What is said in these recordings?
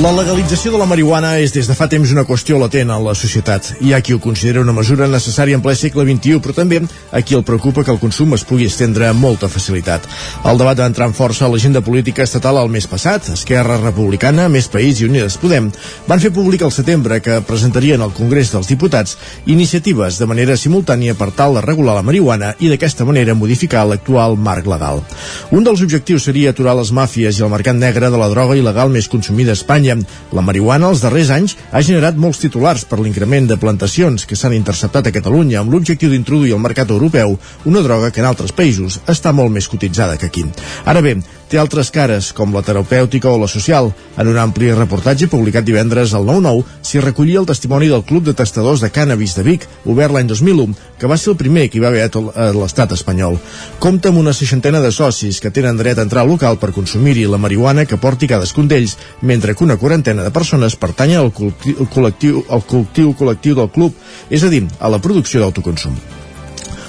La legalització de la marihuana és des de fa temps una qüestió latent en la societat. Hi ha qui ho considera una mesura necessària en ple segle XXI, però també a qui el preocupa que el consum es pugui estendre amb molta facilitat. El debat va entrar en força a l'agenda política estatal el mes passat. Esquerra Republicana, Més País i Unides Podem van fer públic al setembre que presentarien al Congrés dels Diputats iniciatives de manera simultània per tal de regular la marihuana i d'aquesta manera modificar l'actual marc legal. Un dels objectius seria aturar les màfies i el mercat negre de la droga il·legal més consumida a Espanya Espanya. La marihuana els darrers anys ha generat molts titulars per l'increment de plantacions que s'han interceptat a Catalunya amb l'objectiu d'introduir al mercat europeu una droga que en altres països està molt més cotitzada que aquí. Ara bé, té altres cares, com la terapèutica o la social. En un ampli reportatge publicat divendres al 9-9 s'hi recollia el testimoni del Club de Tastadors de Cànnabis de Vic, obert l'any 2001, que va ser el primer que hi va haver a l'estat espanyol. Compta amb una seixantena de socis que tenen dret a entrar al local per consumir-hi la marihuana que porti cadascun d'ells, mentre que una quarantena de persones pertanyen al col·lectiu, al col·lectiu col·lectiu del club, és a dir, a la producció d'autoconsum.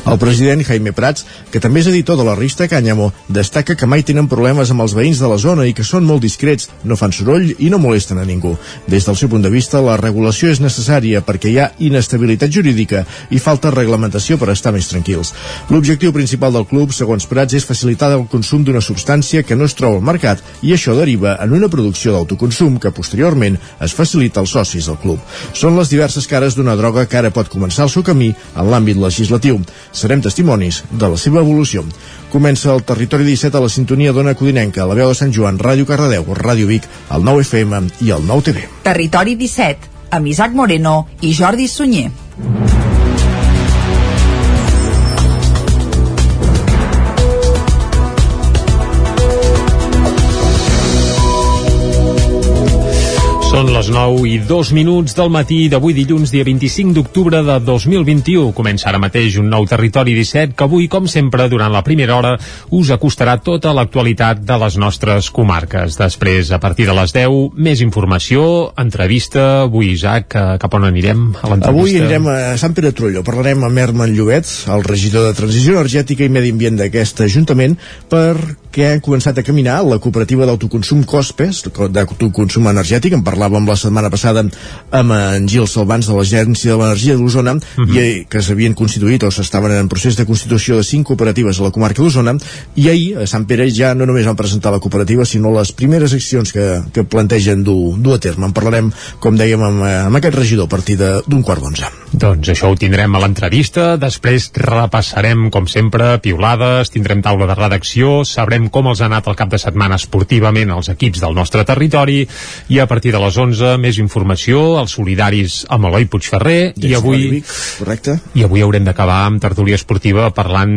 El president Jaime Prats, que també és editor de la revista Cànyamo, destaca que mai tenen problemes amb els veïns de la zona i que són molt discrets, no fan soroll i no molesten a ningú. Des del seu punt de vista, la regulació és necessària perquè hi ha inestabilitat jurídica i falta reglamentació per estar més tranquils. L'objectiu principal del club, segons Prats, és facilitar el consum d'una substància que no es troba al mercat i això deriva en una producció d'autoconsum que posteriorment es facilita als socis del club. Són les diverses cares d'una droga que ara pot començar el seu camí en l'àmbit legislatiu serem testimonis de la seva evolució. Comença el Territori 17 a la sintonia d'Ona Codinenca, la veu de Sant Joan, Ràdio Cardedeu, Ràdio Vic, el 9 FM i el 9 TV. Territori 17, amb Isaac Moreno i Jordi Sunyer. Són les 9 i 2 minuts del matí d'avui dilluns, dia 25 d'octubre de 2021. Comença ara mateix un nou Territori 17 que avui, com sempre, durant la primera hora us acostarà tota l'actualitat de les nostres comarques. Després, a partir de les 10, més informació, entrevista. Avui, Isaac, cap on anirem a? Avui anirem a Sant Pere Trullo. Parlarem amb Herman Llobet, el regidor de Transició Energètica i Medi Ambient d'aquest Ajuntament, perquè han començat a caminar la cooperativa d'autoconsum COSPES, d'autoconsum energètic, en parlàvem la setmana passada amb en Gil Salvans de l'Agència de l'Energia d'Osona uh -huh. i que s'havien constituït o s'estaven en procés de constitució de cinc cooperatives a la comarca d'Osona i ahir a Sant Pere ja no només van presentar la cooperativa sinó les primeres accions que, que plantegen dur, dur a terme. En parlarem, com dèiem, amb, amb aquest regidor a partir d'un quart d'onze. Doncs això ho tindrem a l'entrevista, després repassarem, com sempre, piulades, tindrem taula de redacció, sabrem com els ha anat el cap de setmana esportivament els equips del nostre territori i a partir de les 11 més informació, els solidaris amb Eloi Puigferrer i, i avui Vic, correcte. i avui haurem d'acabar amb tertúlia esportiva parlant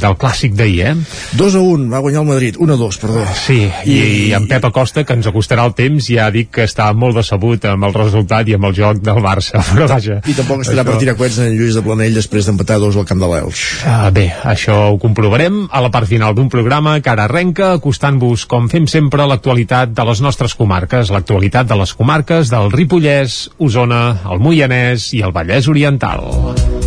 del clàssic d'ahir, eh? 2 a 1, va guanyar el Madrid, 1 a 2, perdó. Sí, i, i, i en Pep Acosta, que ens acostarà el temps, ja dic que està molt decebut amb el resultat i amb el joc del Barça, però vaja. I tampoc estarà això... per tirar coets en Lluís de Planell després d'empatar dos al camp de l'Elx. Ah, bé, això ho comprovarem a la part final d'un programa que ara arrenca acostant-vos, com fem sempre, l'actualitat de les nostres comarques, l'actualitat de les comarques del Ripollès, Osona, el Moianès i el Vallès Oriental.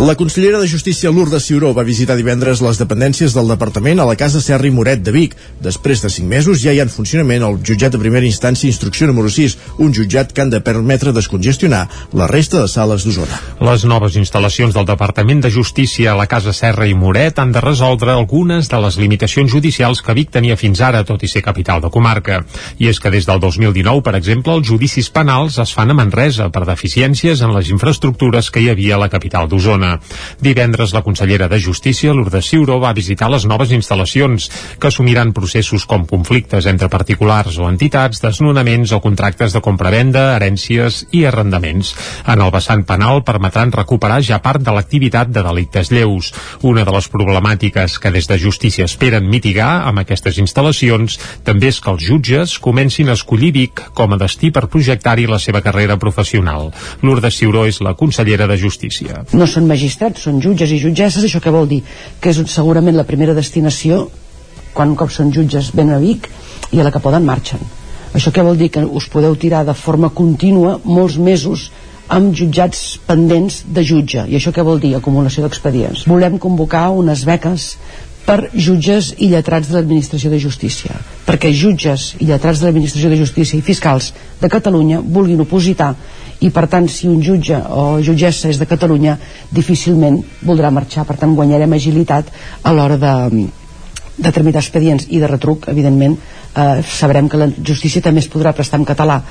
La consellera de Justícia Lourdes Ciuró va visitar divendres les dependències del departament a la Casa Serra i Moret de Vic. Després de 5 mesos ja hi ha en funcionament el jutjat de primera instància instrucció número 6, un jutjat que han de permetre descongestionar la resta de sales d'Osona. Les noves instal·lacions del Departament de Justícia a la Casa Serra i Moret han de resoldre algunes de les limitacions judicials que Vic tenia fins ara, tot i ser capital de comarca. I és que des del 2019, per exemple, els judicis penals es fan a Manresa per deficiències en les infraestructures que hi havia a la capital d'Osona. Divendres, la consellera de Justícia, Lourdes Ciuró, va visitar les noves instal·lacions, que assumiran processos com conflictes entre particulars o entitats, desnonaments o contractes de compravenda, herències i arrendaments. En el vessant penal permetran recuperar ja part de l'activitat de delictes lleus. Una de les problemàtiques que des de Justícia esperen mitigar amb aquestes instal·lacions també és que els jutges comencin a escollir Vic com a destí per projectar-hi la seva carrera professional. Lourdes Ciuró és la consellera de Justícia. No són magistrats, són jutges i jutgesses, això què vol dir? Que és segurament la primera destinació quan un cop són jutges venen a Vic i a la que poden marxen això què vol dir? Que us podeu tirar de forma contínua molts mesos amb jutjats pendents de jutge i això què vol dir? Acumulació d'expedients volem convocar unes beques per jutges i lletrats de l'administració de justícia perquè jutges i lletrats de l'administració de justícia i fiscals de Catalunya vulguin opositar i per tant si un jutge o jutgessa és de Catalunya difícilment voldrà marxar. Per tant guanyarem agilitat a l'hora de, de tramitar expedients i de retruc evidentment. Eh, sabrem que la justícia també es podrà prestar en català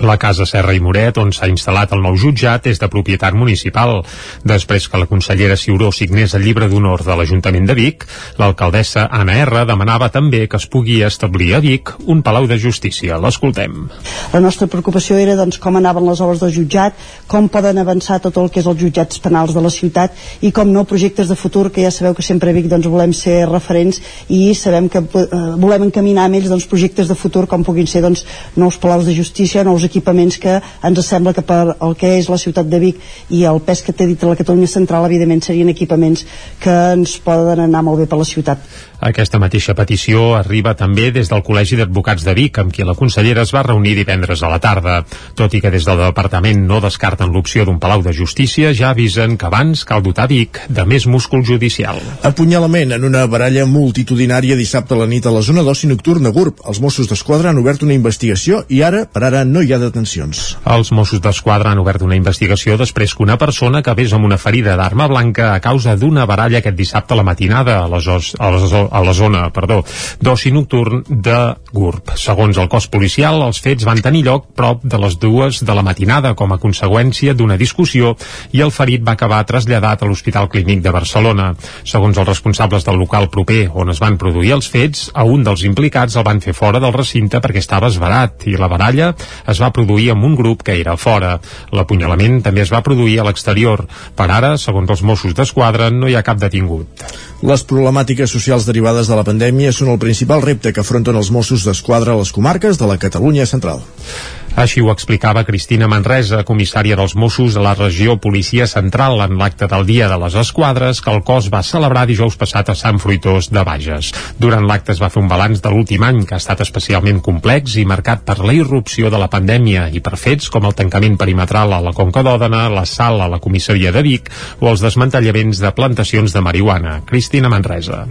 la Casa Serra i Moret, on s'ha instal·lat el nou jutjat, és de propietat municipal. Després que la consellera Ciuró signés el llibre d'honor de l'Ajuntament de Vic, l'alcaldessa Anna R demanava també que es pugui establir a Vic un palau de justícia. L'escoltem. La nostra preocupació era doncs, com anaven les obres del jutjat, com poden avançar tot el que és els jutjats penals de la ciutat i com no projectes de futur, que ja sabeu que sempre a Vic doncs, volem ser referents i sabem que eh, volem encaminar amb ells doncs, projectes de futur com puguin ser doncs, nous palaus de justícia, nous equipaments que ens sembla que per el que és la ciutat de Vic i el pes que té dit la Catalunya Central evidentment serien equipaments que ens poden anar molt bé per la ciutat. Aquesta mateixa petició arriba també des del Col·legi d'Advocats de Vic, amb qui la consellera es va reunir divendres a la tarda. Tot i que des del departament no descarten l'opció d'un palau de justícia, ja avisen que abans cal dotar Vic de més múscul judicial. Apunyalament en una baralla multitudinària dissabte a la nit a la zona d'oci nocturn de GURB. Els Mossos d'Esquadra han obert una investigació i ara, per ara, no hi ha detencions. Els Mossos d'Esquadra han obert una investigació després que una persona vés amb una ferida d'arma blanca a causa d'una baralla aquest dissabte a la matinada a les, a les, a la zona perdó, d'oci nocturn de GURB. Segons el cos policial, els fets van tenir lloc prop de les dues de la matinada com a conseqüència d'una discussió i el ferit va acabar traslladat a l'Hospital Clínic de Barcelona. Segons els responsables del local proper on es van produir els fets, a un dels implicats el van fer fora del recinte perquè estava esverat i la baralla es va produir amb un grup que era fora. L'apunyalament també es va produir a l'exterior. Per ara, segons els Mossos d'Esquadra, no hi ha cap detingut. Les problemàtiques socials derivades de la pandèmia són el principal repte que afronten els Mossos d'Esquadra a les comarques de la Catalunya central. Així ho explicava Cristina Manresa, comissària dels Mossos de la regió Policia Central en l'acte del Dia de les Esquadres que el cos va celebrar dijous passat a Sant Fruitós de Bages. Durant l'acte es va fer un balanç de l'últim any que ha estat especialment complex i marcat per la irrupció de la pandèmia i per fets com el tancament perimetral a la Conca d'Òdena, la sal a la comissaria de Vic o els desmantellaments de plantacions de marihuana. Cristina Manresa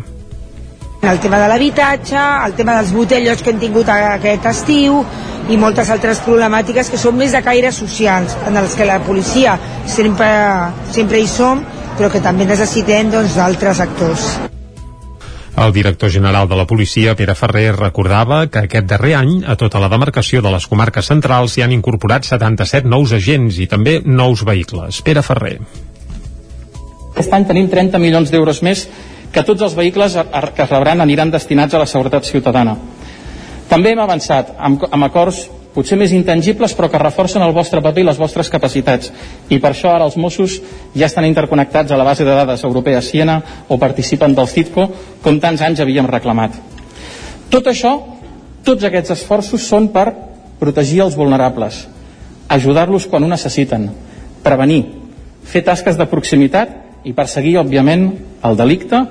el tema de l'habitatge, el tema dels botellos que hem tingut aquest estiu i moltes altres problemàtiques que són més de caire socials, en els que la policia sempre, sempre hi som, però que també necessitem doncs, d'altres doncs, actors. El director general de la policia, Pere Ferrer, recordava que aquest darrer any, a tota la demarcació de les comarques centrals, s'hi han incorporat 77 nous agents i també nous vehicles. Pere Ferrer. Aquest any tenim 30 milions d'euros més que tots els vehicles que es rebran aniran destinats a la seguretat ciutadana. També hem avançat amb, amb acords potser més intangibles però que reforcen el vostre paper i les vostres capacitats i per això ara els Mossos ja estan interconnectats a la base de dades europea Siena o participen del CITCO com tants anys havíem reclamat. Tot això, tots aquests esforços són per protegir els vulnerables, ajudar-los quan ho necessiten, prevenir, fer tasques de proximitat i perseguir, òbviament, el delicte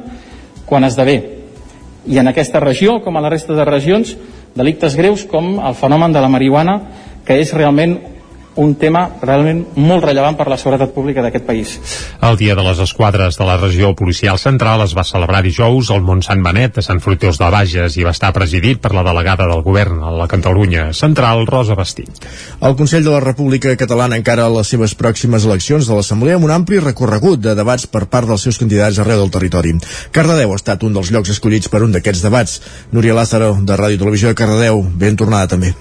quan esdevé. I en aquesta regió, com a la resta de regions, delictes greus com el fenomen de la marihuana, que és realment un tema realment molt rellevant per la seguretat pública d'aquest país. El Dia de les Esquadres de la regió policial central es va celebrar dijous al Mont Sant Benet, a Sant Fruitós de Bages, i va estar presidit per la delegada del govern a la Catalunya Central, Rosa Bastit. El Consell de la República Catalana encara a les seves pròximes eleccions de l'Assemblea amb un ampli recorregut de debats per part dels seus candidats arreu del territori. Cardedeu ha estat un dels llocs escollits per un d'aquests debats. Núria Lázaro, de Ràdio i Televisió de Cardedeu, ben tornada també.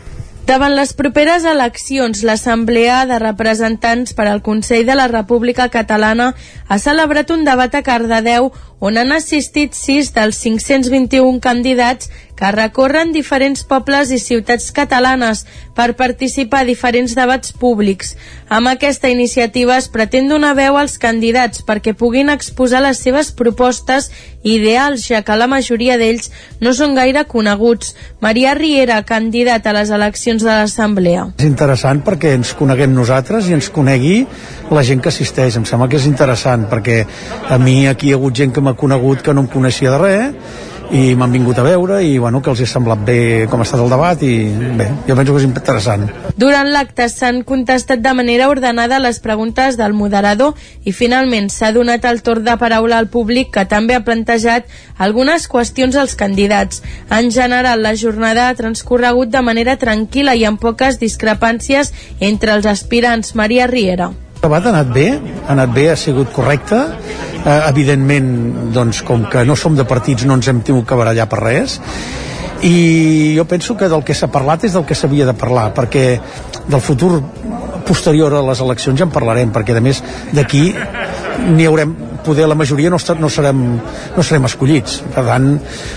Davant les properes eleccions, l'Assemblea de Representants per al Consell de la República Catalana ha celebrat un debat a Cardedeu on han assistit sis dels 521 candidats que recorren diferents pobles i ciutats catalanes per participar a diferents debats públics. Amb aquesta iniciativa es pretén donar veu als candidats perquè puguin exposar les seves propostes ideals, ja que la majoria d'ells no són gaire coneguts. Maria Riera, candidat a les eleccions de l'Assemblea. És interessant perquè ens coneguem nosaltres i ens conegui la gent que assisteix. Em sembla que és interessant perquè a mi aquí hi ha hagut gent que m'ha conegut que no em coneixia de res i m'han vingut a veure i bueno, que els ha semblat bé com ha estat el debat i bé, jo penso que és interessant. Durant l'acte s'han contestat de manera ordenada les preguntes del moderador i finalment s'ha donat el torn de paraula al públic que també ha plantejat algunes qüestions als candidats. En general, la jornada ha transcorregut de manera tranquil·la i amb poques discrepàncies entre els aspirants. Maria Riera. Debat ha anat bé, ha anat bé, ha sigut correcte. Eh, evidentment, doncs, com que no som de partits no ens hem tingut que barallar per res i jo penso que del que s'ha parlat és del que s'havia de parlar perquè del futur posterior a les eleccions ja en parlarem perquè a més d'aquí n'hi haurem poder la majoria no, no, serem, no serem escollits. Per tant,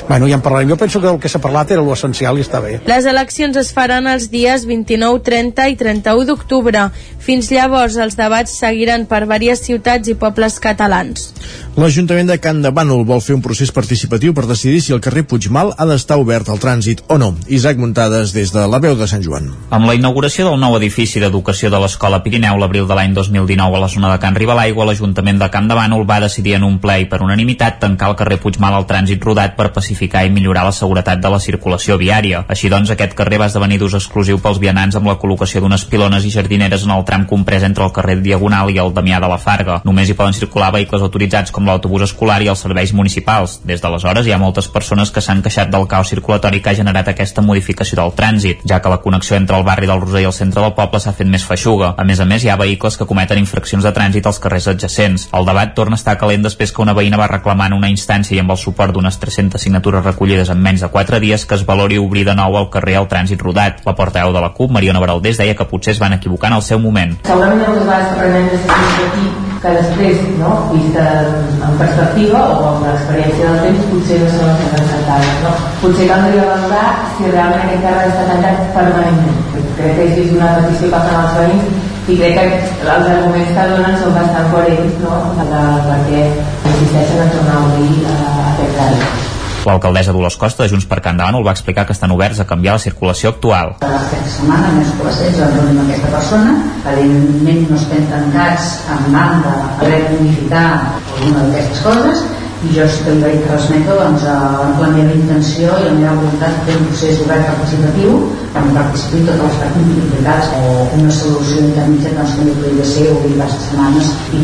bueno, ja en parlarem. Jo penso que el que s'ha parlat era l'essencial i està bé. Les eleccions es faran els dies 29, 30 i 31 d'octubre. Fins llavors, els debats seguiran per diverses ciutats i pobles catalans. L'Ajuntament de Can de Bànol vol fer un procés participatiu per decidir si el carrer Puigmal ha d'estar obert al trànsit o no. Isaac Muntades des de la veu de Sant Joan. Amb la inauguració del nou edifici d'educació de l'Escola Pirineu l'abril de l'any 2019 a la zona de Can Ribalaigua, l'Ajuntament de Can de Bànol va decidir en un ple i per unanimitat tancar el carrer Puigmal al trànsit rodat per pacificar i millorar la seguretat de la circulació viària. Així doncs, aquest carrer va esdevenir d'ús exclusiu pels vianants amb la col·locació d'unes pilones i jardineres en el tram comprès entre el carrer Diagonal i el Damià de la Farga. Només hi poden circular vehicles autoritzats com l'autobús escolar i els serveis municipals. Des d'aleshores hi ha moltes persones que s'han queixat del caos circulatori que ha generat aquesta modificació del trànsit, ja que la connexió entre el barri del Roser i el centre del poble s'ha fet més feixuga. A més a més, hi ha vehicles que cometen infraccions de trànsit als carrers adjacents. El debat torna estar calent després que una veïna va reclamar en una instància i amb el suport d'unes 300 signatures recollides en menys de 4 dies que es valori obrir de nou el carrer al trànsit rodat. La portaveu de la CUP, Mariona Baraldés, deia que potser es van equivocar en el seu moment. Segurament que prenem des que després, no, vista en perspectiva o amb l'experiència del temps, potser no són les més. No? Potser caldria valorar si realment aquest carrer està tancat permanentment. Crec que és una petició que fan els veïns i crec que els arguments que donen són bastant coherents no? de, perquè insisteixen en tornar a obrir uh, aquest carrer. L'alcaldessa Dolors Costa de Junts per Can Davant va explicar que estan oberts a canviar la circulació actual. Aquesta setmana més col·leccions ens reunir amb aquesta persona, evidentment no estem tancats en banda a poder modificar alguna d'aquestes coses, jo li vaig transmetre doncs, la meva intenció i la meva voluntat de fer un procés obert participatiu on participin totes les parts implicades o una solució intermitja doncs, que podria ser obrir les setmanes i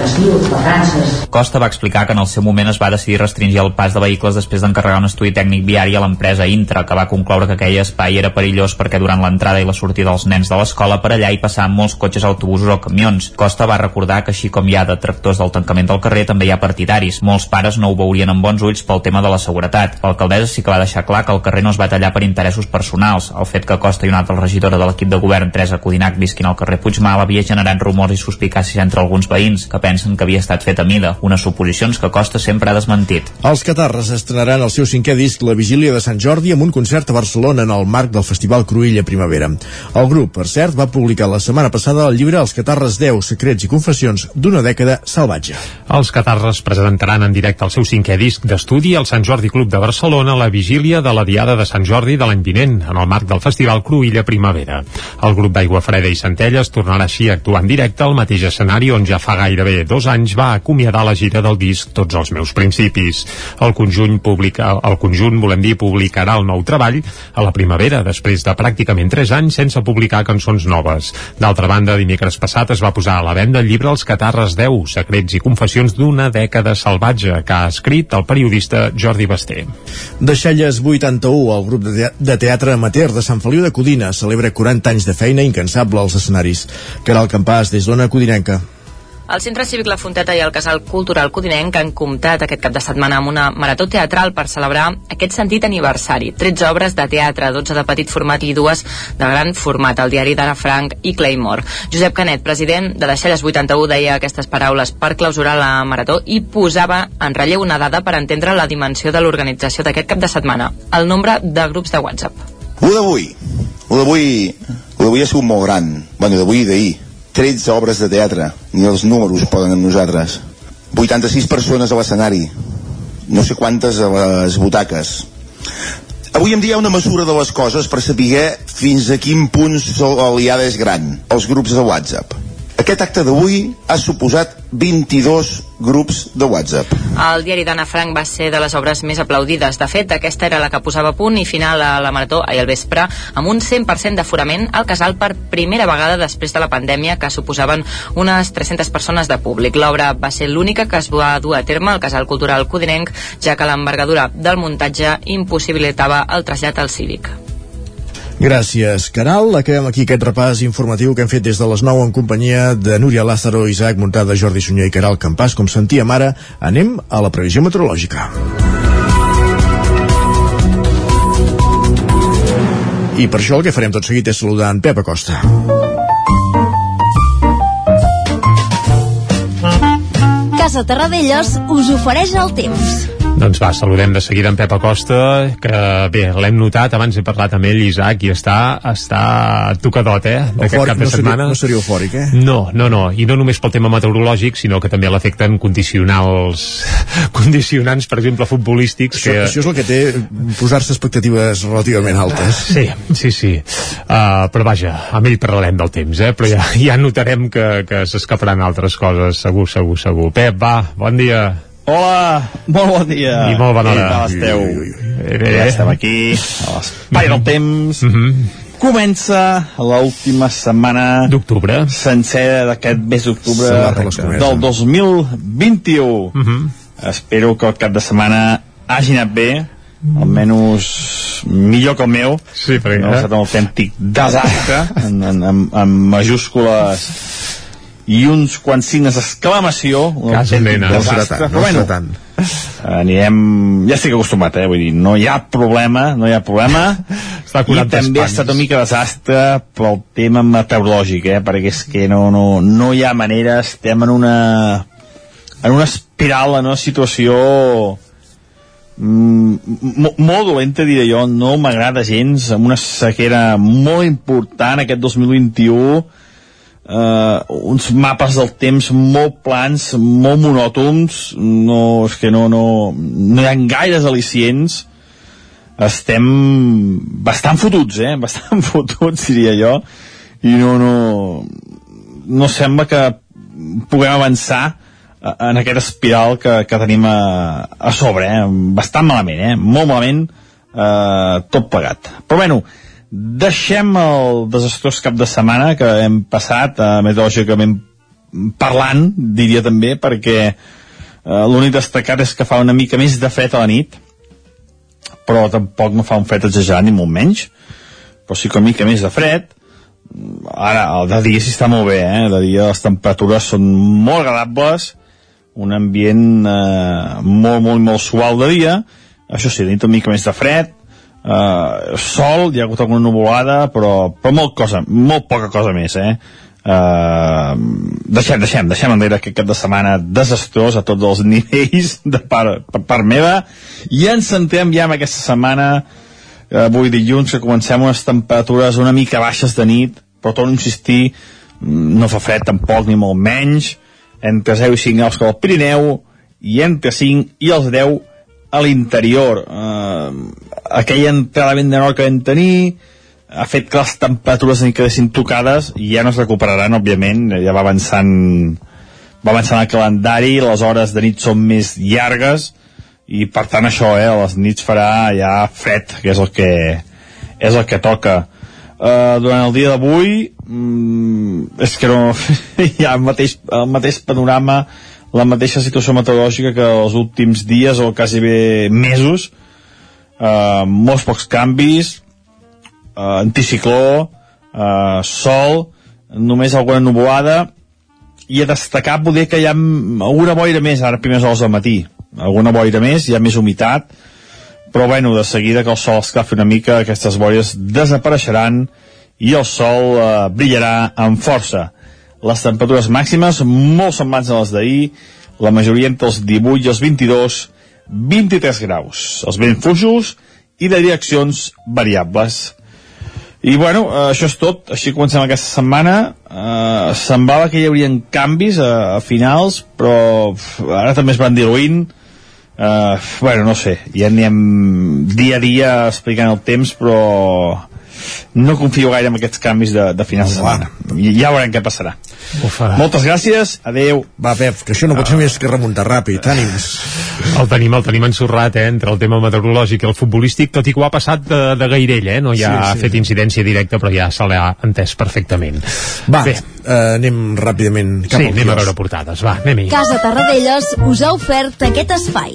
festius, vacances. Costa va explicar que en el seu moment es va decidir restringir el pas de vehicles després d'encarregar un estudi tècnic viari a l'empresa Intra, que va concloure que aquell espai era perillós perquè durant l'entrada i la sortida dels nens de l'escola per allà hi passaven molts cotxes, autobusos o camions. Costa va recordar que així com hi ha detractors del tancament del carrer, també hi ha partidaris. Molts pares no ho veurien amb bons ulls pel tema de la seguretat. L'alcaldessa sí que va deixar clar que el carrer no es va tallar per interessos personals. El fet que Costa i una altra regidora de l'equip de govern, Teresa Codinac, visquin al carrer Puigmal havia generat rumors i suspicàcies entre alguns veïns que pensen que havia estat fet a mida, unes suposicions que Costa sempre ha desmentit. Els Catarres estrenaran el seu cinquè disc La Vigília de Sant Jordi amb un concert a Barcelona en el marc del Festival Cruïlla Primavera. El grup, per cert, va publicar la setmana passada el llibre Els Catarres 10, secrets i confessions d'una dècada salvatge. Els Catarres presentaran en directe el seu cinquè disc d'estudi al Sant Jordi Club de Barcelona a la vigília de la Diada de Sant Jordi de l'any vinent, en el marc del Festival Cruïlla Primavera. El grup d'Aigua Freda i Centelles tornarà així a actuar en directe al mateix escenari on ja fa gairebé dos anys va acomiadar la gira del disc Tots els meus principis. El conjunt, publica, el conjunt volem dir, publicarà el nou treball a la primavera, després de pràcticament tres anys sense publicar cançons noves. D'altra banda, dimecres passat es va posar a la venda el llibre Els Catarres 10, secrets i confessions d'una dècada salvatge, que ha escrit el periodista Jordi Basté. Deixalles 81, el grup de teatre amateur de Sant Feliu de Codina celebra 40 anys de feina incansable als escenaris. Caral Campàs, des d'Ona Codinenca. El Centre Cívic La Fonteta i el Casal Cultural Codinenc han comptat aquest cap de setmana amb una marató teatral per celebrar aquest sentit aniversari. 13 obres de teatre, 12 de petit format i dues de gran format, el diari d'Anna Frank i Claymore. Josep Canet, president de Deixalles 81, deia aquestes paraules per clausurar la marató i posava en relleu una dada per entendre la dimensió de l'organització d'aquest cap de setmana, el nombre de grups de WhatsApp. Ho d'avui, ho d'avui, d'avui ha sigut molt gran, bueno, d'avui i d'ahir 13 obres de teatre, ni els números poden amb nosaltres. 86 persones a l'escenari, no sé quantes a les butaques. Avui em dia una mesura de les coses per saber fins a quin punt l'aliada és gran, els grups de WhatsApp. Aquest acte d'avui ha suposat 22 grups de WhatsApp. El diari d'Anna Frank va ser de les obres més aplaudides. De fet, aquesta era la que posava punt i final a la marató ahir al vespre amb un 100% d'aforament al casal per primera vegada després de la pandèmia que suposaven unes 300 persones de públic. L'obra va ser l'única que es va dur a terme al casal cultural codinenc, ja que l'envergadura del muntatge impossibilitava el trasllat al cívic. Gràcies, Caral. Acabem aquí aquest repàs informatiu que hem fet des de les 9 en companyia de Núria Lázaro, Isaac Montada, Jordi Sunyer i Caral Campàs. Com sentíem ara, anem a la previsió meteorològica. I per això el que farem tot seguit és saludar en Pep Acosta. Casa Terradellos us ofereix el temps. Doncs va, saludem de seguida en Pep Acosta, que bé, l'hem notat, abans he parlat amb ell, Isaac, i està, està tocadot, eh, d'aquest cap de no setmana. Seria, no seria eufòric, eh? No, no, no, i no només pel tema meteorològic, sinó que també l'afecten condicionals, condicionants, per exemple, futbolístics. Això, que... això és el que té posar-se expectatives relativament altes. Sí, sí, sí. Uh, però vaja, amb ell parlarem del temps, eh? Però ja, ja notarem que, que s'escaparan altres coses, segur, segur, segur. Pep, va, bon dia. Hola, molt bon dia. I molt bona hora. Què esteu? Ui. Bé. Ja estem aquí, a l'espai del temps. Mm -hmm. Comença l'última setmana d'octubre sencera d'aquest mes d'octubre del 2021. Mm -hmm. Espero que el cap de setmana hagi anat bé, almenys millor que el meu. Sí, perquè... No ha estat un autèntic desastre, en, en, en, en majúscules i uns quants signes d'exclamació autèntic mena. No serà tant, no bueno, serà tant. anirem... Ja estic acostumat, eh? Vull dir, no hi ha problema, no hi ha problema. Està I també ha estat una mica desastre pel tema meteorològic, eh? Perquè és que no, no, no hi ha manera, estem en una en una espiral, en una situació mm, mo- molt dolenta, diré jo, no m'agrada gens, amb una sequera molt important aquest 2021, eh, uns mapes del temps molt plans, molt monòtons, no, és que no, no, no hi ha gaires al·licients, estem bastant fotuts, eh? Bastant fotuts, diria jo, i no, no, no sembla que puguem avançar eh, en aquesta espiral que, que tenim a, a sobre, eh? bastant malament, eh? molt malament, eh, tot plegat. Però bueno, deixem el desastrós cap de setmana que hem passat, eh, meteorològicament parlant, diria també, perquè eh, l'únic destacat és que fa una mica més de fred a la nit, però tampoc no fa un fred exagerat, ni molt menys, però sí que una mica més de fred, ara, el de dia sí està molt bé, eh? de dia les temperatures són molt agradables, un ambient eh, molt, molt, molt suau de dia, això sí, de nit una mica més de fred, eh, sol, hi ha hagut alguna nuvolada, però, però molt, cosa, molt poca cosa més, eh? Uh, deixem, deixem, deixem enrere aquest cap de setmana desastrós a tots els nivells de part, per part meva i ens centrem ja en aquesta setmana eh, avui dilluns que comencem unes temperatures una mica baixes de nit però torno a insistir mm, no fa fred tampoc ni molt menys entre 0 i 5 graus que al Pirineu i entre 5 i els 10 a l'interior. Eh, aquella entrada vent de nord que vam tenir ha fet que les temperatures ni quedessin tocades i ja no es recuperaran, òbviament, ja va avançant va avançant el calendari, les hores de nit són més llargues i per tant això, eh, les nits farà ja fred, que és el que és el que toca. Uh, durant el dia d'avui mm, és que no hi ha el mateix, el mateix panorama la mateixa situació meteorològica que els últims dies o quasi bé mesos. Uh, molts pocs canvis uh, anticicló, uh, sol, només alguna nuvolada, i a destacar poder que hi ha alguna boira més ara a primeres hores del matí. Alguna boira més, hi ha més humitat. Però bueno, de seguida que el sol esclafi una mica, aquestes boires desapareixeran i el sol eh, brillarà amb força les temperatures màximes molt semblants a les d'ahir la majoria entre els 18 i els 22 23 graus els vents fluixos i de direccions variables i bueno, eh, això és tot, així comencem aquesta setmana. Eh, semblava que hi haurien canvis a, a finals, però ara també es van diluint. Eh, bueno, no sé, ja anem dia a dia explicant el temps, però no confio gaire en aquests canvis de, de finals de setmana. I ja veurem què passarà. Ufa. Moltes gràcies, adeu. Va, Pep, que això no pot ser més que remuntar ràpid, ànims. El tenim, el tenim ensorrat, eh, entre el tema meteorològic i el futbolístic, tot i que ho ha passat de, de gairell, eh? No hi ha Sí, sí, fet incidència directa, però ja se l'ha entès perfectament. Va, Bé, eh, anem ràpidament cap sí, al anem a veure portades, va, anem-hi. Casa Tarradellas us ha ofert aquest espai.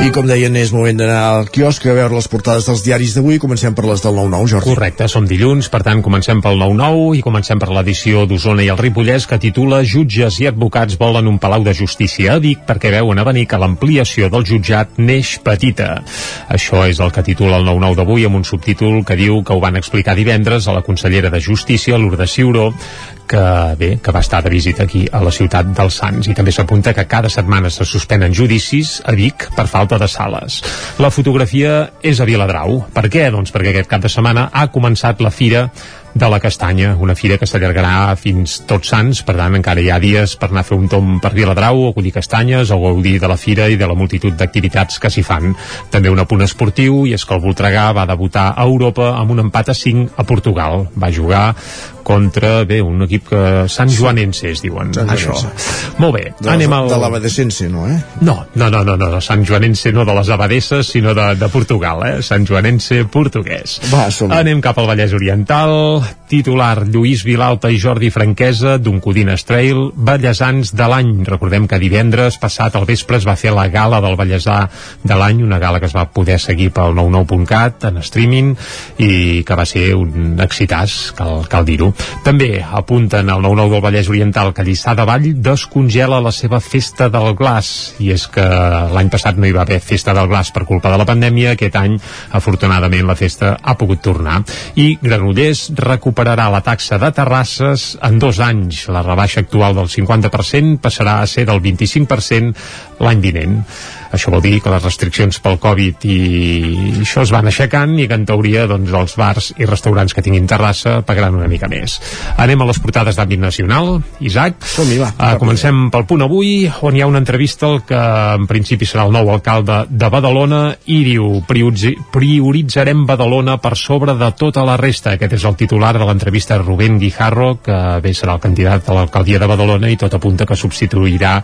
I com deien, és moment d'anar al quiosc a veure les portades dels diaris d'avui. Comencem per les del 9-9, Jordi. Correcte, som dilluns, per tant comencem pel 9-9 i comencem per l'edició d'Osona i el Ripollès que titula Jutges i advocats volen un palau de justícia a Vic perquè veuen a venir que l'ampliació del jutjat neix petita. Això és el que titula el 9-9 d'avui amb un subtítol que diu que ho van explicar divendres a la consellera de Justícia, Lourdes Ciuró, que bé, que va estar de visita aquí a la ciutat dels Sants i també s'apunta que cada setmana se suspenen judicis a Vic per falta de sales. La fotografia és a Viladrau. Per què? Doncs perquè aquest cap de setmana ha començat la Fira de la Castanya, una fira que s'allargarà fins tots sants, per tant encara hi ha dies per anar a fer un tom per Viladrau, a collir castanyes, o gaudir de la fira i de la multitud d'activitats que s'hi fan. També un apunt esportiu, i és que el Voltregà va debutar a Europa amb un empat a 5 a Portugal. Va jugar contra, bé, un equip que... Sant Joanense es diuen, Sant això. Molt bé, De, anem al... de l'Abadesense, no, eh? No, no, no, no, no, Sant Joanense no de les abadesses, sinó de, de Portugal, eh? Sant Joanense portuguès. Va, som Anem cap al Vallès Oriental, titular Lluís Vilalta i Jordi Franquesa d'un Codines Trail, Vallesans de l'any. Recordem que divendres passat al vespre es va fer la gala del Vallesà de l'any, una gala que es va poder seguir pel 99.cat en streaming i que va ser un excitàs, cal, cal dir-ho. També apunten al 99 del Vallès Oriental que Lliçà de Vall descongela la seva festa del glaç i és que l'any passat no hi va haver festa del glaç per culpa de la pandèmia, aquest any afortunadament la festa ha pogut tornar i Granollers recuperarà la taxa de terrasses en dos anys la rebaixa actual del 50% passarà a ser del 25% l'any vinent això vol dir que les restriccions pel Covid i això es van aixecant i que en teoria doncs, els bars i restaurants que tinguin terrassa pagaran una mica més. Anem a les portades d'àmbit nacional. Isaac, va, uh, comencem pel punt avui, on hi ha una entrevista al que en principi serà el nou alcalde de Badalona i diu "Prioritzi- prioritzarem Badalona per sobre de tota la resta. Aquest és el titular de l'entrevista a Rubén Guijarro, que bé serà el candidat a l'alcaldia de Badalona i tot apunta que substituirà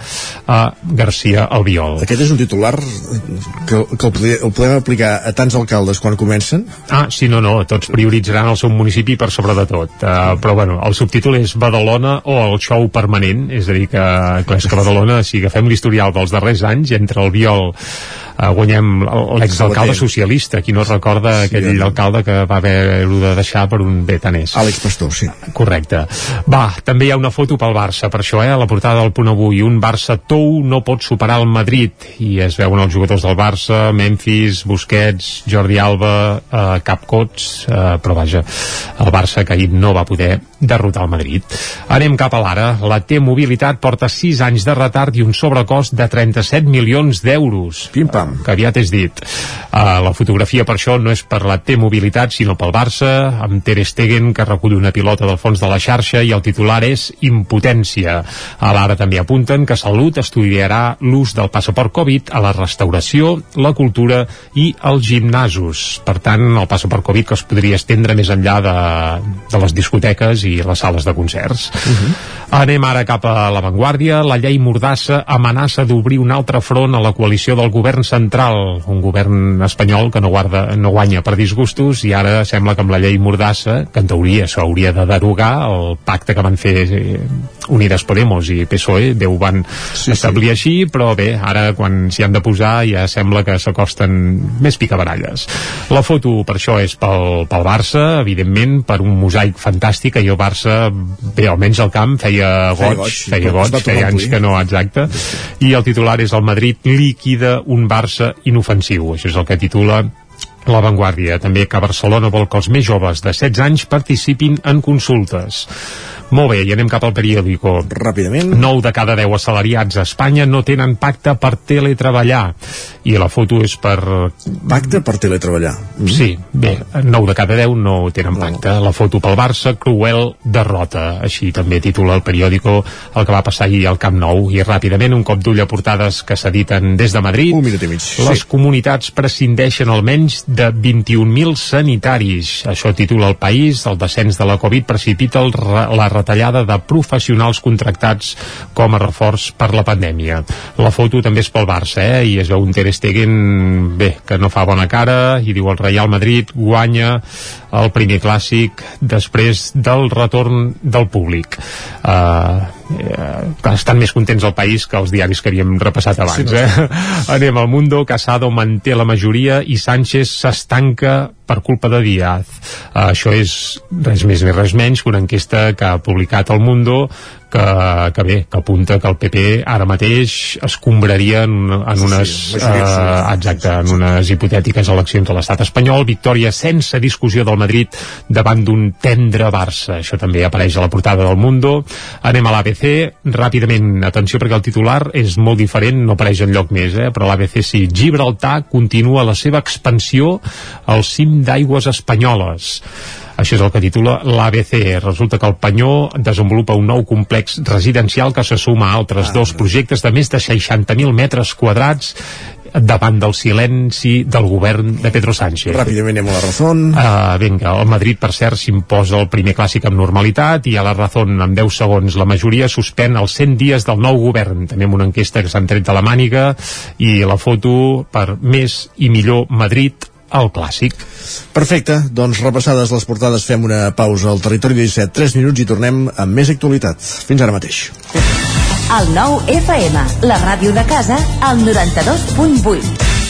a García Albiol. Aquest és un titular que, que el, podem- el podem aplicar a tants alcaldes quan comencen. Ah, sí, no, no, tots prioritzaran el seu municipi per sobre de tot. Uh, però, bueno, el subtítol és Badalona o el show permanent, és a dir, que, clar, és que Badalona, si agafem l'historial dels darrers anys, entre el Viol uh, guanyem l'exalcalde socialista, qui no recorda Sí, aquell eh? alcalde que va haver-ho de deixar per un bé tant és. Àlex Pastor, sí. Correcte. Va, també hi ha una foto pel Barça, per això, eh, a la portada del punt avui. Un Barça tou no pot superar el Madrid, i es veuen els jugadors del Barça, Memphis, Busquets, Jordi Alba, eh, Capcots, eh, però vaja, el Barça que ahir no va poder derrotar el Madrid. Anem cap a l'ara. La T-Mobilitat porta 6 anys de retard i un sobrecost de 37 milions d'euros. Pim-pam. Que aviat és dit. Uh, la fotografia per això no és per la T-Mobilitat, sinó pel Barça, amb Ter Stegen, que recull una pilota del fons de la xarxa, i el titular és impotència. A l'ara també apunten que Salut estudiarà l'ús del passaport Covid a la restauració, la cultura i els gimnasos. Per tant, el passaport Covid que es podria estendre més enllà de, de les discoteques i les sales de concerts. Anem ara cap a l'avantguàrdia. La llei Mordassa amenaça d'obrir un altre front a la coalició del govern central, un govern espanyol que no, guarda, no guanya per disgustos i ara sembla que amb la llei Mordassa, que en teoria s'hauria de derogar, el pacte que van fer eh, Unides Podemos i PSOE, Déu van sí, establir sí. així, però bé, ara quan s'hi han de posar ja sembla que s'acosten més picabaralles. La foto per això és pel, pel Barça, evidentment, per un mosaic fantàstic, ahir el Barça, bé, almenys al camp, feia goig, feia goig, feia, goig, feia anys que no, exacte, i el titular és el Madrid líquida un Barça inofensiu, això és el que titula la Vanguardia. També que Barcelona vol que els més joves de 16 anys participin en consultes. Molt bé, i anem cap al periòdico. Ràpidament. 9 de cada 10 assalariats a Espanya no tenen pacte per teletreballar. I la foto és per... Pacte per teletreballar. Mm. Sí, bé, 9 de cada 10 no tenen pacte. La foto pel Barça, cruel derrota. Així també titula el periòdico el que va passar ahir al Camp Nou. I ràpidament, un cop d'ull a portades que s'editen des de Madrid. Un minut i mig. Les sí. comunitats prescindeixen almenys de 21.000 sanitaris. Això titula el País. El descens de la Covid precipita el, la retallada de professionals contractats com a reforç per la pandèmia. La foto també és pel Barça, eh? i es veu un Ter Stegen, bé, que no fa bona cara, i diu el Real Madrid guanya el primer clàssic després del retorn del públic. Uh, eh, estan més contents al país que els diaris que havíem repassat abans. Sí, eh? Anem al Mundo, Casado manté la majoria i Sánchez s'estanca per culpa de Díaz. Uh, això és res més ni res menys que una enquesta que ha publicat el Mundo que, que bé, que apunta que el PP ara mateix escombraria en, en unes sí, sí, uh, exacte, en unes hipotètiques eleccions a l'estat espanyol, victòria sense discussió del Madrid davant d'un tendre Barça, això també apareix a la portada del Mundo, anem a l'ABC ràpidament, atenció perquè el titular és molt diferent, no apareix en lloc més eh? però l'ABC sí, Gibraltar continua la seva expansió al cim d'aigües espanyoles això és el que titula l'ABC. Resulta que el Panyó desenvolupa un nou complex residencial que se suma a altres ah, dos projectes de més de 60.000 metres quadrats davant del silenci del govern de Pedro Sánchez. Ràpidament anem a la raó. Uh, vinga, el Madrid, per cert, s'imposa el primer clàssic amb normalitat i a la raó, en 10 segons, la majoria suspèn els 100 dies del nou govern. També amb una enquesta que s'han tret de la màniga i la foto per més i millor Madrid al clàssic. Perfecte, doncs repassades les portades fem una pausa al territori 17, 3 minuts i tornem amb més actualitat. Fins ara mateix. El nou FM, la ràdio de casa, al 92.8.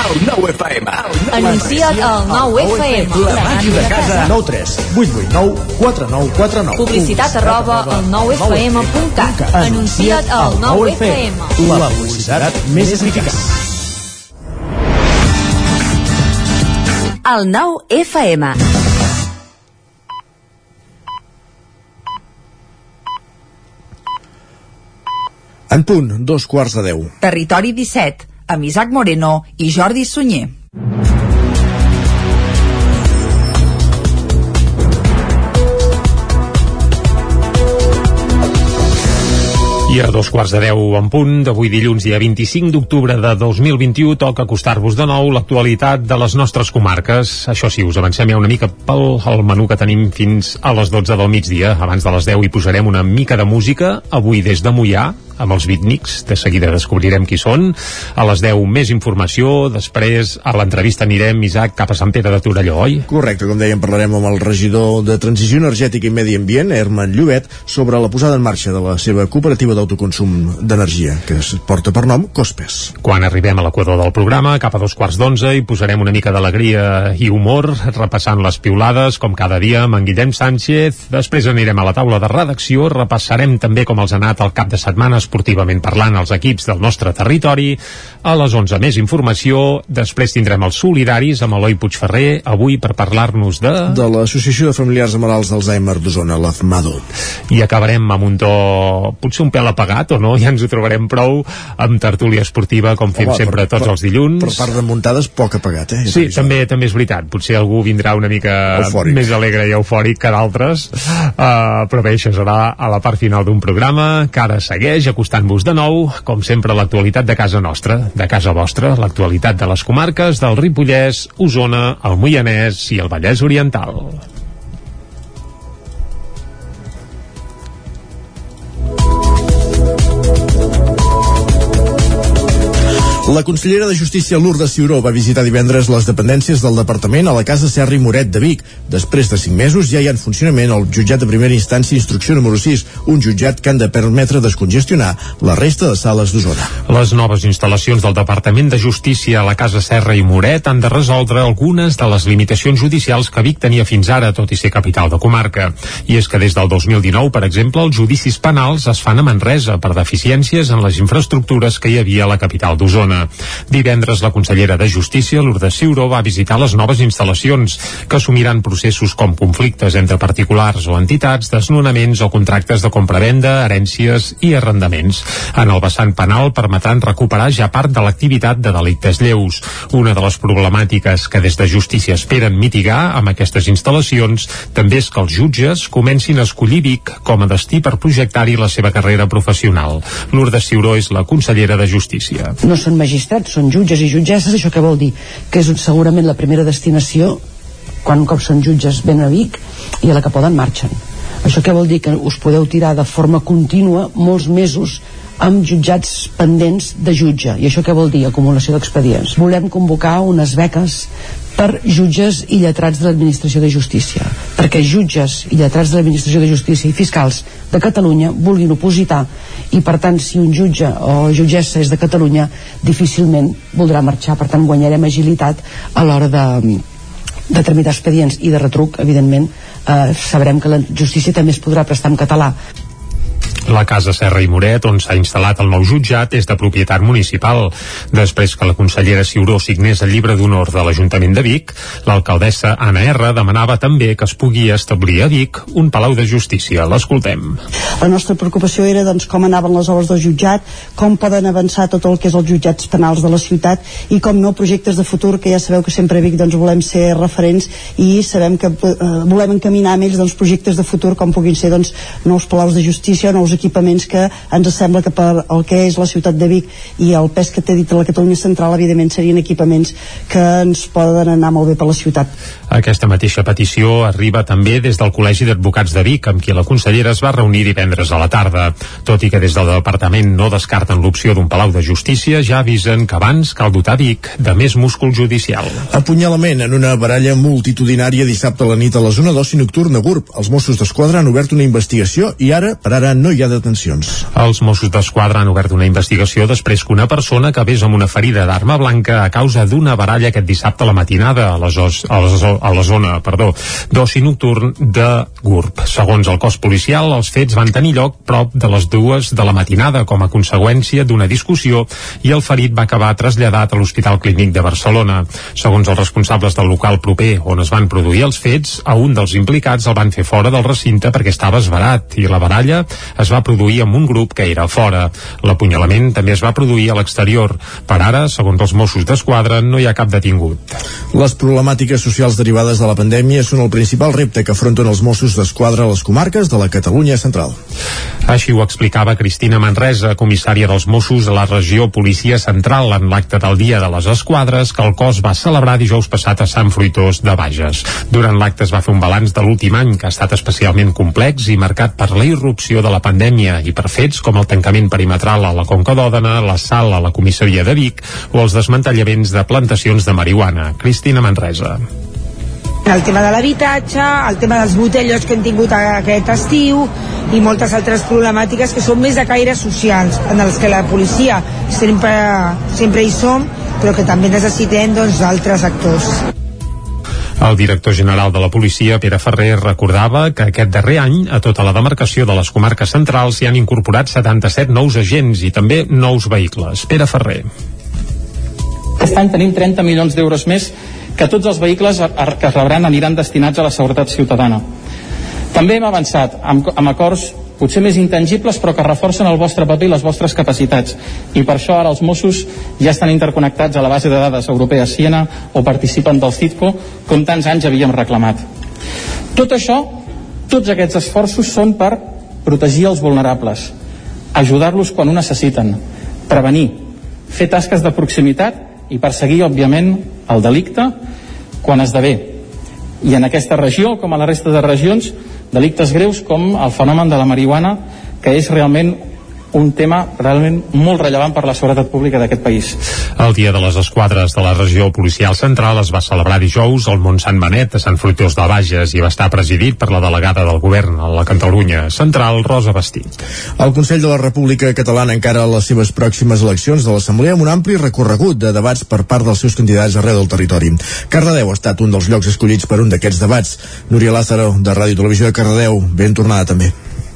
El nou FM. Anuncia't al 9FM. La màquina de casa. 9 3 8 8 9 4 9 4 9 Publicitat arroba al 9FM.cat. Anuncia't al 9FM. La publicitat més eficaç. El 9FM. En punt, dos quarts de deu. Territori 17, amb Isaac Moreno i Jordi Sunyer. I a dos quarts de deu en punt, d'avui dilluns, dia 25 d'octubre de 2021, toca acostar-vos de nou l'actualitat de les nostres comarques. Això sí, us avancem ja una mica pel el menú que tenim fins a les 12 del migdia. Abans de les 10 hi posarem una mica de música, avui des de Mollà, amb els beatniks, de seguida descobrirem qui són. A les 10 més informació, després a l'entrevista anirem, Isaac, cap a Sant Pere de Torelló, oi? Correcte, com dèiem, parlarem amb el regidor de Transició Energètica i Medi Ambient, Herman Llobet, sobre la posada en marxa de la seva cooperativa d'autoconsum d'energia, que es porta per nom Cospes. Quan arribem a l'equador del programa, cap a dos quarts d'onze, hi posarem una mica d'alegria i humor, repassant les piulades, com cada dia, amb en Guillem Sánchez. Després anirem a la taula de redacció, repassarem també com els ha anat el cap de setmana esportivament parlant els equips del nostre territori. A les 11 més informació, després tindrem els solidaris amb Eloi Puigferrer, avui per parlar-nos de... De l'Associació de Familiars de Malalts d'Alzheimer d'Osona, l'AFMADO. I acabarem amb un to potser un pèl apagat, o no? Ja ens ho trobarem prou amb tertúlia esportiva, com fem Home, sempre per- tots per- els dilluns. Per part de muntades, poc apagat, eh? Sí, també també és veritat. Potser algú vindrà una mica Eufòric. més alegre i eufòric que d'altres. Uh, però bé, això serà a la part final d'un programa que ara segueix acostant-vos de nou, com sempre, l'actualitat de casa nostra, de casa vostra, l'actualitat de les comarques del Ripollès, Osona, el Moianès i el Vallès Oriental. La consellera de Justícia Lourdes Ciuró va visitar divendres les dependències del Departament a la Casa Serra i Moret de Vic. Després de 5 mesos ja hi ha en funcionament el jutjat de primera instància instrucció número 6, un jutjat que han de permetre descongestionar la resta de sales d'Osona. Les noves instal·lacions del Departament de Justícia a la Casa Serra i Moret han de resoldre algunes de les limitacions judicials que Vic tenia fins ara, tot i ser capital de comarca. I és que des del 2019, per exemple, els judicis penals es fan a Manresa per deficiències en les infraestructures que hi havia a la capital d'Osona. Divendres, la consellera de Justícia, Lourdes Ciuró, va visitar les noves instal·lacions, que assumiran processos com conflictes entre particulars o entitats, desnonaments o contractes de compravenda, herències i arrendaments. En el vessant penal permetran recuperar ja part de l'activitat de delictes lleus. Una de les problemàtiques que des de Justícia esperen mitigar amb aquestes instal·lacions també és que els jutges comencin a escollir Vic com a destí per projectar-hi la seva carrera professional. Lourdes Ciuró és la consellera de Justícia. no són magistrats, són jutges i jutgesses, això què vol dir? Que és segurament la primera destinació quan un cop són jutges venen a Vic i a la que poden marxen. Això què vol dir? Que us podeu tirar de forma contínua molts mesos amb jutjats pendents de jutge. I això què vol dir? Acumulació d'expedients. Volem convocar unes beques per jutges i lletrats de l'administració de justícia. Perquè jutges i lletrats de l'administració de justícia i fiscals de Catalunya vulguin opositar i per tant si un jutge o jutgessa és de Catalunya difícilment voldrà marxar. Per tant guanyarem agilitat a l'hora de, de tramitar expedients i de retruc evidentment. Eh, sabrem que la justícia també es podrà prestar en català La casa Serra i Moret, on s'ha instal·lat el nou jutjat, és de propietat municipal. Després que la consellera Ciuró signés el llibre d'honor de l'Ajuntament de Vic, l'alcaldessa Anna R demanava també que es pugui establir a Vic un palau de justícia. L'escoltem. La nostra preocupació era doncs, com anaven les obres del jutjat, com poden avançar tot el que és els jutjats penals de la ciutat i com no projectes de futur, que ja sabeu que sempre a Vic doncs, volem ser referents i sabem que eh, volem encaminar amb ells doncs, projectes de futur com puguin ser doncs, nous palaus de justícia, nous equipaments que ens sembla que per el que és la ciutat de Vic i el pes que té dit la Catalunya Central evidentment serien equipaments que ens poden anar molt bé per la ciutat. Aquesta mateixa petició arriba també des del Col·legi d'Advocats de Vic, amb qui la consellera es va reunir divendres a la tarda. Tot i que des del departament no descarten l'opció d'un Palau de Justícia, ja avisen que abans cal dotar Vic de més múscul judicial. Apunyalament en una baralla multitudinària dissabte a la nit a la zona d'oci nocturn de Gurb. Els Mossos d'Esquadra han obert una investigació i ara, per ara, no hi ha detencions. Els Mossos d'Esquadra han obert una investigació després que una persona acabés amb una ferida d'arma blanca a causa d'una baralla aquest dissabte a la matinada a zos, a la, a la zona perdó, d'oci nocturn de Gurb. Segons el cos policial, els fets van tenir lloc prop de les dues de la matinada com a conseqüència d'una discussió i el ferit va acabar traslladat a l'Hospital Clínic de Barcelona. Segons els responsables del local proper on es van produir els fets, a un dels implicats el van fer fora del recinte perquè estava esverat i la baralla es va produir amb un grup que era fora. L'apunyalament també es va produir a l'exterior. Per ara, segons els Mossos d'Esquadra, no hi ha cap detingut. Les problemàtiques socials derivades de la pandèmia són el principal repte que afronten els Mossos d'Esquadra a les comarques de la Catalunya central. Així ho explicava Cristina Manresa, comissària dels Mossos a la regió Policia Central en l'acte del Dia de les Esquadres que el cos va celebrar dijous passat a Sant Fruitós de Bages. Durant l'acte es va fer un balanç de l'últim any que ha estat especialment complex i marcat per la irrupció de la pandèmia i per fets com el tancament perimetral a la Conca d'Òdena, la sal a la comissaria de Vic o els desmantellaments de plantacions de marihuana. Cristina Manresa el tema de l'habitatge, el tema dels botellos que hem tingut aquest estiu i moltes altres problemàtiques que són més de caire socials, en els que la policia sempre, sempre hi som, però que també necessitem doncs, altres actors. El director general de la policia, Pere Ferrer, recordava que aquest darrer any, a tota la demarcació de les comarques centrals, s'hi han incorporat 77 nous agents i també nous vehicles. Pere Ferrer. Aquest any tenim 30 milions d'euros més que tots els vehicles que es rebran aniran destinats a la seguretat ciutadana. També hem avançat amb, amb acords potser més intangibles però que reforcen el vostre paper i les vostres capacitats i per això ara els Mossos ja estan interconnectats a la base de dades europea Siena o participen del CITCO com tants anys havíem reclamat tot això tots aquests esforços són per protegir els vulnerables ajudar-los quan ho necessiten prevenir fer tasques de proximitat i perseguir, òbviament, el delicte quan esdevé. I en aquesta regió, com a la resta de regions, delictes greus com el fenomen de la marihuana, que és realment un tema realment molt rellevant per la seguretat pública d'aquest país. El Dia de les Esquadres de la regió policial central es va celebrar dijous al Montsant Benet, a Sant Fruitós de Bages, i va estar presidit per la delegada del govern a la Catalunya central, Rosa Bastit. El Consell de la República Catalana encara les seves pròximes eleccions de l'Assemblea amb un ampli recorregut de debats per part dels seus candidats arreu del territori. Cardedeu ha estat un dels llocs escollits per un d'aquests debats. Núria Lázaro, de Ràdio Televisió de Cardedeu, ben tornada també.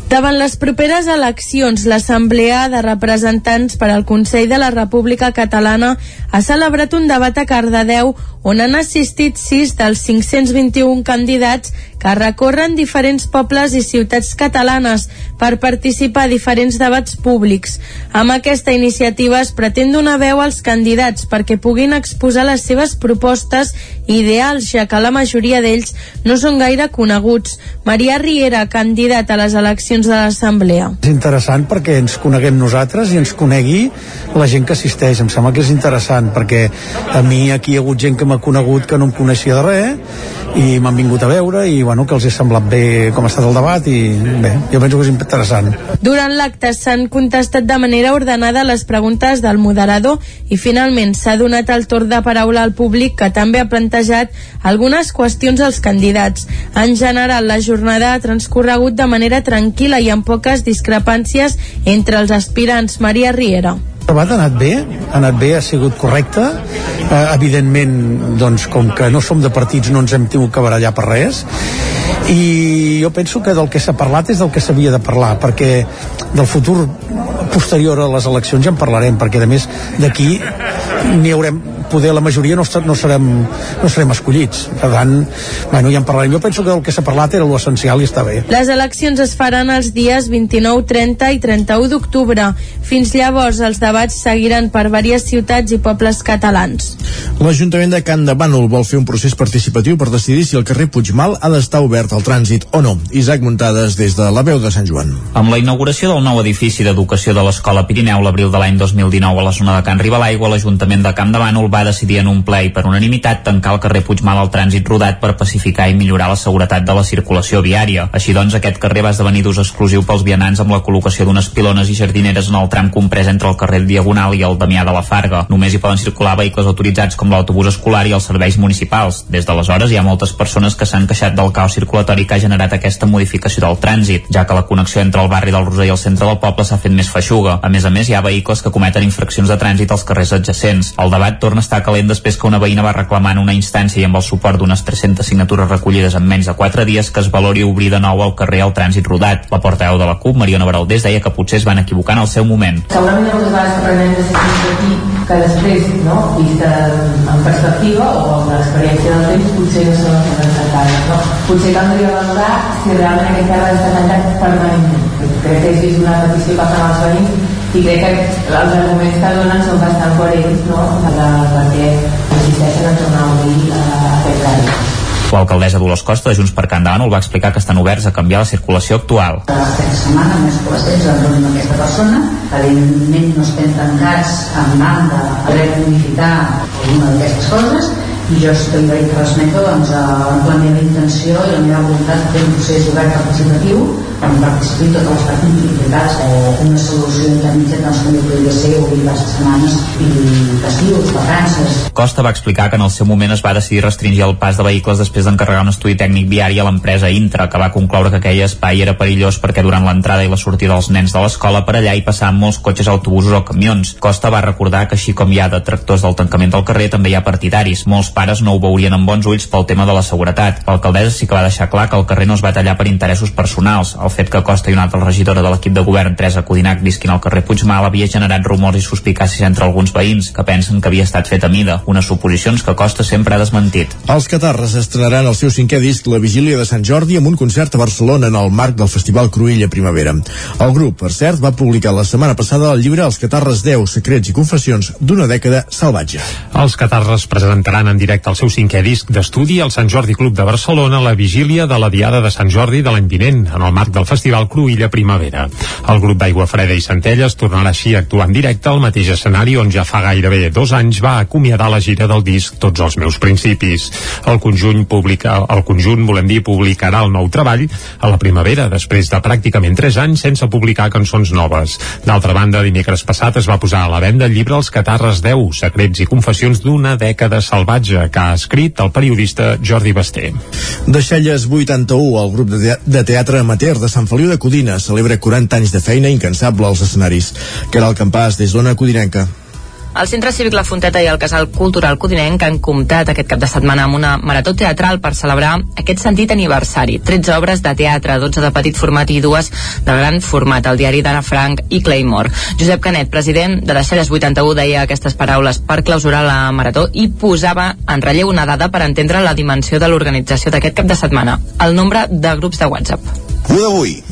Davant les properes eleccions, l'Assemblea de Representants per al Consell de la República Catalana ha celebrat un debat a Cardedeu on han assistit sis dels 521 candidats que recorren diferents pobles i ciutats catalanes per participar a diferents debats públics. Amb aquesta iniciativa es pretén donar veu als candidats perquè puguin exposar les seves propostes ideals, ja que la majoria d'ells no són gaire coneguts. Maria Riera, candidat a les eleccions de l'Assemblea. És interessant perquè ens coneguem nosaltres i ens conegui la gent que assisteix. Em sembla que és interessant perquè a mi aquí hi ha hagut gent que m'ha conegut que no em coneixia de res i m'han vingut a veure i bueno, que els he semblat bé com ha estat el debat i bé, jo penso que és interessant. Durant l'acte s'han contestat de manera ordenada les preguntes del moderador i finalment s'ha donat el torn de paraula al públic que també ha plantejat algunes qüestions als candidats. En general, la jornada ha transcorregut de manera tranquil·la i amb poques discrepàncies entre els aspirants. Maria Riera. Debat ha anat bé, ha anat bé, ha sigut correcte. Eh, evidentment, doncs, com que no som de partits no ens hem tingut que barallar per res i jo penso que del que s'ha parlat és del que s'havia de parlar perquè del futur posterior a les eleccions ja en parlarem perquè a més d'aquí n'hi haurem poder la majoria no, no, serem, no serem escollits. Per tant, bueno, ja en parlarem. Jo penso que el que s'ha parlat era l'essencial i està bé. Les eleccions es faran els dies 29, 30 i 31 d'octubre. Fins llavors, els debats seguiran per diverses ciutats i pobles catalans. L'Ajuntament de Can de Bànol vol fer un procés participatiu per decidir si el carrer Puigmal ha d'estar obert al trànsit o no. Isaac Muntades des de la veu de Sant Joan. Amb la inauguració del nou edifici d'educació de l'Escola Pirineu l'abril de l'any 2019 a la zona de Can Ribalaigua, l'Ajuntament de Camp de Bànol va decidir en un ple i per unanimitat tancar el carrer Puigmal al trànsit rodat per pacificar i millorar la seguretat de la circulació viària. Així doncs, aquest carrer va esdevenir d'ús exclusiu pels vianants amb la col·locació d'unes pilones i jardineres en el tram comprès entre el carrer Diagonal i el Damià de la Farga. Només hi poden circular vehicles autoritzats com l'autobús escolar i els serveis municipals. Des d'aleshores hi ha moltes persones que s'han queixat del caos circulatori que ha generat aquesta modificació del trànsit, ja que la connexió entre el barri del Roser i el centre del poble s'ha fet més feixuga. A més a més, hi ha vehicles que cometen infraccions de trànsit als carrers adjacents. El debat torna a estar calent després que una veïna va reclamar en una instància i amb el suport d'unes 300 signatures recollides en menys de 4 dies que es valori obrir de nou el carrer al trànsit rodat. La portaveu de la CUP, Mariona Baraldés, deia que potser es van equivocar en el seu moment. Segurament hi ha prenem decisions aquí que després, no, vista en perspectiva o amb l'experiència del temps, potser no són les encertades. No? Potser caldria valorar si realment aquest carrer està tancat permanentment. Crec que és una petició que fan els veïns i crec que els arguments que donen són bastant coherents no? per, perquè insisteixen a tornar a obrir uh, aquest ràdio. L'alcaldessa Dolors Costa de Junts per Can va explicar que estan oberts a canviar la circulació actual. Aquesta setmana més col·leccions en amb aquesta persona, evidentment no estem tancats en banda a poder modificar alguna d'aquestes coses, i jo que transmeto doncs, la meva intenció i la meva voluntat de fer un procés obert participatiu on participin totes les parts implicades o una solució intermitja doncs, com podria ser obrir les setmanes i festius, vacances. Costa va explicar que en el seu moment es va decidir restringir el pas de vehicles després d'encarregar un estudi tècnic viari a l'empresa Intra, que va concloure que aquell espai era perillós perquè durant l'entrada i la sortida dels nens de l'escola per allà hi passaven molts cotxes, autobusos o camions. Costa va recordar que així com hi ha detractors del tancament del carrer, també hi ha partidaris. Molts pares no ho veurien amb bons ulls pel tema de la seguretat. L'alcaldessa sí que va deixar clar que el carrer no es va tallar per interessos personals. El fet que Costa i una altra regidora de l'equip de govern, Teresa Codinac, visquin al carrer Puigmal havia generat rumors i suspicàcies entre alguns veïns que pensen que havia estat fet a mida, unes suposicions que Costa sempre ha desmentit. Els Catarres estrenaran el seu cinquè disc La Vigília de Sant Jordi amb un concert a Barcelona en el marc del Festival Cruïlla Primavera. El grup, per cert, va publicar la setmana passada el llibre Els Catarres 10, secrets i confessions d'una dècada salvatge. Els Catarres presentaran en directe el seu cinquè disc d'estudi al Sant Jordi Club de Barcelona la vigília de la Diada de Sant Jordi de l'any vinent, en el marc del Festival Cruïlla Primavera. El grup d'Aigua Freda i Centelles tornarà així a actuar en directe al mateix escenari on ja fa gairebé dos anys va acomiadar la gira del disc Tots els meus principis. El conjunt, publica, el conjunt volem dir, publicarà el nou treball a la primavera, després de pràcticament tres anys sense publicar cançons noves. D'altra banda, dimecres passat es va posar a la venda el llibre Els Catarres 10, secrets i confessions d'una dècada salvatge, que ha escrit el periodista Jordi Basté. Deixalles 81, el grup de teatre amateur de Sant Feliu de Codina celebra 40 anys de feina incansable als escenaris. Que era el campàs des d'Ona Codinenca. El Centre Cívic La Fonteta i el Casal Cultural Codinenc han comptat aquest cap de setmana amb una marató teatral per celebrar aquest sentit aniversari. 13 obres de teatre, 12 de petit format i dues de gran format, el diari d'Anna Frank i Claymore. Josep Canet, president de Deixalles 81, deia aquestes paraules per clausurar la marató i posava en relleu una dada per entendre la dimensió de l'organització d'aquest cap de setmana, el nombre de grups de WhatsApp. Lo d'avui,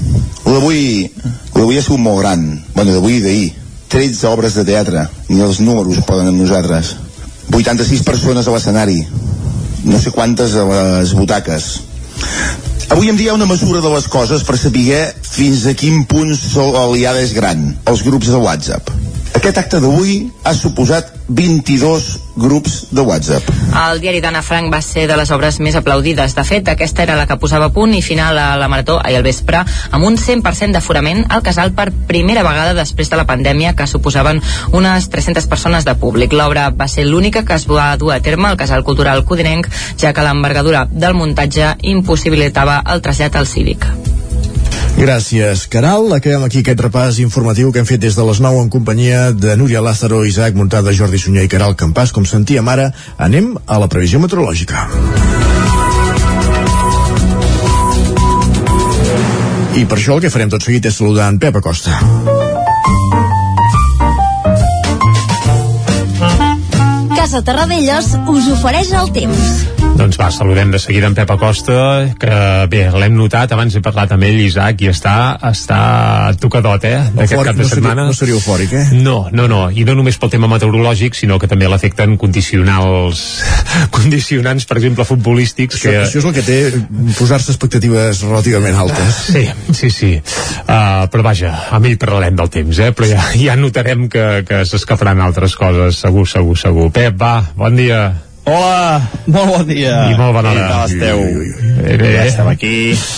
lo d'avui, lo d'avui ha sigut molt gran. Bueno, d'avui i d'ahir 13 obres de teatre, ni els números poden amb nosaltres. 86 persones a l'escenari, no sé quantes a les butaques. Avui em dia una mesura de les coses per saber fins a quin punt l'aliada és gran, els grups de WhatsApp. Aquest acte d'avui ha suposat 22 grups de WhatsApp. El diari d'Anna Frank va ser de les obres més aplaudides. De fet, aquesta era la que posava punt i final a la marató ahir al vespre amb un 100% d'aforament al casal per primera vegada després de la pandèmia que suposaven unes 300 persones de públic. L'obra va ser l'única que es va dur a terme al casal cultural codinenc ja que l'envergadura del muntatge impossibilitava el trasllat al cívic. Gràcies, Caral. Acabem aquí aquest repàs informatiu que hem fet des de les 9 en companyia de Núria Lázaro, Isaac Muntada, Jordi Sunyer i Caral Campàs. Com sentíem ara, anem a la previsió meteorològica. I per això el que farem tot seguit és saludar en Pep Acosta. Casa Terradellos us ofereix el temps. Doncs va, saludem de seguida en Pep Acosta, que bé, l'hem notat, abans he parlat amb ell, Isaac, i està, està tocadot, eh, d'aquest cap de no seria, setmana. no seria eufòric, eh? No, no, no, i no només pel tema meteorològic, sinó que també l'afecten condicionals, condicionants, per exemple, futbolístics. Això, que... això és el que té posar-se expectatives relativament altes. Sí, sí, sí. Uh, però vaja, amb ell parlarem del temps, eh? Però ja, ja notarem que, que s'escaparan altres coses, segur, segur, segur. Pep, va, bon dia. Hola, molt bon dia. I molt bona hora. com esteu? Bé, bé. Ja estem aquí,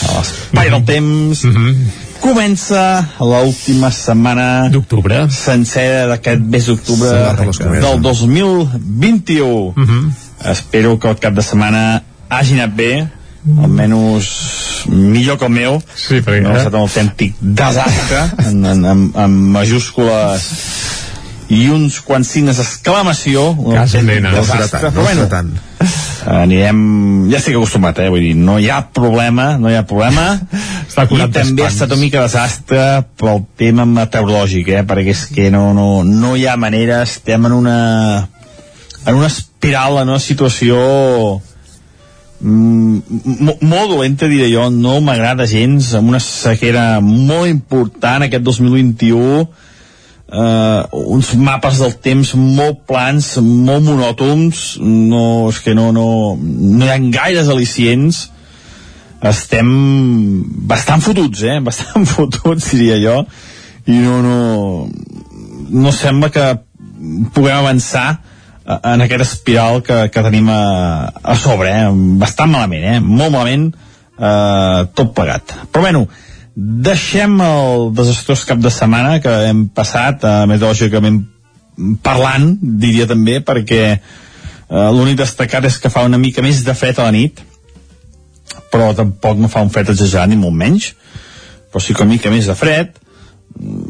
a l'espai del temps. Mhm. Comença l'última setmana d'octubre sencera d'aquest mes d'octubre del 2021. Mhm. Espero que el cap de setmana hagi anat bé, almenys millor que el meu. Sí, perquè... No ha estat un autèntic desastre, en, en, en, en majúscules i uns quants signes d'exclamació Casa nena, no serà tant, no bueno, tant. anirem ja estic acostumat, eh? vull dir, no hi ha problema no hi ha problema Està i també ha estat una mica desastre pel tema meteorològic eh? perquè és que no, no, no hi ha manera estem en una en una espiral, en una situació mm, mo- molt dolenta diré jo, no m'agrada gens amb una sequera molt important aquest 2021 eh, uns mapes del temps molt plans, molt monòtons, no, és que no, no, no hi ha gaires al·licients, estem bastant fotuts, eh? Bastant fotuts, diria jo, i no, no, no sembla que puguem avançar eh, en aquesta espiral que, que tenim a, a sobre, eh? bastant malament, eh? molt malament, eh, tot plegat. Però bueno, deixem el desastrós cap de setmana que hem passat, eh, meteorològicament parlant, diria també, perquè eh, l'únic destacat és que fa una mica més de fred a la nit, però tampoc no fa un fred exagerat ni molt menys, però sí que una mica més de fred,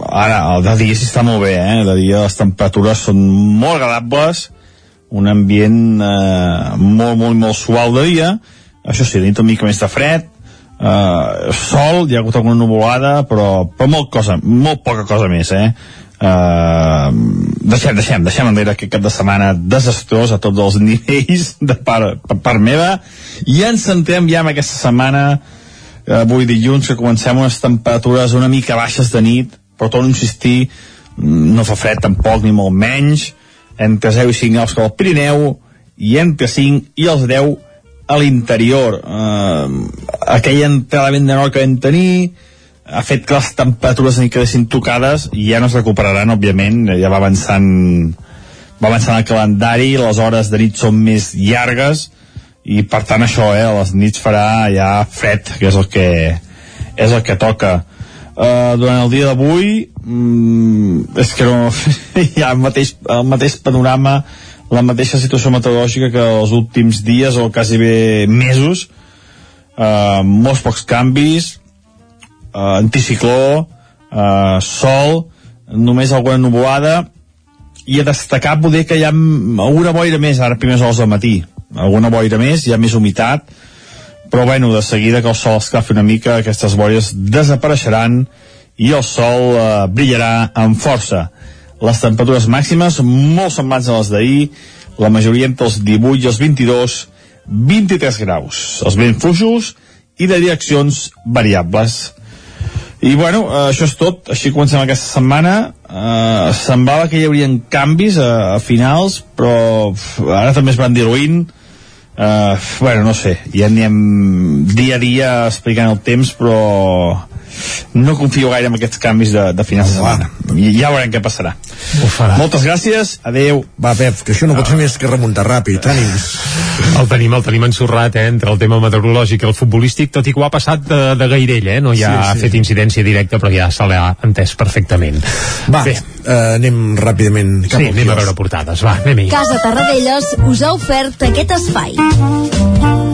ara, el de dia sí està molt bé, eh? de dia les temperatures són molt agradables, un ambient eh, molt, molt, molt suau de dia, això sí, de nit una mica més de fred, eh, sol, hi ha hagut alguna nuvolada, però, però molt, cosa, molt poca cosa més, eh? Uh, deixem, deixem, deixem enrere aquest cap de setmana desastrós a tots els nivells de part, per part meva i ens centrem ja en aquesta setmana avui dilluns que comencem unes temperatures una mica baixes de nit però torno a insistir no fa fred tampoc ni molt menys entre 0 i 5 graus que al Pirineu i entre 5 i els 10 a l'interior eh, aquella entrada vent de nord que vam tenir ha fet que les temperatures ni quedessin tocades i ja no es recuperaran, òbviament, ja va avançant va avançant el calendari, les hores de nit són més llargues i per tant això, eh, a les nits farà ja fred, que és el que és el que toca. Uh, durant el dia d'avui mm, és que no hi ha el mateix, el mateix panorama la mateixa situació meteorològica que els últims dies o quasi bé mesos. Uh, molts pocs canvis uh, anticicló uh, sol només alguna nuvolada i a destacar poder que hi ha alguna boira més ara primers hores del matí. Alguna boira més, hi ha més humitat però bueno, de seguida que el sol esclafi una mica aquestes boires desapareixeran i el sol eh, brillarà amb força les temperatures màximes molt semblants a les d'ahir la majoria entre els 18 i els 22 23 graus. Els vents fluixos i de direccions variables. I bueno, eh, això és tot. Així comencem aquesta setmana. Eh, semblava que hi haurien canvis a, a finals però ara també es van diluint. Uh, bueno, no sé, ja anem dia a dia explicant el temps, però no confio gaire en aquests canvis de, de finals de setmana. I ja veurem què passarà. Ho farà. Moltes gràcies, adeu. Va, Pep, que això no pot fer més que remuntar ràpid. Ànims. El tenim, el tenim ensorrat, eh, entre el tema meteorològic i el futbolístic, tot i que ho ha passat de, de gairell, eh? No hi ha Sí, sí. fet incidència directa, però ja se l'ha entès perfectament. Va, Bé, eh, anem ràpidament cap sí, anem a veure portades, va, anem-hi. Casa Tarradellas us ha ofert aquest espai.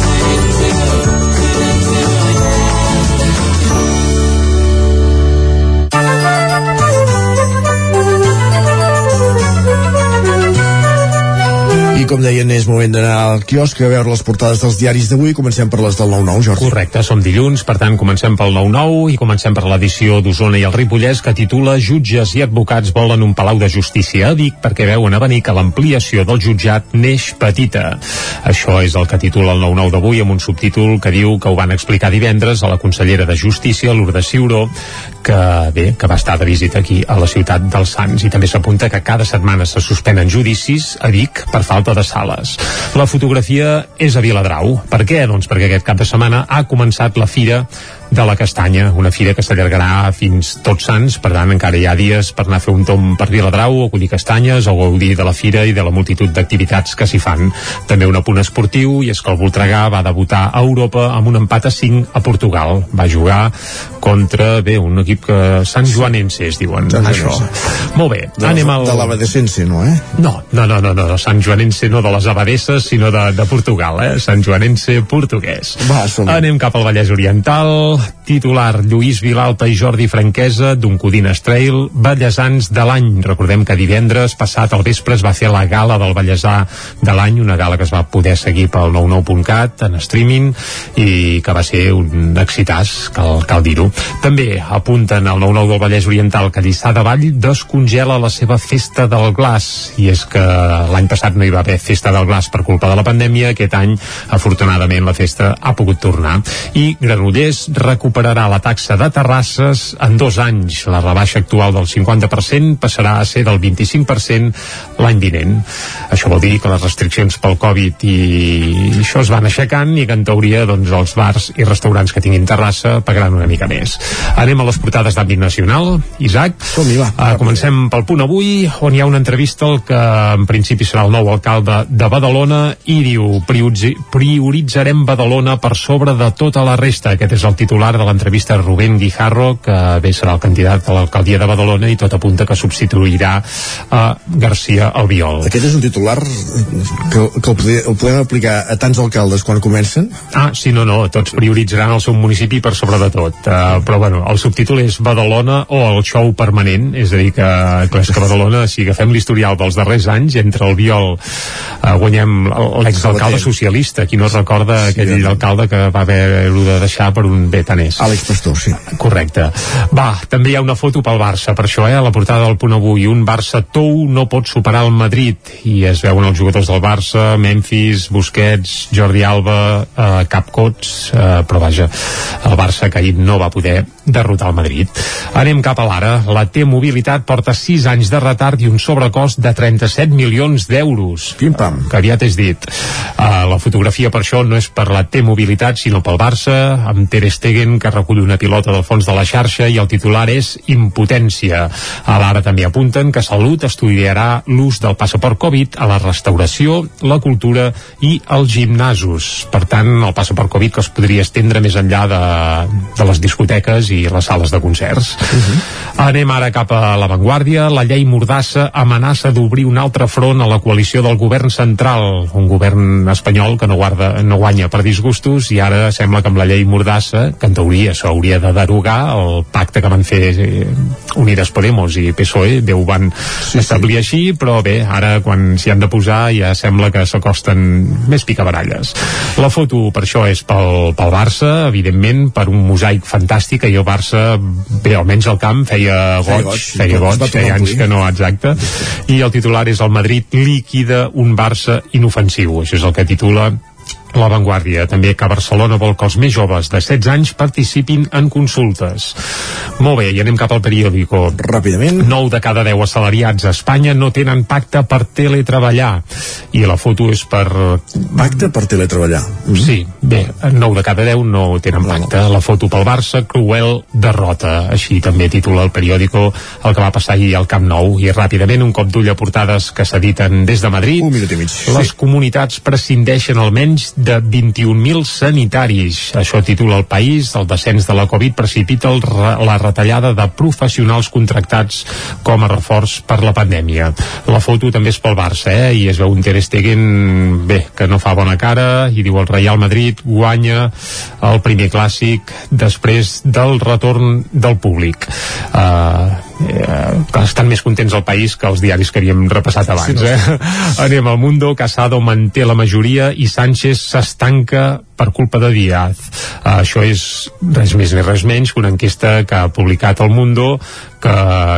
I com deien, és moment d'anar al quiosc a veure les portades dels diaris d'avui. Comencem per les del 9-9, Jordi. Correcte, som dilluns, per tant comencem pel 9-9 i comencem per l'edició d'Osona i el Ripollès que titula Jutges i advocats volen un palau de justícia a Vic perquè veuen a venir que l'ampliació del jutjat neix petita. Això és el que titula el 9-9 d'avui amb un subtítol que diu que ho van explicar divendres a la consellera de Justícia, Lourdes Ciuró, que bé, que va estar de visita aquí a la ciutat dels Sants i també s'apunta que cada setmana se suspenen judicis a Vic per falta de sales. La fotografia és a Viladrau. Per què? Doncs perquè aquest cap de setmana ha començat la fira de la Castanya, una fira que s'allargarà fins tots sants, per tant encara hi ha dies per anar a fer un tom per Viladrau o collir castanyes o gaudir de la fira i de la multitud d'activitats que s'hi fan. També un apunt esportiu i és que el Voltregà va debutar a Europa amb un empat a 5 a Portugal. Va jugar contra, bé, un equip que Sant Joanense es diuen, Sant això. Molt bé, De, anem al... de l'Abadesense, no, eh? No, no, no, no, no, Sant Joanense no de les abadesses, sinó de, de Portugal, eh? Sant Joanense portuguès. Va, som Anem cap al Vallès Oriental, titular Lluís Vilalta i Jordi Franquesa d'un Codines Trail, Vallesans de l'any. Recordem que divendres passat al vespre es va fer la gala del Vallesà de l'any, una gala que es va poder seguir pel 99.cat en streaming i que va ser un excitàs, cal, cal dir-ho. També apunten al 99 del Vallès Oriental que Lliçà de Vall descongela la seva festa del glaç i és que l'any passat no hi va haver festa del glaç per culpa de la pandèmia, aquest any afortunadament la festa ha pogut tornar i Granollers recuperarà la taxa de terrasses. En dos anys la rebaixa actual del 50% passarà a ser del 25% l'any vinent. Això vol dir que les restriccions pel Covid i això es van aixecant i que en teoria doncs, els bars i restaurants que tinguin terrassa pagaran una mica més. Anem a les portades d'àmbit nacional. Isaac, uh, comencem pel punt avui on hi ha una entrevista al que en principi serà el nou alcalde de Badalona i diu "Prioritzi- prioritzarem Badalona per sobre de tota la resta aquest és el titular de l'entrevista Rubén Guijarro que bé serà el candidat a l'alcaldia de Badalona i tot apunta que substituirà a García Albiol Aquest és un titular que, que el, podem, el podem aplicar a tants alcaldes quan comencen? Ah, sí, no, no, tots prioritzaran el seu municipi per sobre de tot. Uh, però, bueno, el subtítol és Badalona o el show permanent, és a dir, que, clar, és que Badalona, si agafem l'historial dels darrers anys, entre el Viol uh, guanyem l'exalcalde socialista, qui no recorda sí, aquell alcalde que va haver-ho de deixar per un bé tan és. Àlex Pastor, sí. Correcte. Va, també hi ha una foto pel Barça, per això, eh, a la portada del punt avui, un Barça tou no pot superar el Madrid, i es veuen els jugadors del Barça, Memphis, Busquets, Jordi Alba, eh, Capcots, eh, però vaja, el Barça que ahir no va poder derrotar el Madrid. Anem cap a l'ara. La T-Mobilitat porta 6 anys de retard i un sobrecost de 37 milions d'euros. Pim-pam. Que aviat és dit. Uh, la fotografia per això no és per la T-Mobilitat, sinó pel Barça, amb Ter Stegen, que recull una pilota del fons de la xarxa i el titular és impotència. A l'ara també apunten que Salut estudiarà l'ús del passaport Covid a la restauració, la cultura i els gimnasos. Per tant, el passaport Covid que es podria estendre més enllà de, de les discoteques i les sales de concerts. Uh -huh. Anem ara cap a l'avantguàrdia. La llei Mordassa amenaça d'obrir un altre front a la coalició del govern central, un govern espanyol que no, guarda, no guanya per disgustos i ara sembla que amb la llei Mordassa, que en teoria s'hauria de derogar el pacte que van fer eh, Unides Podemos i PSOE, Déu van sí, establir sí. així, però bé, ara quan s'hi han de posar ja sembla que s'acosten més picabaralles. La foto per això és pel, pel Barça, evidentment, per un mosaic fantàstic, i el Barça, bé, almenys al camp, feia Feia goig, goig, feia es va goig, tornar feia anys que no, exacte, i el titular és el Madrid líquida un Barça inofensiu, això és el que titula la Vanguardia, també que Barcelona vol que els més joves de 16 anys participin en consultes. Molt bé, i anem cap al periòdico. Ràpidament. 9 de cada 10 assalariats a Espanya no tenen pacte per teletreballar. I la foto és per... Pacte per teletreballar. Sí, bé, 9 de cada 10 no tenen pacte. La foto pel Barça, cruel derrota. Així també titula el periòdico el que va passar ahir al Camp Nou. I ràpidament un cop d'ull a portades que s'editen des de Madrid. Un minut i mig. Les comunitats prescindeixen almenys de 21.000 sanitaris. Això titula el país. El descens de la Covid precipita el, la retallada de professionals contractats com a reforç per la pandèmia. La foto també és pel Barça, eh? I es veu un Ter Stegen, bé, que no fa bona cara, i diu el Real Madrid guanya el primer clàssic després del retorn del públic. Uh, eh, estan més contents al país que els diaris que havíem repassat abans. Sí, no. eh? Anem al Mundo, Casado manté la majoria i Sánchez s'estanca per culpa de Díaz. Uh, això és res més ni res menys que una enquesta que ha publicat el Mundo que,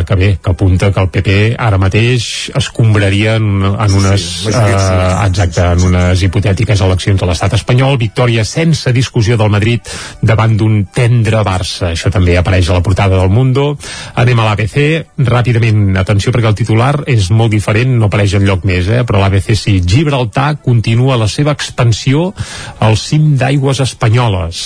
que bé, que apunta que el PP ara mateix escombraria en, en unes sí, uh, exacte, en unes hipotètiques eleccions a l'estat espanyol, victòria sense discussió del Madrid davant d'un tendre Barça. Això també apareix a la portada del Mundo. Anem a l'ABC l'ABC, ràpidament, atenció perquè el titular és molt diferent, no apareix en lloc més, eh? però l'ABC sí. Gibraltar continua la seva expansió al cim d'aigües espanyoles.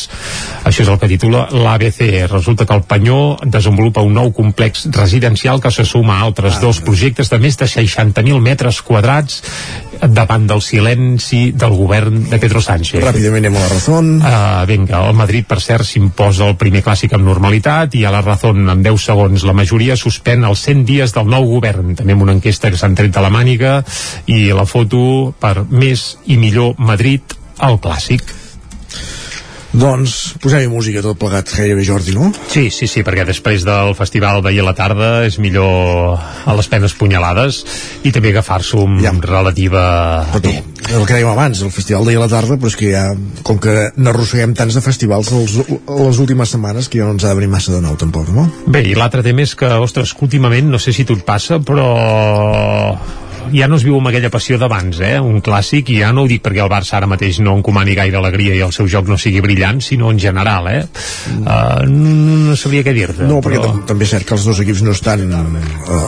Això és el que titula l'ABC. Resulta que el Panyó desenvolupa un nou complex residencial que se suma a altres ah, dos projectes de més de 60.000 metres quadrats davant del silenci del govern de Pedro Sánchez. Ràpidament anem a la Razón. Uh, vinga, el Madrid, per cert, s'imposa el primer clàssic amb normalitat i a la Razón, en 10 segons, la majoria suspèn els 100 dies del nou govern. També amb una enquesta que s'han tret de la màniga i la foto per més i millor Madrid al clàssic. Doncs posem-hi música tot plegat gairebé Jordi, no? Sí, sí, sí, perquè després del festival d'ahir a la tarda és millor a les penes punyalades i també agafar-s'ho amb ja. relativa... Però, el que dèiem abans, el festival d'ahir a la tarda, però és que ja, com que n'arrosseguem tants de festivals els, les últimes setmanes que ja no ens ha de venir massa de nou tampoc, no? Bé, i l'altre tema és que, ostres, últimament, no sé si tu et passa, però ja no es viu amb aquella passió d'abans, eh? Un clàssic, i ja no ho dic perquè el Barça ara mateix no encomani gaire alegria i el seu joc no sigui brillant, sinó en general, eh? Uh, no sabria què dir-te. No, perquè però... també és cert que els dos equips no estan a,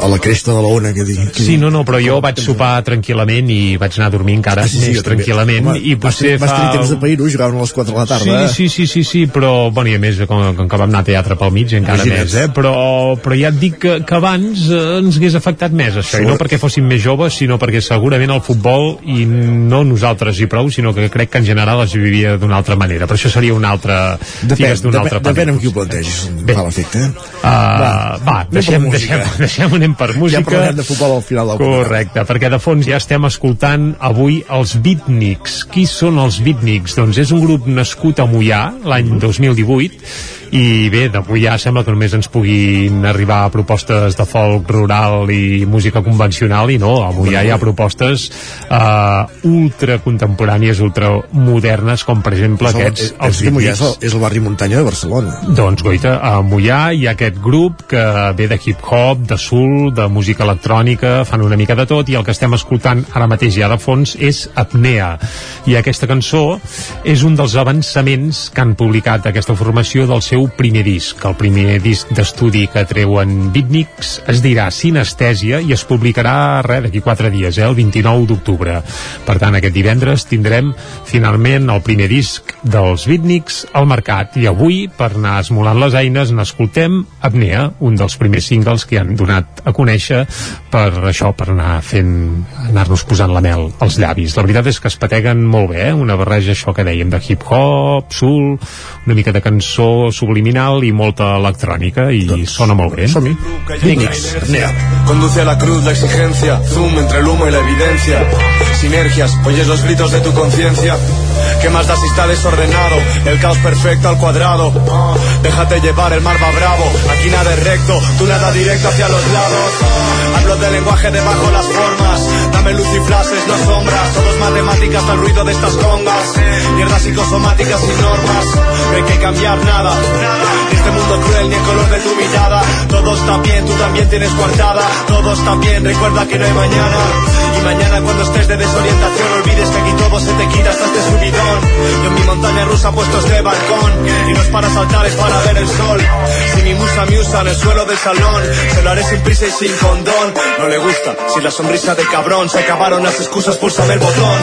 a la cresta de la ona, que digui. Sí, no, no, però jo vaig sopar tranquil·lament i vaig anar a dormir encara ah, sí, sí, més tranquil·lament. Home, i potser vas, fa... Vas temps de pair jugaven a les 4 de la tarda. Sí, eh? sí, sí, sí, sí, però, bueno, i a més, com, com que vam anar a teatre pel mig, encara Imagina't. més, eh? Però, però ja et dic que, que abans eh, ens hagués afectat més, això, Segur. i no perquè fóssim més joves, sinó perquè segur segurament el futbol i no nosaltres i prou, sinó que crec que en general es vivia d'una altra manera. Per això seria una altra... Depèn, depèn, altre depèn amb qui ho plantegis. Bé. Fa l'efecte. Uh, va, va deixem, deixem, deixem, anem per música. Ja parlarem de futbol al final del Correcte, perquè de fons ja estem escoltant avui els Beatniks. Qui són els Beatniks? Doncs és un grup nascut a Mollà l'any 2018 i bé, d'avui ja sembla que només ens puguin arribar propostes de folk rural i música convencional i no, avui ja hi ha propostes uh, ultra contemporànies, ultra modernes com per exemple és aquests el, els és, és, el, és el barri muntanya de Barcelona. Doncs goita, a Mollà hi ha aquest grup que ve de hip-hop, de soul de música electrònica, fan una mica de tot i el que estem escoltant ara mateix ja de fons és Apnea. I aquesta cançó és un dels avançaments que han publicat aquesta formació del seu seu primer disc. El primer disc d'estudi que treuen Bitniks es dirà Sinestèsia i es publicarà res d'aquí quatre dies, eh, el 29 d'octubre. Per tant, aquest divendres tindrem finalment el primer disc dels Bitniks al mercat i avui, per anar esmolant les eines, n'escoltem Apnea, un dels primers singles que han donat a conèixer per això, per anar fent anar-nos posant la mel als llavis. La veritat és que es pateguen molt bé, eh? una barreja això que dèiem de hip-hop, soul, una mica de cançó subliminal i molta electrònica i doncs, sona molt bé. Som-hi. Conduce a la cruz la exigencia, zoom entre el humo y la evidencia. Sinergias, oyes los gritos de tu conciencia. ¿Qué más da si está desordenado? El caos perfecto al cuadrado. Déjate llevar, el mar va bravo. Aquí nada es recto, tú nada directo hacia los lados. Hablo de lenguaje debajo las formas. Dame luz y frases, no sombras. Todos matemáticas al ruido de estas congas. Mierdas psicosomáticas sin normas. No hay que cambiar nada. Este mundo cruel, ni el color de tu mirada. Todo está bien, tú también tienes coartada. Todo está bien, recuerda que no hay mañana. Y mañana cuando estés de desorientación, olvides que aquí todo se te quita hasta este subidón. Yo en mi montaña rusa puesto este balcón. Y no es para saltar, es para ver el sol. Si mi musa me usa en el suelo del salón, se lo haré sin prisa y sin condón. No le gusta, si la sonrisa de cabrón se acabaron las excusas, pulsame el botón.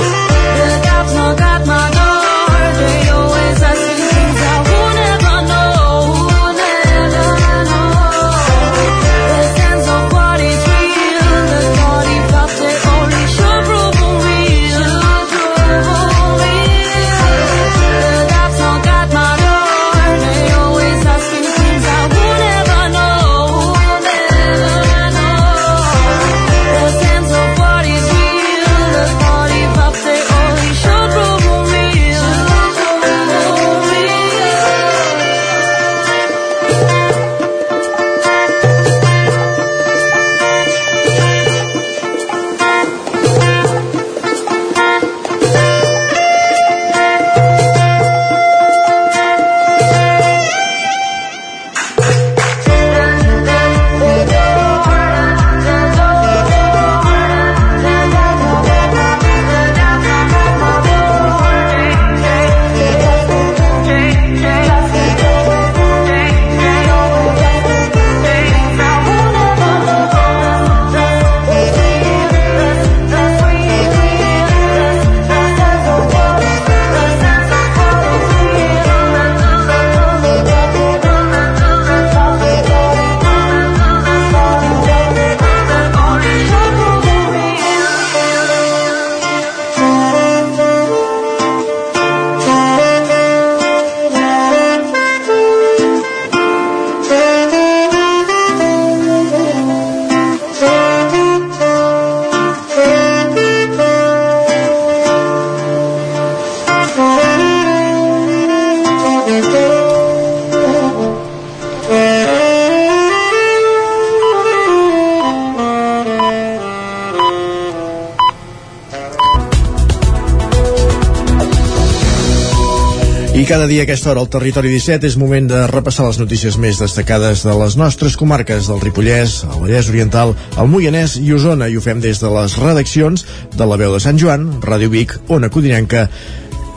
Cada dia a aquesta hora al Territori 17 és moment de repassar les notícies més destacades de les nostres comarques del Ripollès, el Vallès Oriental, el Moianès i Osona i ho fem des de les redaccions de la veu de Sant Joan, Ràdio Vic, Ona Codinenca,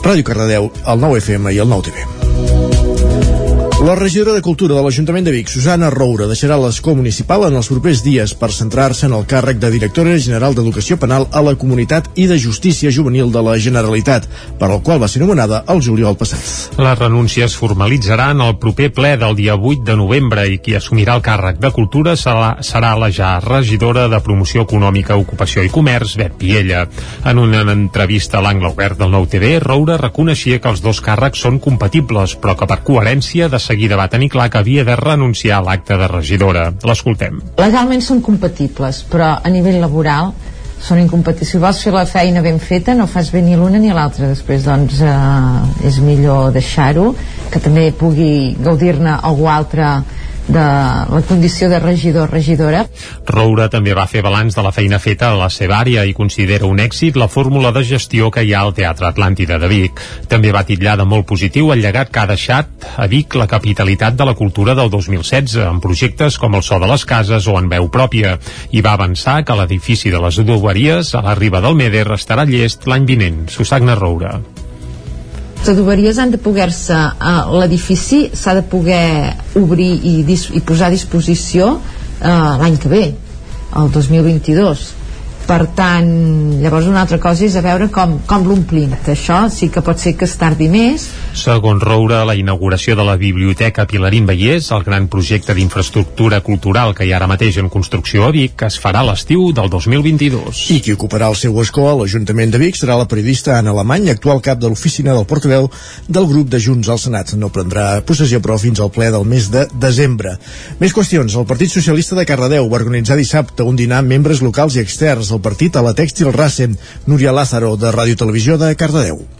Ràdio Cardedeu, el 9 FM i el 9 TV. La regidora de Cultura de l'Ajuntament de Vic, Susana Roura, deixarà l'escó municipal en els propers dies per centrar-se en el càrrec de directora general d'Educació Penal a la Comunitat i de Justícia Juvenil de la Generalitat, per al qual va ser nomenada el juliol passat. La renúncia es formalitzarà en el proper ple del dia 8 de novembre i qui assumirà el càrrec de Cultura serà, serà la ja regidora de Promoció Econòmica, Ocupació i Comerç, Bet Piella. En una entrevista a l'angle obert del Nou TV, Roura reconeixia que els dos càrrecs són compatibles, però que per coherència de seguida va tenir clar que havia de renunciar a l'acte de regidora. L'escoltem. Legalment són compatibles, però a nivell laboral són incompatibles. Si vols fer la feina ben feta, no fas bé ni l'una ni l'altra. Després, doncs, eh, és millor deixar-ho, que també pugui gaudir-ne algú altre de la condició de regidor o regidora. Roura també va fer balanç de la feina feta a la seva àrea i considera un èxit la fórmula de gestió que hi ha al Teatre Atlàntida de Vic. També va titllar de molt positiu el llegat que ha deixat a Vic la capitalitat de la cultura del 2016, amb projectes com el So de les Cases o en veu pròpia, i va avançar que l'edifici de les adoberies a la riba del Meder estarà llest l'any vinent. Susagna Roura. Les adoberies han de poder-se, eh, l'edifici s'ha de poder obrir i, i posar a disposició eh, l'any que ve, el 2022 per tant, llavors una altra cosa és a veure com, com l'omplim això sí que pot ser que es tardi més Segons Roura, la inauguració de la Biblioteca Pilarín Vallès, el gran projecte d'infraestructura cultural que hi ha ara mateix en construcció a Vic, es farà a l'estiu del 2022. I qui ocuparà el seu escó a l'Ajuntament de Vic serà la periodista Anna Alemany, actual cap de l'oficina del portaveu del grup de Junts al Senat. No prendrà possessió, però, fins al ple del mes de desembre. Més qüestions. El Partit Socialista de Cardedeu va organitzar dissabte un dinar amb membres locals i externs del partit a la Tèxtil Race, Núria Lázaro, de Ràdio Televisió de Cardedeu.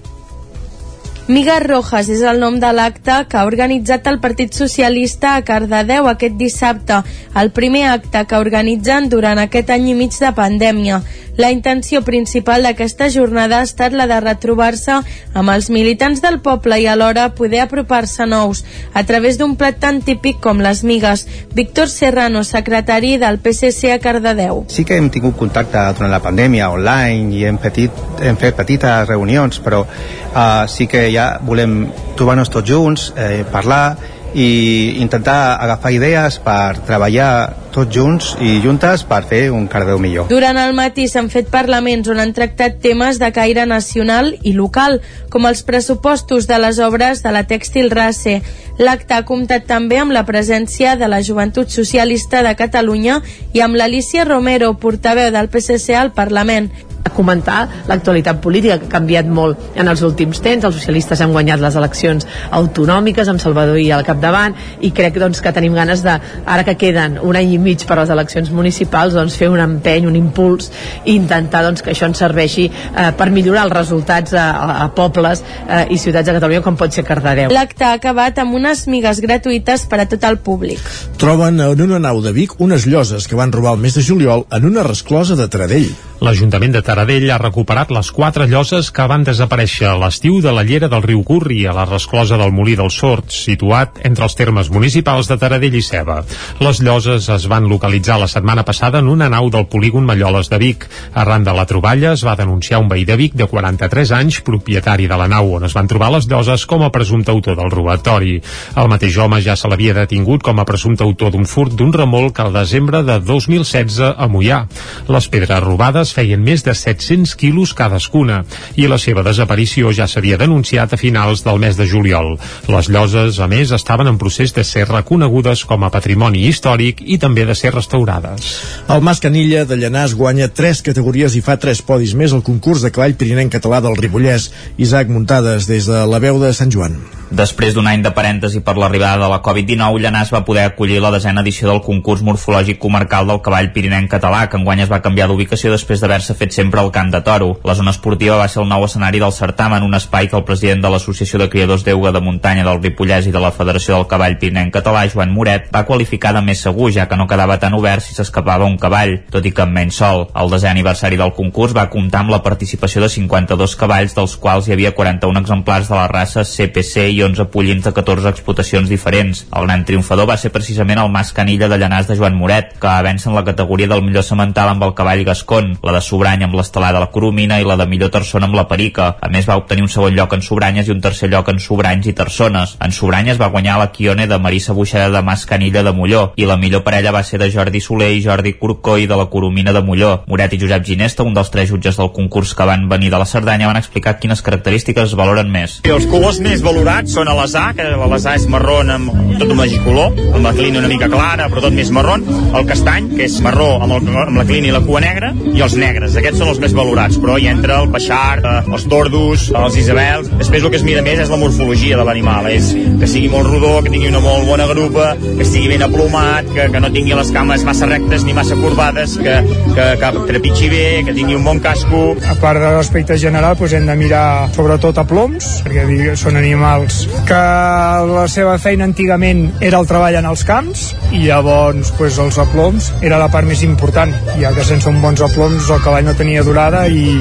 Migas Rojas és el nom de l'acte que ha organitzat el Partit Socialista a Cardedeu aquest dissabte, el primer acte que organitzen durant aquest any i mig de pandèmia. La intenció principal d'aquesta jornada ha estat la de retrobar-se amb els militants del poble i alhora poder apropar-se nous a través d'un plat tan típic com les migues. Víctor Serrano, secretari del PSC a Cardedeu. Sí que hem tingut contacte durant la pandèmia online i hem, petit, hem fet petites reunions, però uh, sí que ja volem trobar-nos tots junts, eh, parlar i intentar agafar idees per treballar tots junts i juntes per fer un Cardeu millor. Durant el matí s'han fet parlaments on han tractat temes de caire nacional i local, com els pressupostos de les obres de la Tèxtil Race. L'acte ha comptat també amb la presència de la Joventut Socialista de Catalunya i amb l'Alicia Romero, portaveu del PSC al Parlament a comentar l'actualitat política que ha canviat molt en els últims temps. Els socialistes han guanyat les eleccions autonòmiques amb Salvador i al capdavant i crec doncs, que tenim ganes de, ara que queden un any i mig per a les eleccions municipals, doncs, fer un empeny, un impuls i intentar doncs, que això ens serveixi eh, per millorar els resultats a, a pobles eh, i ciutats de Catalunya com pot ser Cardedeu. L'acte ha acabat amb unes migues gratuïtes per a tot el públic. Troben en una nau de Vic unes lloses que van robar el mes de juliol en una resclosa de Taradell. L'Ajuntament de Taradell ha recuperat les quatre lloses que van desaparèixer a l'estiu de la llera del riu Gurri a la resclosa del Molí del Sort, situat entre els termes municipals de Taradell i Ceba. Les lloses es van localitzar la setmana passada en una nau del polígon Malloles de Vic. Arran de la troballa es va denunciar un veí de Vic de 43 anys, propietari de la nau on es van trobar les lloses com a presumpte autor del robatori. El mateix home ja se l'havia detingut com a presumpte autor d'un furt d'un remolc al desembre de 2016 a Mollà. Les pedres robades feien més de 700 quilos cadascuna i la seva desaparició ja s'havia denunciat a finals del mes de juliol. Les lloses, a més, estaven en procés de ser reconegudes com a patrimoni històric i també de ser restaurades. El Mas Canilla de Llanàs guanya tres categories i fa tres podis més al concurs de cavall pirinenc català del Ripollès. Isaac Muntades, des de la veu de Sant Joan. Després d'un any de parèntesi per l'arribada de la Covid-19, Llanàs va poder acollir la desena edició del concurs morfològic comarcal del cavall pirinenc català, que enguany es va canviar d'ubicació després d'haver-se fet sempre al Camp de Toro. La zona esportiva va ser el nou escenari del certamen, un espai que el president de l'Associació de Criadors d'Euga de Muntanya del Ripollès i de la Federació del Cavall Pirinenc Català, Joan Moret, va qualificar de més segur, ja que no quedava tan obert si s'escapava un cavall, tot i que amb menys sol. El desè aniversari del concurs va comptar amb la participació de 52 cavalls, dels quals hi havia 41 exemplars de la raça CPC i 11 pollins de 14 explotacions diferents. El gran triomfador va ser precisament el Mas Canilla de Llanàs de Joan Moret, que va vèncer en la categoria del millor semental amb el cavall Gascon, la de Sobrany amb l'estelada de la Coromina i la de millor terçona amb la Perica. A més va obtenir un segon lloc en Sobranyes i un tercer lloc en Sobranys i Terçones. En Sobranyes va guanyar la Quione de Marissa Buixeda de Mas Canilla de Molló i la millor parella va ser de Jordi Soler i Jordi Corcó i de la Coromina de Molló. Moret i Josep Ginesta, un dels tres jutges del concurs que van venir de la Cerdanya, van explicar quines característiques es valoren més. I els colors més valorats són a l'asà, que l'asà és marró amb tot un magicolor, amb la clina una mica clara, però tot més marró, el castany, que és marró amb, el, amb la clina i la cua negra, i els negres. Aquests són els més valorats, però hi entra el peixard, eh, els tordos, els isabels. Després el que es mira més és la morfologia de l'animal, és que sigui molt rodó, que tingui una molt bona grupa, que estigui ben aplomat, que, que no tingui les cames massa rectes ni massa corbades, que, que, que trepitgi bé, que tingui un bon casco. A part de l'aspecte general, doncs hem de mirar sobretot a ploms, perquè són animals que la seva feina antigament era el treball en els camps, i llavors doncs, els aploms era la part més important, ja que sense un bons aploms el cavall no tenia durada i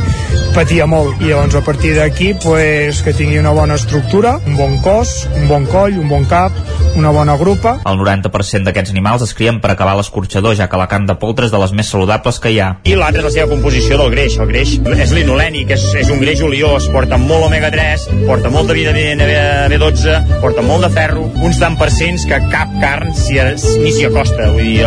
patia molt. I llavors a partir d'aquí pues, que tingui una bona estructura, un bon cos, un bon coll, un bon cap, una bona grupa. El 90% d'aquests animals es crien per acabar l'escorxador, ja que la carn de poltre és de les més saludables que hi ha. I l'altre és la seva composició del greix. El greix és linolènic, és, és un greix oliós, porta molt omega-3, porta molt de vitamina B12, porta molt de ferro, uns tant percents que cap carn si, ni s'hi acosta. Vull dir,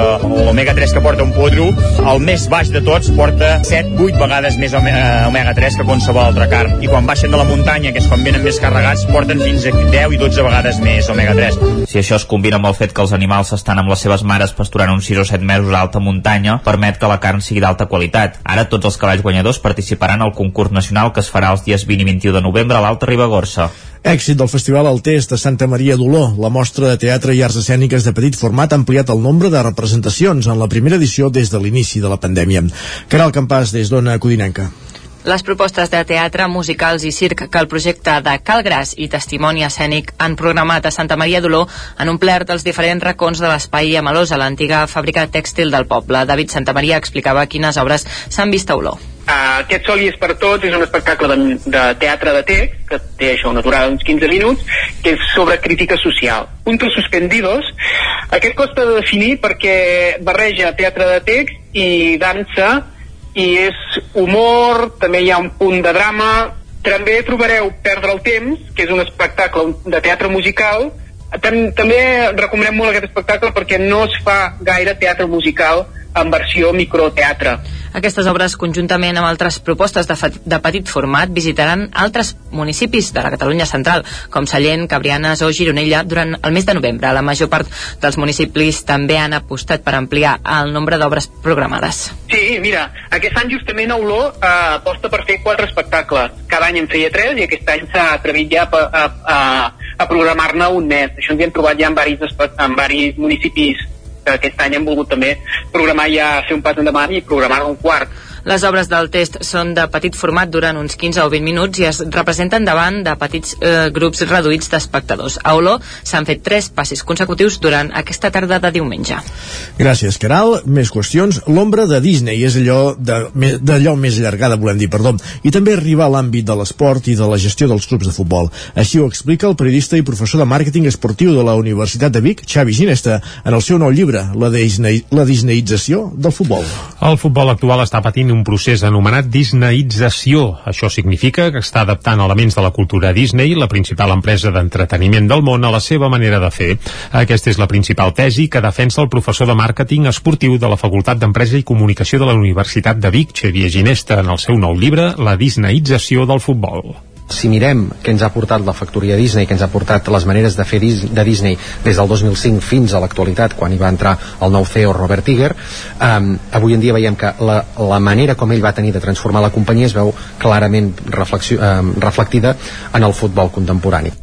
l'omega-3 que porta un podro, el més baix de tots porta 7-8 vegades més omega-3 que qualsevol altra carn. I quan baixen de la muntanya, que és quan venen més carregats, porten fins a 10 i 12 vegades més omega-3. Si això es combina amb el fet que els animals estan amb les seves mares pasturant uns 6 o 7 mesos a alta muntanya, permet que la carn sigui d'alta qualitat. Ara tots els cavalls guanyadors participaran al concurs nacional que es farà els dies 20 i 21 de novembre a l'Alta Ribagorça. Èxit del Festival El Test de Santa Maria d'Oló. La mostra de teatre i arts escèniques de petit format ha ampliat el nombre de representacions en la primera edició des de l'inici de la pandèmia. Caral Campàs, des d'Ona Codinenca. Les propostes de teatre, musicals i circ que el projecte de Calgras i Testimoni Escènic han programat a Santa Maria d'Oló han omplert els diferents racons de l'espai Amalós a l'antiga fàbrica tèxtil del poble. David Santamaria explicava quines obres s'han vist a Oló. Uh, aquest Sol i és per tots és un espectacle de, de teatre de text que té això una durada d'uns 15 minuts que és sobre crítica social Puntos suspendidos aquest costa de definir perquè barreja teatre de text i dansa i és humor, també hi ha un punt de drama també trobareu Perdre el temps que és un espectacle de teatre musical Tam també recomanem molt aquest espectacle perquè no es fa gaire teatre musical en versió microteatre. Aquestes obres, conjuntament amb altres propostes de, de petit format, visitaran altres municipis de la Catalunya central, com Sallent, Cabrianes o Gironella, durant el mes de novembre. La major part dels municipis també han apostat per ampliar el nombre d'obres programades. Sí, mira, aquest any justament Oló eh, aposta per fer quatre espectacles. Cada any en feia tres i aquest any s'ha atrevit ja a, a, a, programar-ne un mes. Això ens hi hem trobat ja en varis, en varis municipis que aquest any hem volgut també programar ja fer un pas endavant i programar un quart les obres del test són de petit format, duren uns 15 o 20 minuts i es representen davant de petits eh, grups reduïts d'espectadors. A Oló s'han fet tres passis consecutius durant aquesta tarda de diumenge. Gràcies, Caral. Més qüestions. L'ombra de Disney és allò d'allò més allargada, volem dir, perdó, i també arriba a l'àmbit de l'esport i de la gestió dels clubs de futbol. Així ho explica el periodista i professor de màrqueting esportiu de la Universitat de Vic, Xavi Ginesta, en el seu nou llibre, La, Disney, la Disneyització del futbol. El futbol actual està patint un procés anomenat Disneyització. Això significa que està adaptant elements de la cultura Disney, la principal empresa d'entreteniment del món, a la seva manera de fer. Aquesta és la principal tesi que defensa el professor de màrqueting esportiu de la Facultat d'Empresa i Comunicació de la Universitat de Vic, Xavier Ginesta, en el seu nou llibre La Disneyització del futbol si mirem què ens ha portat la factoria Disney, què ens ha portat les maneres de fer de Disney des del 2005 fins a l'actualitat, quan hi va entrar el nou CEO Robert Iger, um, avui en dia veiem que la, la manera com ell va tenir de transformar la companyia es veu clarament um, reflectida en el futbol contemporani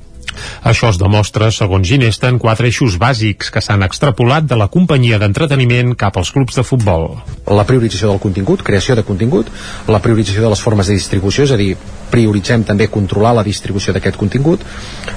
Això es demostra, segons Ginesta, en quatre eixos bàsics que s'han extrapolat de la companyia d'entreteniment cap als clubs de futbol. La priorització del contingut, creació de contingut, la priorització de les formes de distribució, és a dir, prioritzem també controlar la distribució d'aquest contingut,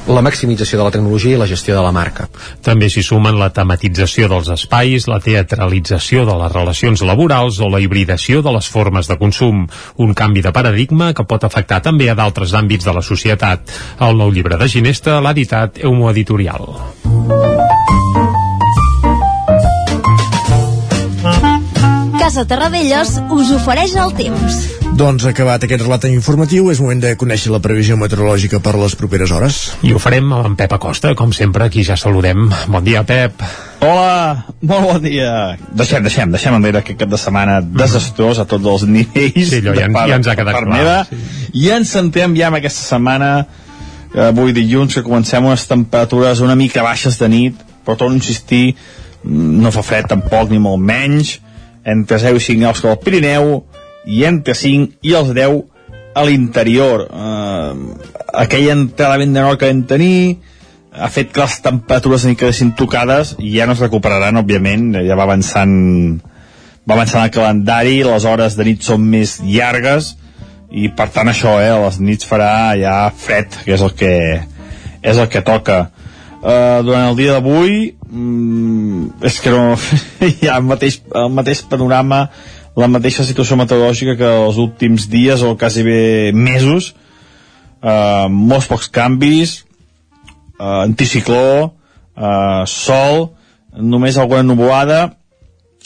la maximització de la tecnologia i la gestió de la marca. També s'hi sumen la tematització dels espais, la teatralització de les relacions laborals o la hibridació de les formes de consum, un canvi de paradigma que pot afectar també a d'altres àmbits de la societat. El nou llibre de Ginesta l'ha editat Eumo Editorial. Casa Terradellos us ofereix el temps. Doncs acabat aquest relat informatiu, és moment de conèixer la previsió meteorològica per les properes hores. I ho farem amb en Pep Acosta, com sempre, aquí ja saludem. Bon dia, Pep. Hola, molt bon dia. Deixem, deixem, deixem enrere aquest cap de setmana desastrós a tots els nivells. Sí, allò ja, de part- ja ens ha quedat clar. meva. Sí. I ens centrem ja en aquesta setmana, avui dilluns, que comencem unes temperatures una mica baixes de nit, però torno a insistir, no fa fred tampoc, ni molt menys, entre 0 i 5 graus al Pirineu, i entre 5 i els 10 a l'interior. Eh, aquella entrada vent de nord que vam tenir ha fet que les temperatures ni quedessin tocades i ja no es recuperaran, òbviament, ja va avançant va avançant el calendari, les hores de nit són més llargues i per tant això, eh, les nits farà ja fred, que és el que és el que toca. Uh, durant el dia d'avui mm, és que no hi ha el mateix, el mateix panorama la mateixa situació meteorològica que els últims dies o quasi bé mesos. Uh, molts pocs canvis uh, anticicló uh, sol només alguna nuvolada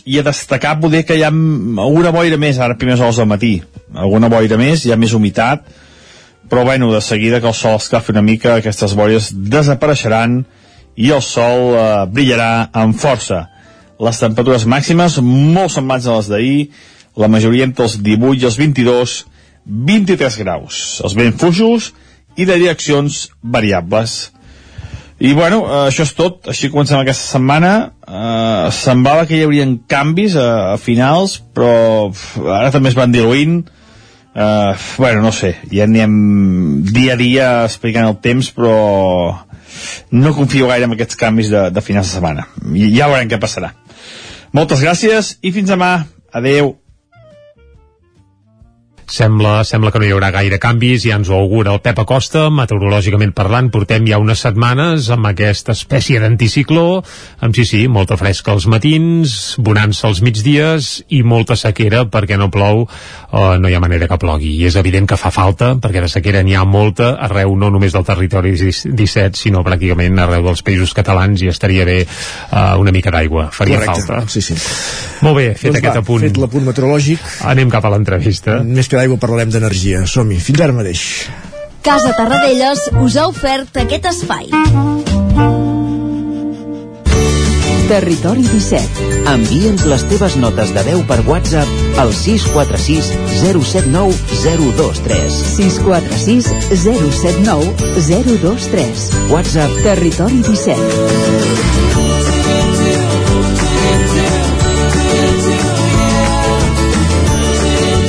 i a destacar poder que hi ha alguna boira més ara a primeres hores del matí. Alguna boira més, hi ha més humitat però bueno, de seguida que el sol esclafi una mica aquestes boires desapareixeran i el sol eh, brillarà amb força. Les temperatures màximes molt semblants a les d'ahir la majoria entre els 18 i els 22 23 graus. Els vents fluixos i de direccions variables i bueno, això és tot. Així comencem aquesta setmana. Eh, semblava que hi haurien canvis a, a finals però ara també es van diluint. Eh, bueno, no sé. Ja anem dia a dia explicant el temps però no confio gaire en aquests canvis de, de finals de setmana. I, ja veurem què passarà. Moltes gràcies i fins demà. Adeu Sembla, sembla que no hi haurà gaire canvis, ja ens ho augura el Pep Acosta, meteorològicament parlant, portem ja unes setmanes amb aquesta espècie d'anticicló, amb sí, sí, molta fresca als matins, bonança als migdies i molta sequera perquè no plou, eh, no hi ha manera que plogui. I és evident que fa falta, perquè de sequera n'hi ha molta, arreu no només del territori 17, sinó pràcticament arreu dels països catalans i estaria bé eh, una mica d'aigua, faria Correcte, falta. sí, sí. Molt bé, fet Doncs aquest va, apunt. Fet l'apunt meteorològic. Anem cap a l'entrevista. Més que d'aigua parlarem d'energia. Som-hi. Fins ara mateix. Casa Tarradellas us ha ofert aquest espai. Territori 17. Envia'ns les teves notes de veu per WhatsApp al 646 079 023. 646 079 023. WhatsApp Territori 17.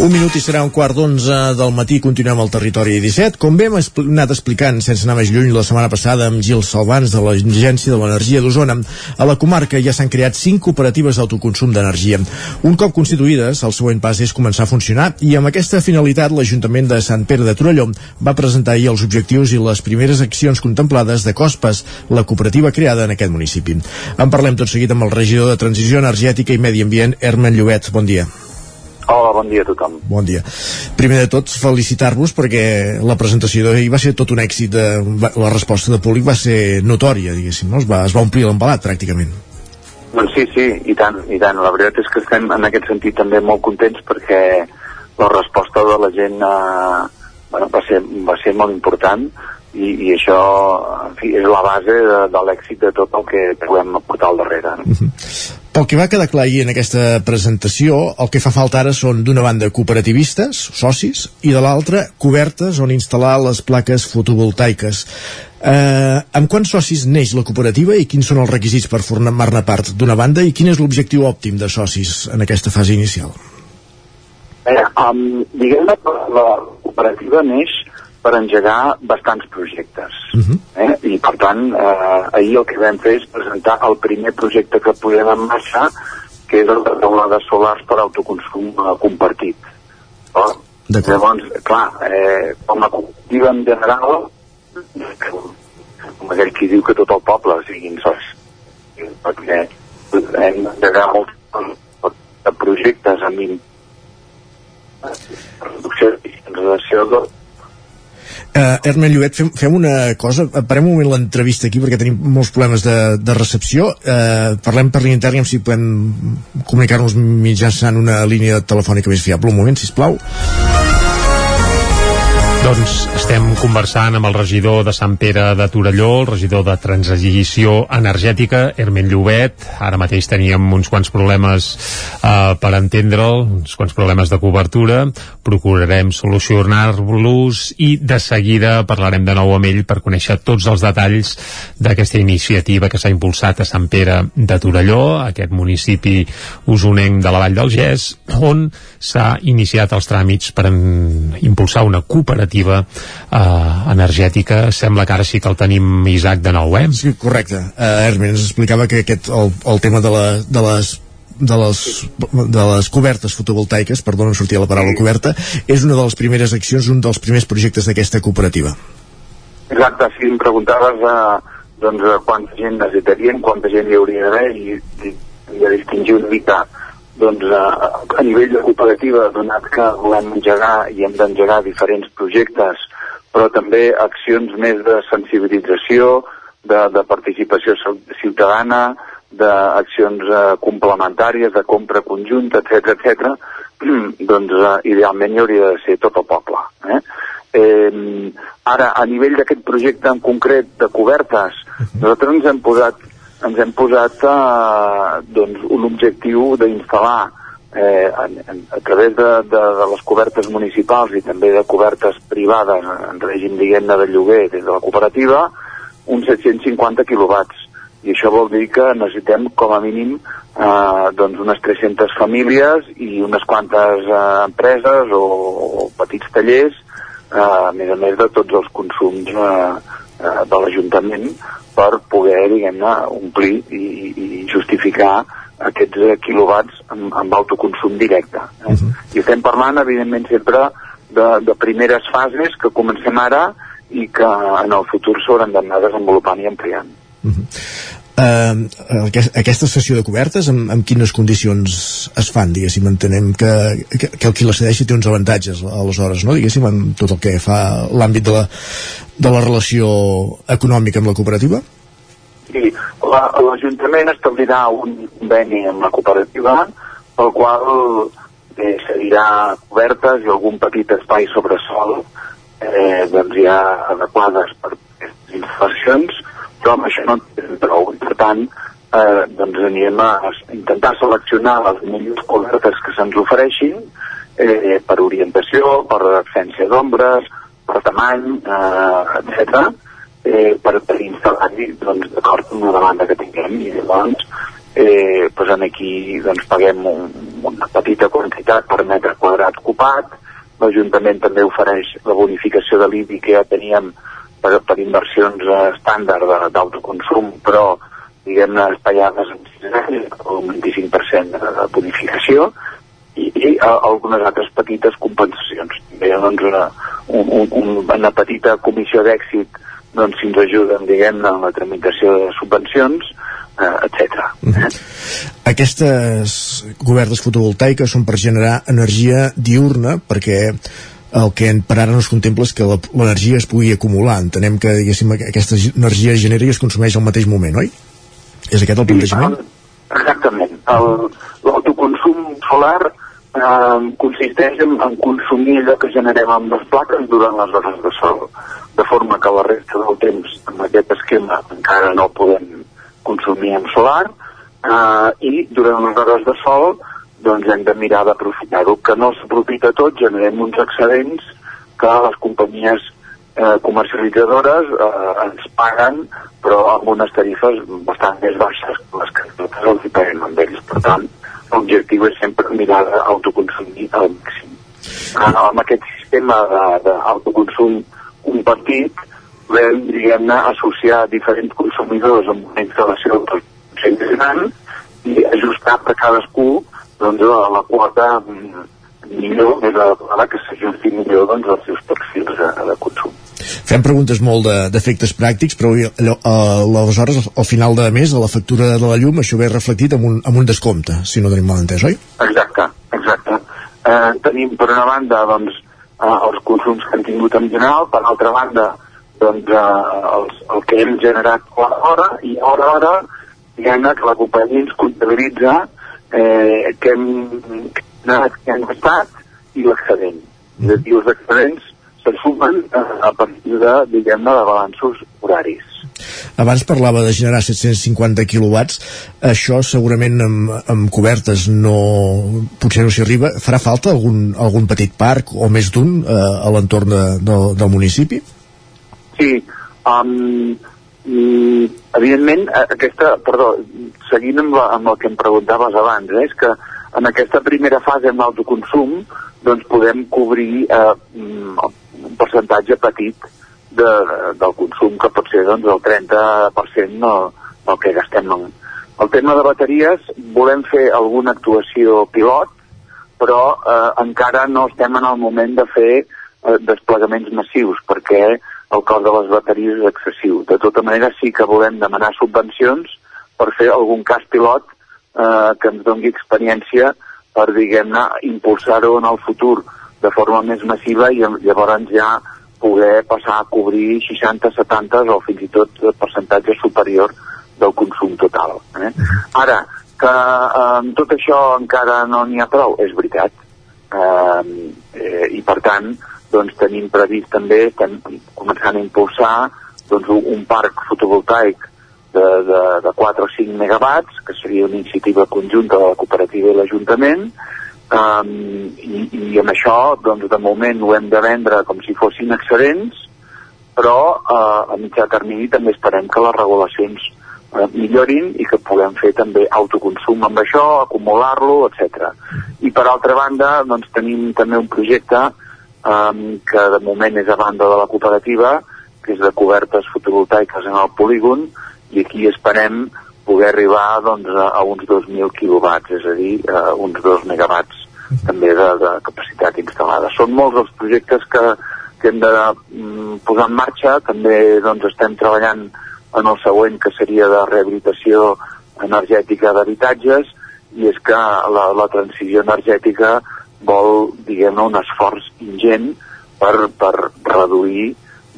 Un minut i serà un quart d'onze del matí. Continuem al territori 17. Com bé hem anat explicant, sense anar més lluny, la setmana passada amb Gil Salvans de l'Agència de l'Energia d'Osona, a la comarca ja s'han creat cinc cooperatives d'autoconsum d'energia. Un cop constituïdes, el següent pas és començar a funcionar i amb aquesta finalitat l'Ajuntament de Sant Pere de Torelló va presentar ahir els objectius i les primeres accions contemplades de COSPAS, la cooperativa creada en aquest municipi. En parlem tot seguit amb el regidor de Transició Energètica i Medi Ambient, Hermen Llobet. Bon dia. Hola, bon dia a tothom. Bon dia. Primer de tot, felicitar-vos perquè la presentació d'ahir va ser tot un èxit. De, la resposta de públic va ser notòria, diguéssim, no? Es va, es va omplir l'embalat, pràcticament. Doncs sí, sí, i tant, i tant. La veritat és que estem en aquest sentit també molt contents perquè la resposta de la gent eh, bueno, va, ser, va ser molt important i, i això en fi, és la base de, de l'èxit de tot el que puguem aportar al darrere. No? Pel que va quedar clar ahir en aquesta presentació, el que fa falta ara són d'una banda cooperativistes, socis, i de l'altra cobertes on instal·lar les plaques fotovoltaiques. Eh, amb quants socis neix la cooperativa i quins són els requisits per formar-ne part d'una banda i quin és l'objectiu òptim de socis en aquesta fase inicial? Eh, um, Diguem-ne la cooperativa neix per engegar bastants projectes. Uh -huh. eh? I, per tant, eh, ahir el que vam fer és presentar el primer projecte que podem en marxa, que és el de teulades solars per autoconsum eh, compartit. Oh? Llavors, clar, eh, com a cooperativa en general, com aquell qui diu que tot el poble siguin sols, perquè hem d'engegar molts de projectes amb reducció de CO2 Uh, Hermen Lluet, fem, fem una cosa, parem un moment l'entrevista aquí perquè tenim molts problemes de, de recepció. Uh, parlem per línia interna si podem comunicar-nos mitjançant una línia telefònica més fiable. Un moment, si plau. Doncs estem conversant amb el regidor de Sant Pere de Torelló, el regidor de Transició Energètica, Hermen Llobet. Ara mateix teníem uns quants problemes eh, per entendre'l, uns quants problemes de cobertura. Procurarem solucionar-los i de seguida parlarem de nou amb ell per conèixer tots els detalls d'aquesta iniciativa que s'ha impulsat a Sant Pere de Torelló, aquest municipi usonenc de la Vall del Gès, on s'ha iniciat els tràmits per en, impulsar una cooperativa eh, energètica. Sembla que ara sí que el tenim, Isaac, de nou, eh? Sí, correcte. Uh, Hermes ens explicava que aquest, el, el tema de, la, de les de les, de les cobertes fotovoltaiques, perdona, no sortia la paraula coberta, és una de les primeres accions, un dels primers projectes d'aquesta cooperativa. Exacte, si em preguntaves uh, doncs, uh, quanta gent necessitarien, quanta gent hi hauria d'haver i, i, i a distingir una mica doncs, a, a nivell de cooperativa, donat que volem engegar i hem d'engegar diferents projectes, però també accions més de sensibilització, de, de participació ciutadana, d'accions eh, complementàries, de compra conjunta, etc etc. doncs eh, idealment hi hauria de ser tot el poble. Eh? Eh, ara, a nivell d'aquest projecte en concret de cobertes, nosaltres ens hem posat ens hem posat eh, doncs, un objectiu d'instal·lar eh, en, a través de, de, de les cobertes municipals i també de cobertes privades en règim, diguem-ne, de lloguer des de la cooperativa, uns 750 quilowatts. I això vol dir que necessitem, com a mínim, eh, doncs unes 300 famílies i unes quantes eh, empreses o, o petits tallers, eh, a més a més de tots els consums eh, eh, de l'Ajuntament, per poder, diguem-ne, omplir i, i justificar aquests eh, quilowatts amb, amb autoconsum directe. Eh? Uh -huh. I estem parlant, evidentment, sempre de, de primeres fases que comencem ara i que en el futur s'hauran d'anar desenvolupant i ampliant. Uh -huh. Uh, aquesta sessió de cobertes amb, amb quines condicions es fan, diguéssim, entenem que, que, que el qui la cedeixi té uns avantatges aleshores, no? diguéssim, amb tot el que fa l'àmbit de, la, de la relació econòmica amb la cooperativa? Sí, l'Ajuntament la, establirà un conveni amb la cooperativa pel qual eh, seguirà cobertes i algun petit espai sobre sol eh, doncs ja adequades per aquestes instal·lacions però amb això no en prou. Per tant, eh, doncs anirem a intentar seleccionar les millors cobertes que se'ns ofereixin eh, per orientació, per absència d'ombres, per tamany, eh, etc eh, per, per instal·lar-hi doncs, d'acord amb la demanda que tinguem i llavors eh, doncs aquí doncs, paguem un, una petita quantitat per metre quadrat ocupat l'Ajuntament també ofereix la bonificació de l'IBI que ja teníem per, per inversions eh, estàndard d'autoconsum, però diguem-ne espaiades en 6 anys, un 25% de bonificació, i, i a, algunes altres petites compensacions. També doncs, una, un, un, una petita comissió d'èxit doncs, si ens ajuden, diguem-ne, en la tramitació de subvencions, eh, etc. Uh -huh. Aquestes cobertes fotovoltaiques són per generar energia diurna, perquè el que per ara no es contempla és que l'energia es pugui acumular. Entenem que diguéssim, aquesta energia es genera i es consumeix al mateix moment, oi? És aquest el plantejament? Sí, exactament. L'autoconsum solar eh, consisteix en, en consumir allò que generem amb les plaques durant les hores de sol, de forma que la resta del temps amb aquest esquema encara no podem consumir en solar, eh, i durant les hores de sol doncs hem de mirar d'aprofitar-ho, que no s'aprofita tot, generem uns excedents que les companyies eh, comercialitzadores eh, ens paguen però amb unes tarifes bastant més baixes que les que nosaltres els paguem amb ells. Per tant, l'objectiu és sempre mirar d'autoconsumir al màxim. Eh, amb aquest sistema d'autoconsum compartit podem, diguem-ne, associar diferents consumidors amb una instal·lació més gran i ajustar per cadascú doncs, la, la quota mm, millor, més adequada, que s'ajusti millor doncs, als seus perfils de, de consum. Fem preguntes molt d'efectes de, pràctics, però allò, eh, aleshores, al final de mes, a la factura de la llum, això ve reflectit amb un, amb un descompte, si no tenim mal entès, oi? Exacte, exacte. Eh, tenim, per una banda, doncs, eh, els consums que hem tingut en general, per altra banda, doncs, eh, els, el que hem generat a hora, i hora a hora, diguem-ne que la companyia ens comptabilitza eh, que hem, que hem gastat i l'excedent. Mm. I els excedents se sumen a, a partir de, diguem-ne, de balanços horaris. Abans parlava de generar 750 quilowatts, això segurament amb, amb cobertes no, potser no s'hi arriba. Farà falta algun, algun petit parc o més d'un eh, a l'entorn de, de, del municipi? Sí, um, i, evidentment, aquesta, perdó, seguint amb, la, amb el que em preguntaves abans, eh, és que en aquesta primera fase amb l'autoconsum doncs podem cobrir eh, un percentatge petit de, del consum que pot ser doncs, el 30% no, del que gastem en, el tema de bateries volem fer alguna actuació pilot però eh, encara no estem en el moment de fer eh, desplegaments massius perquè el cost de les bateries és excessiu. De tota manera, sí que volem demanar subvencions per fer algun cas pilot eh, que ens doni experiència per, diguem-ne, impulsar-ho en el futur de forma més massiva i llavors ja poder passar a cobrir 60, 70 o fins i tot percentatge superior del consum total. Eh? Ara, que eh, amb tot això encara no n'hi ha prou, és veritat. Eh, eh, I per tant, doncs tenim previst també, estem començant a impulsar doncs, un parc fotovoltaic de, de, de 4 o 5 megawatts, que seria una iniciativa conjunta de la cooperativa i l'Ajuntament, um, i, i amb això, doncs, de moment ho hem de vendre com si fossin excedents, però uh, a mitjà termini també esperem que les regulacions uh, millorin i que puguem fer també autoconsum amb això, acumular-lo, etc. I per altra banda, doncs, tenim també un projecte um, que de moment és a banda de la cooperativa, que és de cobertes fotovoltaiques en el polígon, i aquí esperem poder arribar doncs, a, uns 2.000 quilowatts, és a dir, a uns 2 megawatts també de, de capacitat instal·lada. Són molts els projectes que, que hem de mm, posar en marxa, també doncs, estem treballant en el següent, que seria de rehabilitació energètica d'habitatges, i és que la, la transició energètica vol, diguem-ne, un esforç ingent per, per reduir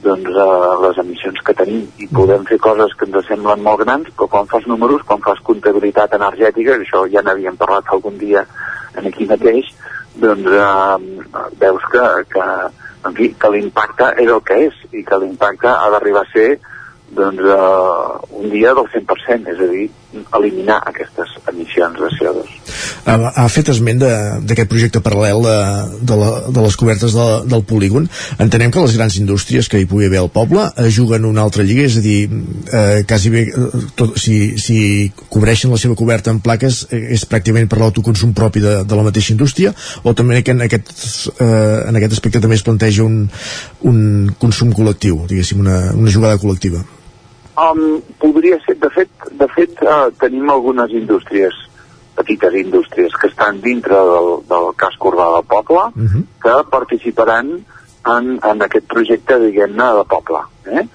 doncs, uh, les emissions que tenim. I podem fer coses que ens semblen molt grans però quan fas números, quan fas comptabilitat energètica, això ja n'havíem parlat algun dia en aquí mateix doncs uh, veus que, que, en fi, que l'impacte és el que és i que l'impacte ha d'arribar a ser doncs, uh, un dia del 100%, és a dir, eliminar aquestes emissions de CO2. Ha, ha fet esment d'aquest projecte paral·lel de, de, la, de les cobertes de, del polígon. Entenem que les grans indústries que hi pugui haver al poble eh, juguen una altra lliga, és a dir, eh, quasi bé, eh, tot, si, si cobreixen la seva coberta en plaques eh, és pràcticament per l'autoconsum propi de, de la mateixa indústria o també en aquest, eh, en aquest aspecte també es planteja un, un consum col·lectiu, diguéssim, una, una jugada col·lectiva? Um, podria ser, de fet, de fet uh, tenim algunes indústries, petites indústries, que estan dintre del, del casc urbà del poble, uh -huh. que participaran en, en aquest projecte, diguem-ne, de poble. Eh?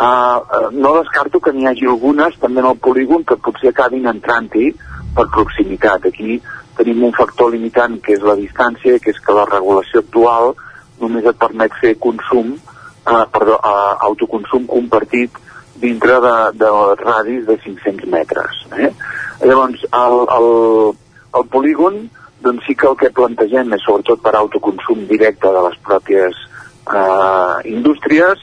Uh, uh, no descarto que n'hi hagi algunes també en el polígon que potser acabin entrant-hi per proximitat. Aquí tenim un factor limitant que és la distància, que és que la regulació actual només et permet fer consum, uh, perdó, uh, autoconsum compartit dintre de, de radis de 500 metres. Eh? Llavors, el, el, el polígon, doncs sí que el que plantegem és sobretot per autoconsum directe de les pròpies eh, indústries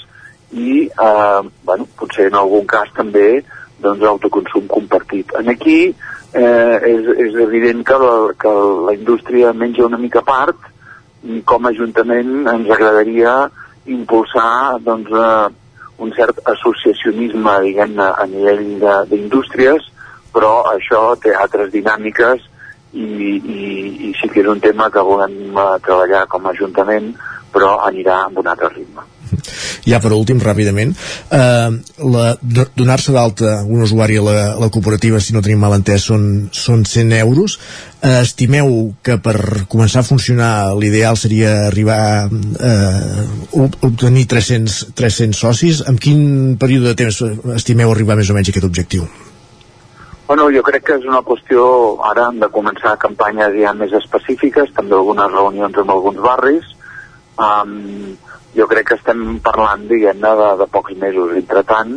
i, eh, bueno, potser en algun cas també doncs, autoconsum compartit. En aquí eh, és, és evident que la, que la indústria menja una mica part i com a Ajuntament ens agradaria impulsar doncs, eh, un cert associacionisme diguem-ne a nivell d'indústries però això té altres dinàmiques i, i, i sí que és un tema que volem eh, treballar com a Ajuntament però anirà amb un altre ritme. Ja per últim, ràpidament eh, donar-se d'alta un usuari a la, a la cooperativa si no tenim mal entès són, són 100 euros eh, estimeu que per començar a funcionar l'ideal seria arribar eh, ob- obtenir 300, 300 socis amb quin període de temps estimeu arribar més o menys a aquest objectiu? Bueno, jo crec que és una qüestió ara de començar campanyes ja més específiques, també algunes reunions amb alguns barris. Um, jo crec que estem parlant, diguem-ne, de, de pocs mesos. Entre tant,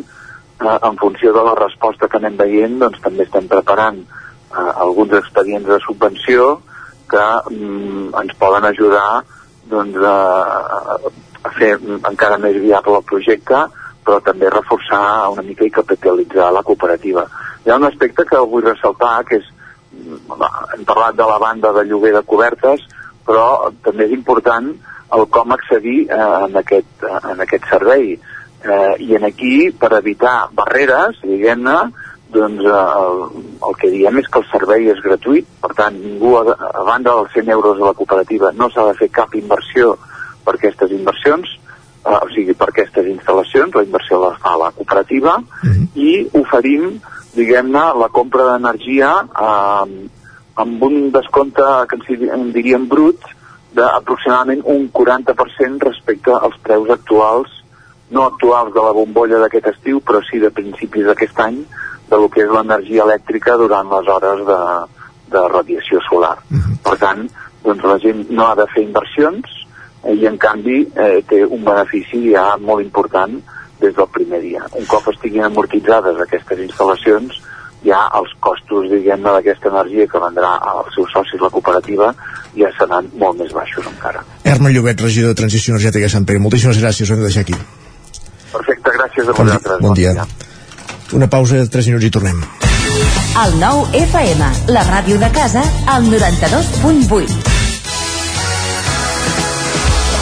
uh, en funció de la resposta que anem veient, doncs també estem preparant uh, alguns expedients de subvenció que um, ens poden ajudar doncs, a, a fer encara més viable el projecte, però també reforçar una mica i capitalitzar la cooperativa. Hi ha un aspecte que vull ressaltar, que és, mm, hem parlat de la banda de lloguer de cobertes, però també és important el com accedir eh, en, aquest, eh, en aquest servei. Eh, I en aquí, per evitar barreres, diguem-ne, doncs eh, el, el que diem és que el servei és gratuït, per tant, ningú, a, a banda dels 100 euros de la cooperativa, no s'ha de fer cap inversió per aquestes inversions, eh, o sigui, per aquestes instal·lacions, la inversió la fa la cooperativa, i oferim, diguem-ne, la compra d'energia eh, amb un descompte que ens di- en diríem brut d'aproximadament un 40% respecte als preus actuals, no actuals de la bombolla d'aquest estiu, però sí de principis d'aquest any, de lo que és l'energia elèctrica durant les hores de, de radiació solar. Per tant, doncs la gent no ha de fer inversions eh, i en canvi eh, té un benefici ja molt important des del primer dia. Un cop estiguin amortitzades aquestes instal·lacions, ja els costos, diguem-ne, d'aquesta energia que vendrà als seus socis la cooperativa ja seran molt més baixos encara. Herman Llobet, regidor de Transició Energètica de Sant Pere, moltíssimes gràcies, ho hem de deixar aquí. Perfecte, gràcies a Bon, vosaltres. bon dia. Una pausa de 3 minuts i tornem. El nou FM, la ràdio de casa, al 92.8.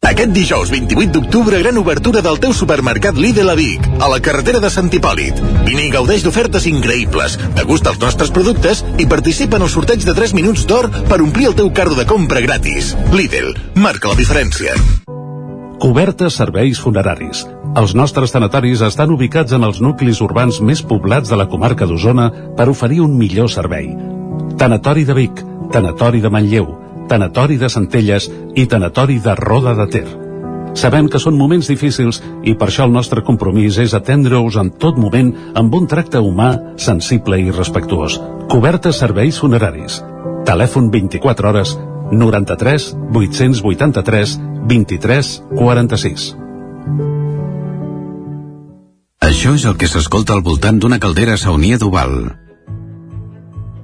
Aquest dijous 28 d'octubre, gran obertura del teu supermercat Lidl a Vic, a la carretera de Sant Hipòlit. Vine i gaudeix d'ofertes increïbles, degusta els nostres productes i participa en el sorteig de 3 minuts d'or per omplir el teu carro de compra gratis. Lidl, marca la diferència. Cobertes serveis funeraris. Els nostres tanatoris estan ubicats en els nuclis urbans més poblats de la comarca d'Osona per oferir un millor servei. Tanatori de Vic, Tanatori de Manlleu, Tanatori de Centelles i Tanatori de Roda de Ter. Sabem que són moments difícils i per això el nostre compromís és atendre-us en tot moment amb un tracte humà, sensible i respectuós. Cobertes serveis funeraris. Telèfon 24 hores 93 883 23 46. Això és el que s'escolta al voltant d'una caldera saunia d'Oval.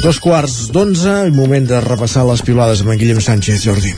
Dos quarts d'onze moment de repassar les pilades amb en Guillem Sánchez, Jordi.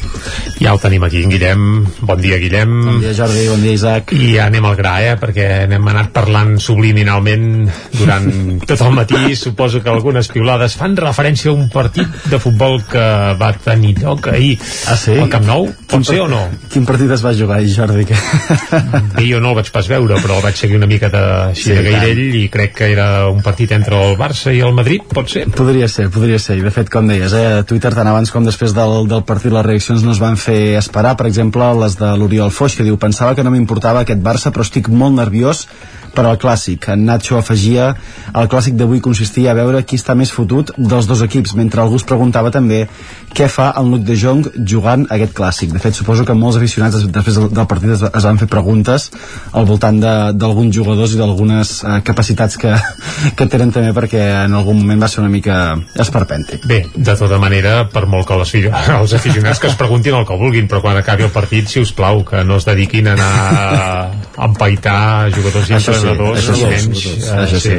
Ja el tenim aquí, en Guillem. Bon dia, Guillem. Bon dia, Jordi. Bon dia, Isaac. I ja anem al gra, eh? Perquè n'hem anat parlant subliminalment durant tot el matí. Suposo que algunes piulades fan referència a un partit de futbol que va tenir lloc ahir ah, sí? al Camp Nou. Pot ser o no? Quin partit es va jugar ahir, Jordi? Que... Bé, jo no el vaig pas veure, però el vaig seguir una mica de, així Sí, de gairell i crec que era un partit entre el Barça i el Madrid, pot ser? Podria ser, podria ser. I de fet, com deies, eh, a Twitter tant abans com després del, del partit les reaccions no es van fer esperar. Per exemple, les de l'Oriol Foix, que diu Pensava que no m'importava aquest Barça, però estic molt nerviós per al clàssic. En Nacho afegia el clàssic d'avui consistia a veure qui està més fotut dels dos equips, mentre algú es preguntava també què fa el Luc de Jong jugant aquest clàssic. De fet, suposo que molts aficionats des- després del, partit es, es van fer preguntes al voltant de- d'alguns jugadors i d'algunes eh, capacitats que, que tenen també perquè en algun moment va ser una mica esperpèntic. Bé, de tota manera, per molt que les, els aficionats que es preguntin el que vulguin, però quan acabi el partit, si us plau, que no es dediquin a anar a empaitar jugadors i Això sí, això sí, almenys, sobretot, eh, això sí.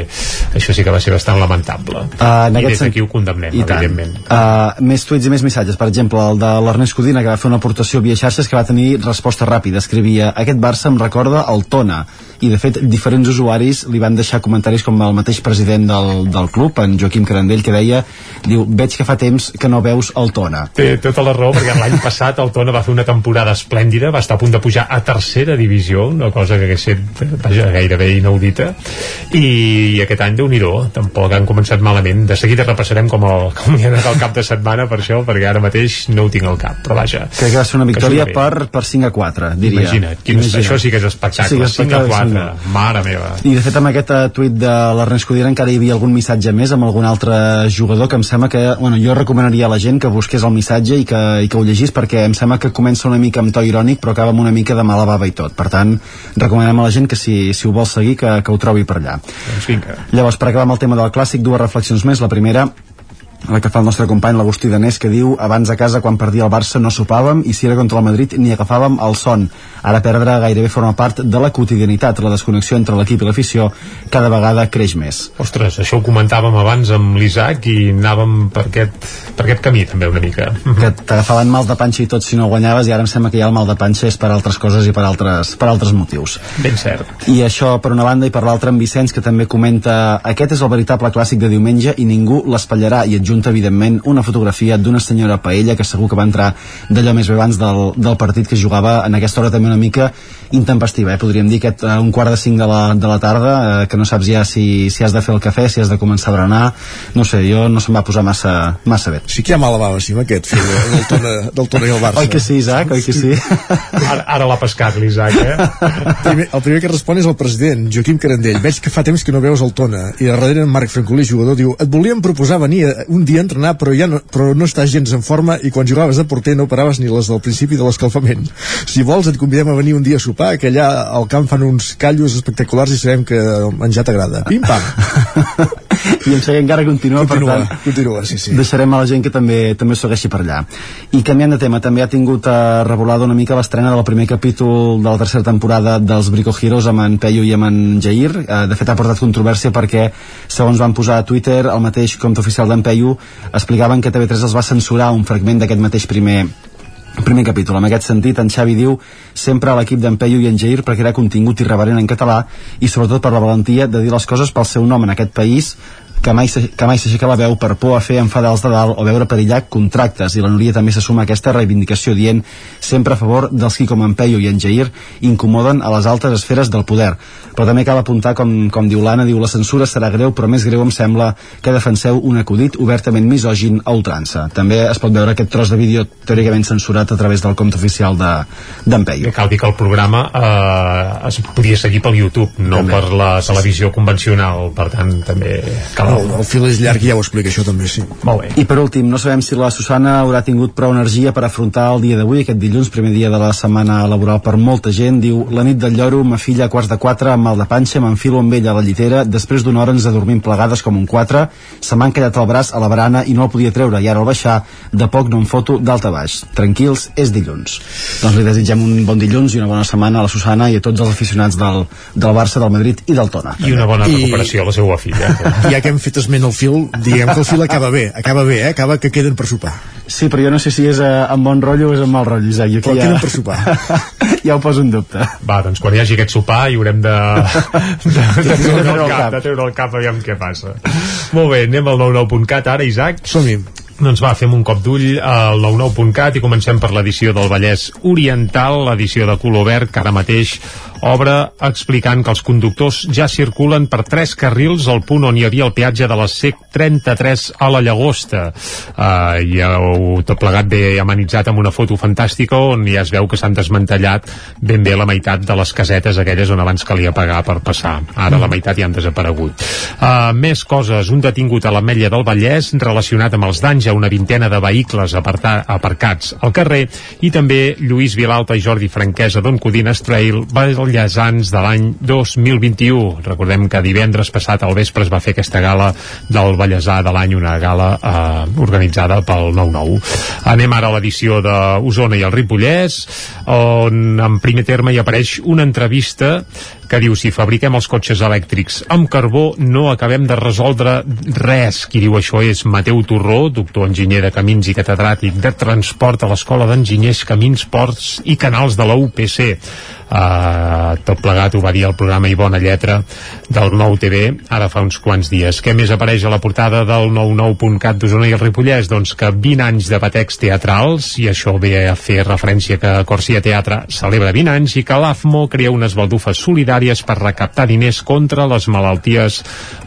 això sí que va ser bastant lamentable. Uh, en I des d'aquí ho condemnem, I tant. evidentment. Uh, més tuits i més missatges. Per exemple, el de l'Ernest Codina, que va fer una aportació via xarxes que va tenir resposta ràpida. Escrivia, aquest Barça em recorda el Tona. I, de fet, diferents usuaris li van deixar comentaris com el mateix president del, del club, en Joaquim Carandell, que deia, diu, veig que fa temps que no veus el Tona. Té tota la raó, perquè l'any passat el Tona va fer una temporada esplèndida, va estar a punt de pujar a tercera divisió, una cosa que hagués set vaja, gairebé inaudita, i, i aquest any, déu nhi tampoc han començat malament. De seguida repassarem com, el, com hi ha anat el cap de setmana per això, perquè ara mateix no ho tinc al cap, però vaja. Crec que va ser una victòria per, per 5 a 4, diria. Imagina't, quin, Imagina't. això sí que és espectacle, Sí que és 5 a espectacle, 4, sí. mare meva. I de fet amb aquest uh, tuit de l'Ernest Codina encara hi havia algun missatge més amb algun altre jugador que em sembla que, bueno, jo recomanaria a la gent que busqués el missatge i que, i que ho llegís perquè em sembla que comença una mica amb to irònic però acaba amb una mica de mala bava i tot. Per tant, recomanem a la gent que si, si ho vol seguir que, que ho trobi per allà. Doncs vinga. Llavors, per acabar amb el tema del clàssic, dues reflexions més. La primera, la que fa el nostre company l'Agustí Danés que diu abans a casa quan perdia el Barça no sopàvem i si era contra el Madrid ni agafàvem el son ara perdre gairebé forma part de la quotidianitat la desconnexió entre l'equip i l'afició cada vegada creix més Ostres, això ho comentàvem abans amb l'Isaac i anàvem per aquest, per aquest camí també una mica. que t'agafaven mal de panxa i tot si no guanyaves i ara em sembla que ja el mal de panxa és per altres coses i per altres, per altres motius Ben cert. I això per una banda i per l'altra en Vicenç que també comenta aquest és el veritable clàssic de diumenge i ningú l'espatllarà i adjunta evidentment una fotografia d'una senyora Paella que segur que va entrar d'allò més bé abans del, del partit que jugava en aquesta hora també una mica intempestiva, eh? podríem dir aquest eh, un quart de cinc de la, de la tarda eh, que no saps ja si, si has de fer el cafè si has de començar a berenar no sé, jo no se'm va posar massa, massa bé Sí que hi ha mala bava, sí, amb aquest fill del Tona, del Tona i el Barça. Oi que sí, Isaac? Oi que sí? Ara, ara l'ha pescat l'Isaac, eh? primer, el primer que respon és el president, Joaquim Carandell. Veig que fa temps que no veus el Tona. I darrere en Marc Francolí, jugador, diu et volíem proposar venir a- un dia entrenar, però ja no, però no estàs gens en forma i quan jugaves de porter no paraves ni les del principi de l'escalfament. Si vols et convidem a venir un dia a sopar, que allà al camp fan uns callos espectaculars i sabem que menjar t'agrada. Pim-pam. i em sé que encara continua, Continua, per tant continua, sí, sí. deixarem a la gent que també també segueixi per allà i canviant de tema, també ha tingut eh, revolada una mica l'estrena del primer capítol de la tercera temporada dels Brico Heroes amb en Peyu i amb en Jair eh, de fet ha portat controvèrsia perquè segons van posar a Twitter el mateix compte oficial d'en Peyu explicaven que TV3 els va censurar un fragment d'aquest mateix primer Primer capítol. En aquest sentit, en Xavi diu sempre a l'equip d'en Peyu i en Jair perquè era contingut irreverent en català i sobretot per la valentia de dir les coses pel seu nom en aquest país que mai, s'aixeca la veu per por a fer enfadar els de dalt o veure perillar contractes i la Núria també se suma a aquesta reivindicació dient sempre a favor dels qui com en Peio i en Jair incomoden a les altes esferes del poder. Però també cal apuntar com, com diu l'Anna diu la censura serà greu però més greu em sembla que defenseu un acudit obertament misògin a ultrança. També es pot veure aquest tros de vídeo teòricament censurat a través del compte oficial de- d'en Peio Cal dir que el programa eh, es podia seguir pel YouTube, no També. per la televisió convencional, per tant també cal... El, el fil és llarg i ja ho explica això també, sí. Molt bé. I per últim, no sabem si la Susana haurà tingut prou energia per afrontar el dia d'avui, aquest dilluns, primer dia de la setmana laboral per molta gent. Diu, la nit del lloro, ma filla a quarts de quatre, amb mal de panxa, m'enfilo amb ella a la llitera, després d'una hora ens adormim plegades com un quatre, se m'ha quedat el braç a la barana i no el podia treure, i ara al baixar, de poc no em foto d'alt a baix. Tranquils, és dilluns. Doncs li desitgem un bon dilluns i una bona setmana a la Susana i a tots els aficionats del, del Barça, del Madrid i del Tona. I una bona recuperació a la seva filla. Ja que hem fet esment al fil, diguem que el fil acaba bé, acaba bé, eh? acaba que queden per sopar. Sí, però jo no sé si és eh, amb bon rotllo o és amb mal rotllo, Isaac. Jo Però ja... queden per sopar. ja ho poso en dubte. Va, doncs quan hi hagi aquest sopar hi haurem de, de, de, de, treure el cap. de treure el cap aviam què passa. Molt bé, anem al 99.cat ara, Isaac. Som-hi. Doncs va, fem un cop d'ull al 99.cat i comencem per l'edició del Vallès Oriental, l'edició de color verd, que ara mateix obre explicant que els conductors ja circulen per tres carrils al punt on hi havia el peatge de la SEC 33 a la Llagosta. Uh, I heu tot plegat bé amenitzat amb una foto fantàstica on ja es veu que s'han desmantellat ben bé la meitat de les casetes aquelles on abans calia pagar per passar. Ara la meitat ja han desaparegut. Uh, més coses. Un detingut a l'Ametlla del Vallès relacionat amb els danys a una vintena de vehicles apartar, aparcats al carrer i també Lluís Vilalta i Jordi Franquesa d'On Codines Trail Vallesans de l'any 2021. Recordem que divendres passat al vespre es va fer aquesta gala del Vallesà de l'any, una gala eh, organitzada pel 9-9. Anem ara a l'edició d'Osona i el Ripollès, on en primer terme hi apareix una entrevista que diu si fabriquem els cotxes elèctrics amb carbó no acabem de resoldre res. Qui diu això és Mateu Torró, doctor enginyer de camins i catedràtic de transport a l'Escola d'Enginyers Camins, Ports i Canals de la UPC. Uh, tot plegat ho va dir el programa i bona lletra del nou TV ara fa uns quants dies. Què més apareix a la portada del 99.cat d'Osona i el Ripollès? Doncs que 20 anys de batecs teatrals i això ve a fer referència que Corsia Teatre celebra 20 anys i que l'AFMO crea unes baldufes solidàries per recaptar diners contra les malalties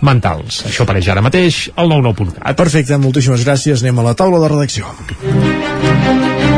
mentals. Això apareix ara mateix al 99.cat. Perfecte, moltíssimes gràcies. Anem a la taula de redacció.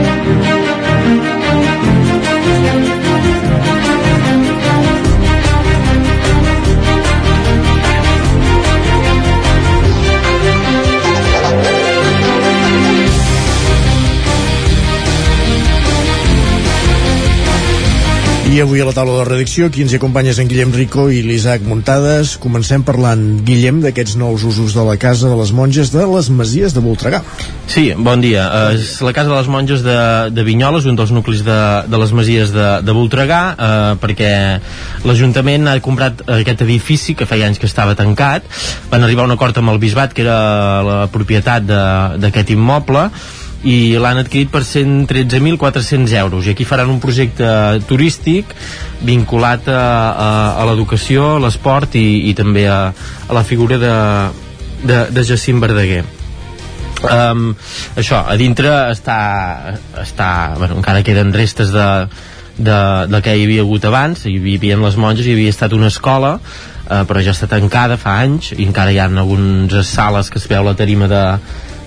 I avui a la taula de redacció qui ens acompanya és en Guillem Rico i l'Isaac Muntades. Comencem parlant, Guillem, d'aquests nous usos de la casa de les monges de les Masies de Voltregà. Sí, bon dia. Uh, és la Casa de les Monges de, de Vinyoles, un dels nuclis de, de les Masies de, de Voltregà, uh, perquè l'Ajuntament ha comprat aquest edifici que feia anys que estava tancat. Van arribar a un acord amb el Bisbat, que era la propietat d'aquest immoble, i l'han adquirit per 113.400 euros. I aquí faran un projecte turístic vinculat a, a, a l'educació, a l'esport i, i també a, a la figura de, de, de Jacint Verdaguer. Um, això, a dintre està, està bueno, encara queden restes de, de, de que hi havia hagut abans. Hi vivien les monges, hi havia estat una escola eh, però ja està tancada fa anys i encara hi ha algunes sales que es veu la tarima de,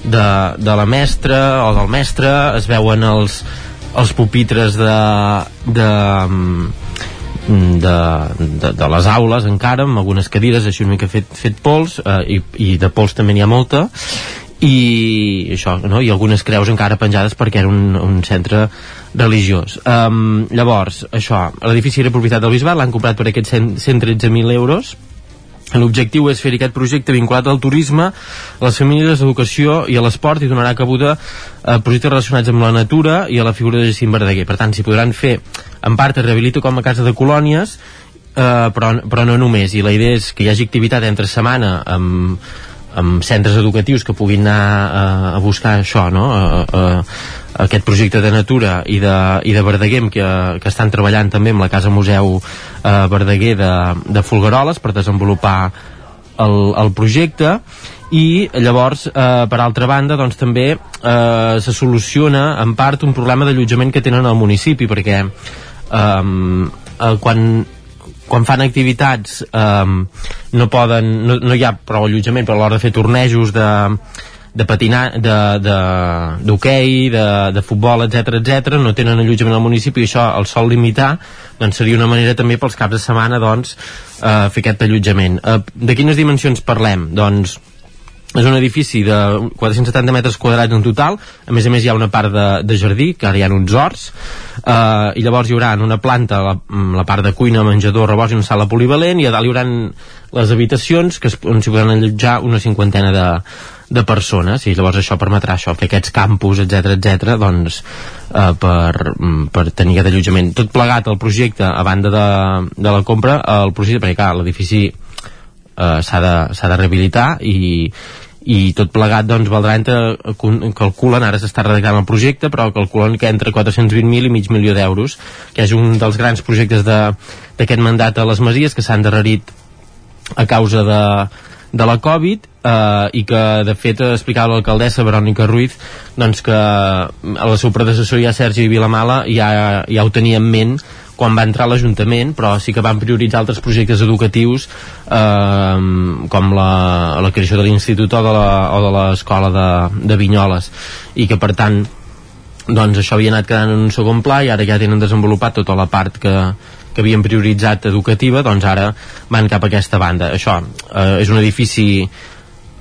de, de la mestra o del mestre es veuen els, els pupitres de, de, de, de, de les aules encara, amb algunes cadires així una mica fet, fet pols eh, i, i de pols també n'hi ha molta i això, no? i algunes creus encara penjades perquè era un, un centre religiós. Um, llavors, això, l'edifici era propietat del bisbat, l'han comprat per aquests 100 113.000 euros, L'objectiu és fer aquest projecte vinculat al turisme, a les famílies, a l'educació i a l'esport i donarà cabuda a projectes relacionats amb la natura i a la figura de Jacint Verdaguer. Per tant, s'hi podran fer, en part, es rehabilita com a casa de colònies, eh, però, però no només. I la idea és que hi hagi activitat entre setmana amb, amb centres educatius que puguin anar a, a buscar això, no? A, a, a aquest projecte de natura i de, i de Verdaguer que, que estan treballant també amb la Casa Museu eh, Verdaguer de, de Folgueroles per desenvolupar el, el projecte i llavors, eh, per altra banda, doncs també eh, se soluciona en part un problema d'allotjament que tenen al municipi, perquè eh, eh, quan quan fan activitats eh, no poden, no, no hi ha prou allotjament però a l'hora de fer tornejos de, de patinar, d'hoquei, de, de, de, de futbol, etc etc, no tenen allotjament al municipi i això el sol limitar, doncs seria una manera també pels caps de setmana doncs, eh, fer aquest allotjament. Eh, de quines dimensions parlem? Doncs és un edifici de 470 metres quadrats en total. A més a més hi ha una part de, de jardí que ara hi ha uns horts. Eh, i llavors hi haurà en una planta la, la part de cuina, menjador, rebost i una sala polivalent i a dalt hi haurà les habitacions que es, on s'hi podran allotjar una cinquantena de, de persones. I llavors això permetrà això, fer aquests campus, etc etc doncs eh, per, per tenir aquest allotjament. Tot plegat el projecte a banda de, de la compra el projecte, perquè clar, l'edifici eh, s'ha de, de rehabilitar i, i tot plegat doncs valdrà entre calculen, ara s'està redactant el projecte però calculen que entre 420.000 i mig milió d'euros que és un dels grans projectes d'aquest mandat a les Masies que s'han darrerit a causa de, de la Covid eh, i que de fet explicava l'alcaldessa Verònica Ruiz doncs que el seu predecessor ja Sergi Vilamala ja, ja ho tenia en ment quan va entrar l'Ajuntament, però sí que van prioritzar altres projectes educatius eh, com la, la creació de l'Institut o de l'Escola de, de Vinyoles i que per tant doncs això havia anat quedant en un segon pla i ara ja tenen desenvolupat tota la part que, que havien prioritzat educativa, doncs ara van cap a aquesta banda. Això eh, és un edifici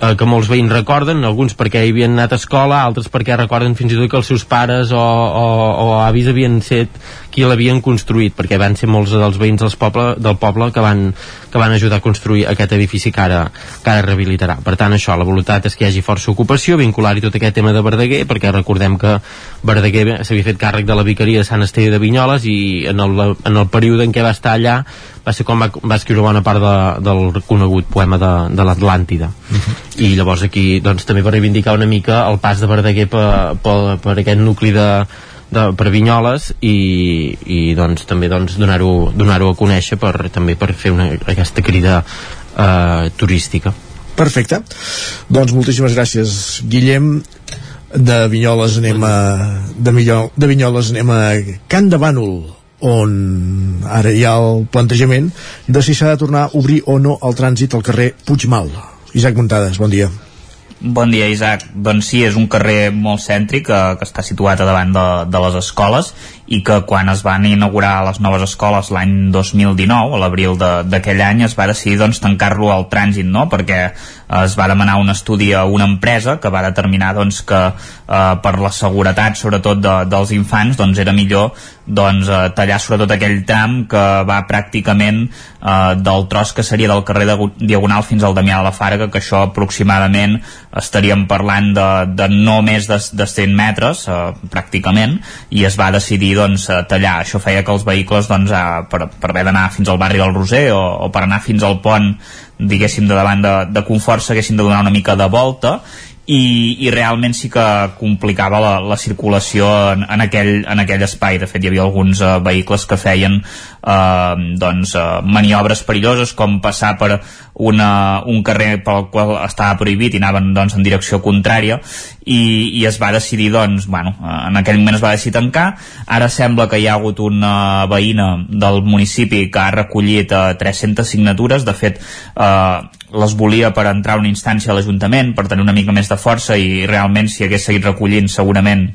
eh, que molts veïns recorden, alguns perquè hi havien anat a escola, altres perquè recorden fins i tot que els seus pares o, o, o avis havien set qui l'havien construït, perquè van ser molts dels veïns dels poble, del poble que van, que van ajudar a construir aquest edifici que ara, que ara rehabilitarà. Per tant, això, la voluntat és que hi hagi força ocupació, vincular-hi tot aquest tema de Verdaguer, perquè recordem que Verdaguer s'havia fet càrrec de la vicaria de Sant Esteve de Vinyoles i en el, en el període en què va estar allà va ser com va, va escriure bona part de, del conegut poema de, de l'Atlàntida uh mhm. -huh. i llavors aquí doncs, també va reivindicar una mica el pas de Verdaguer per, per, per aquest nucli de, de, per Vinyoles i, i doncs, també doncs, donar-ho donar, a conèixer per, també per fer una, aquesta crida eh, turística Perfecte, doncs moltíssimes gràcies Guillem de Vinyoles anem a de, Millol, de Vinyoles anem a Can de Bànol on ara hi ha el plantejament de si s'ha de tornar a obrir o no el trànsit al carrer Puigmal Isaac Montades, bon dia Bon dia, Isaac. Doncs sí, és un carrer molt cèntric que, que està situat a davant de, de les escoles i que quan es van inaugurar les noves escoles l'any 2019, a l'abril d'aquell any, es va decidir doncs, tancar-lo al trànsit, no? perquè es va demanar un estudi a una empresa que va determinar doncs, que eh, per la seguretat, sobretot de, dels infants, doncs era millor doncs, eh, tallar sobretot aquell tram que va pràcticament eh, del tros que seria del carrer de Diagonal fins al Damià de la Farga, que això aproximadament estaríem parlant de, de no més de, de 100 metres, eh, pràcticament, i es va decidir doncs, tallar. Això feia que els vehicles doncs, eh, per, per haver d'anar fins al barri del Roser o, o per anar fins al pont diguéssim de davant de, de confort s'haguessin de donar una mica de volta i, i realment sí que complicava la, la circulació en, en, aquell, en aquell espai. De fet, hi havia alguns uh, vehicles que feien uh, doncs, uh, maniobres perilloses, com passar per una, un carrer pel qual estava prohibit i anaven doncs, en direcció contrària. I, i es va decidir doncs, bueno, en aquell moment es va decidir tancar. Ara sembla que hi ha hagut una veïna del municipi que ha recollit uh, 300 signatures. De fet uh, les volia per entrar a una instància a l'Ajuntament per tenir una mica més de força i realment si hagués seguit recollint segurament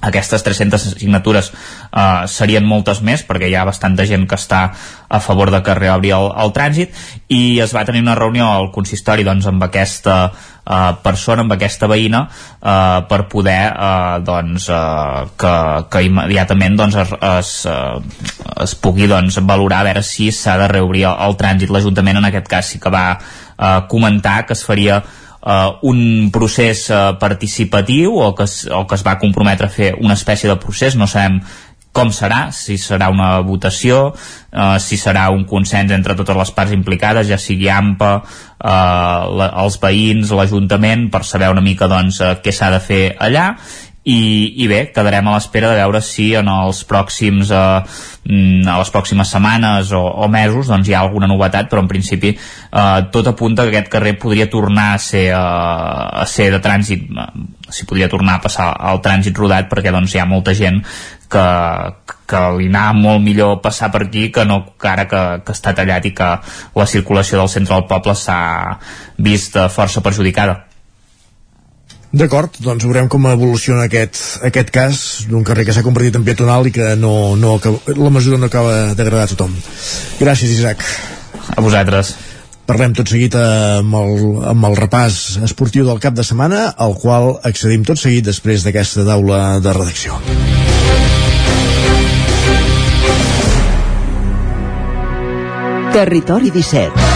aquestes 300 signatures uh, serien moltes més perquè hi ha bastanta gent que està a favor de que reobri el, el trànsit i es va tenir una reunió al consistori doncs, amb aquesta uh, persona, amb aquesta veïna uh, per poder uh, doncs, uh, que, que immediatament doncs, es, es, uh, es pugui doncs, valorar a veure si s'ha de reobrir el, el trànsit. l'Ajuntament en aquest cas sí que va uh, comentar que es faria uh, un procés uh, participatiu o que, es, o que es va comprometre a fer una espècie de procés, no sabem com serà, si serà una votació, eh, si serà un consens entre totes les parts implicades, ja sigui AMPA, eh, la, els veïns, l'Ajuntament, per saber una mica doncs, eh, què s'ha de fer allà, i, i bé, quedarem a l'espera de veure si en els pròxims eh, mm, a les pròximes setmanes o, o mesos doncs hi ha alguna novetat però en principi eh, tot apunta que aquest carrer podria tornar a ser, eh, a ser de trànsit eh, si podria tornar a passar al trànsit rodat perquè doncs hi ha molta gent que, que li anava molt millor passar per aquí que no que ara que, que està tallat i que la circulació del centre del poble s'ha vist eh, força perjudicada. D'acord, doncs veurem com evoluciona aquest, aquest cas d'un carrer que s'ha convertit en peatonal i que no, no acaba, la mesura no acaba d'agradar a tothom. Gràcies, Isaac. A vosaltres. Parlem tot seguit amb el, amb el repàs esportiu del cap de setmana, al qual accedim tot seguit després d'aquesta taula de redacció. Territori 17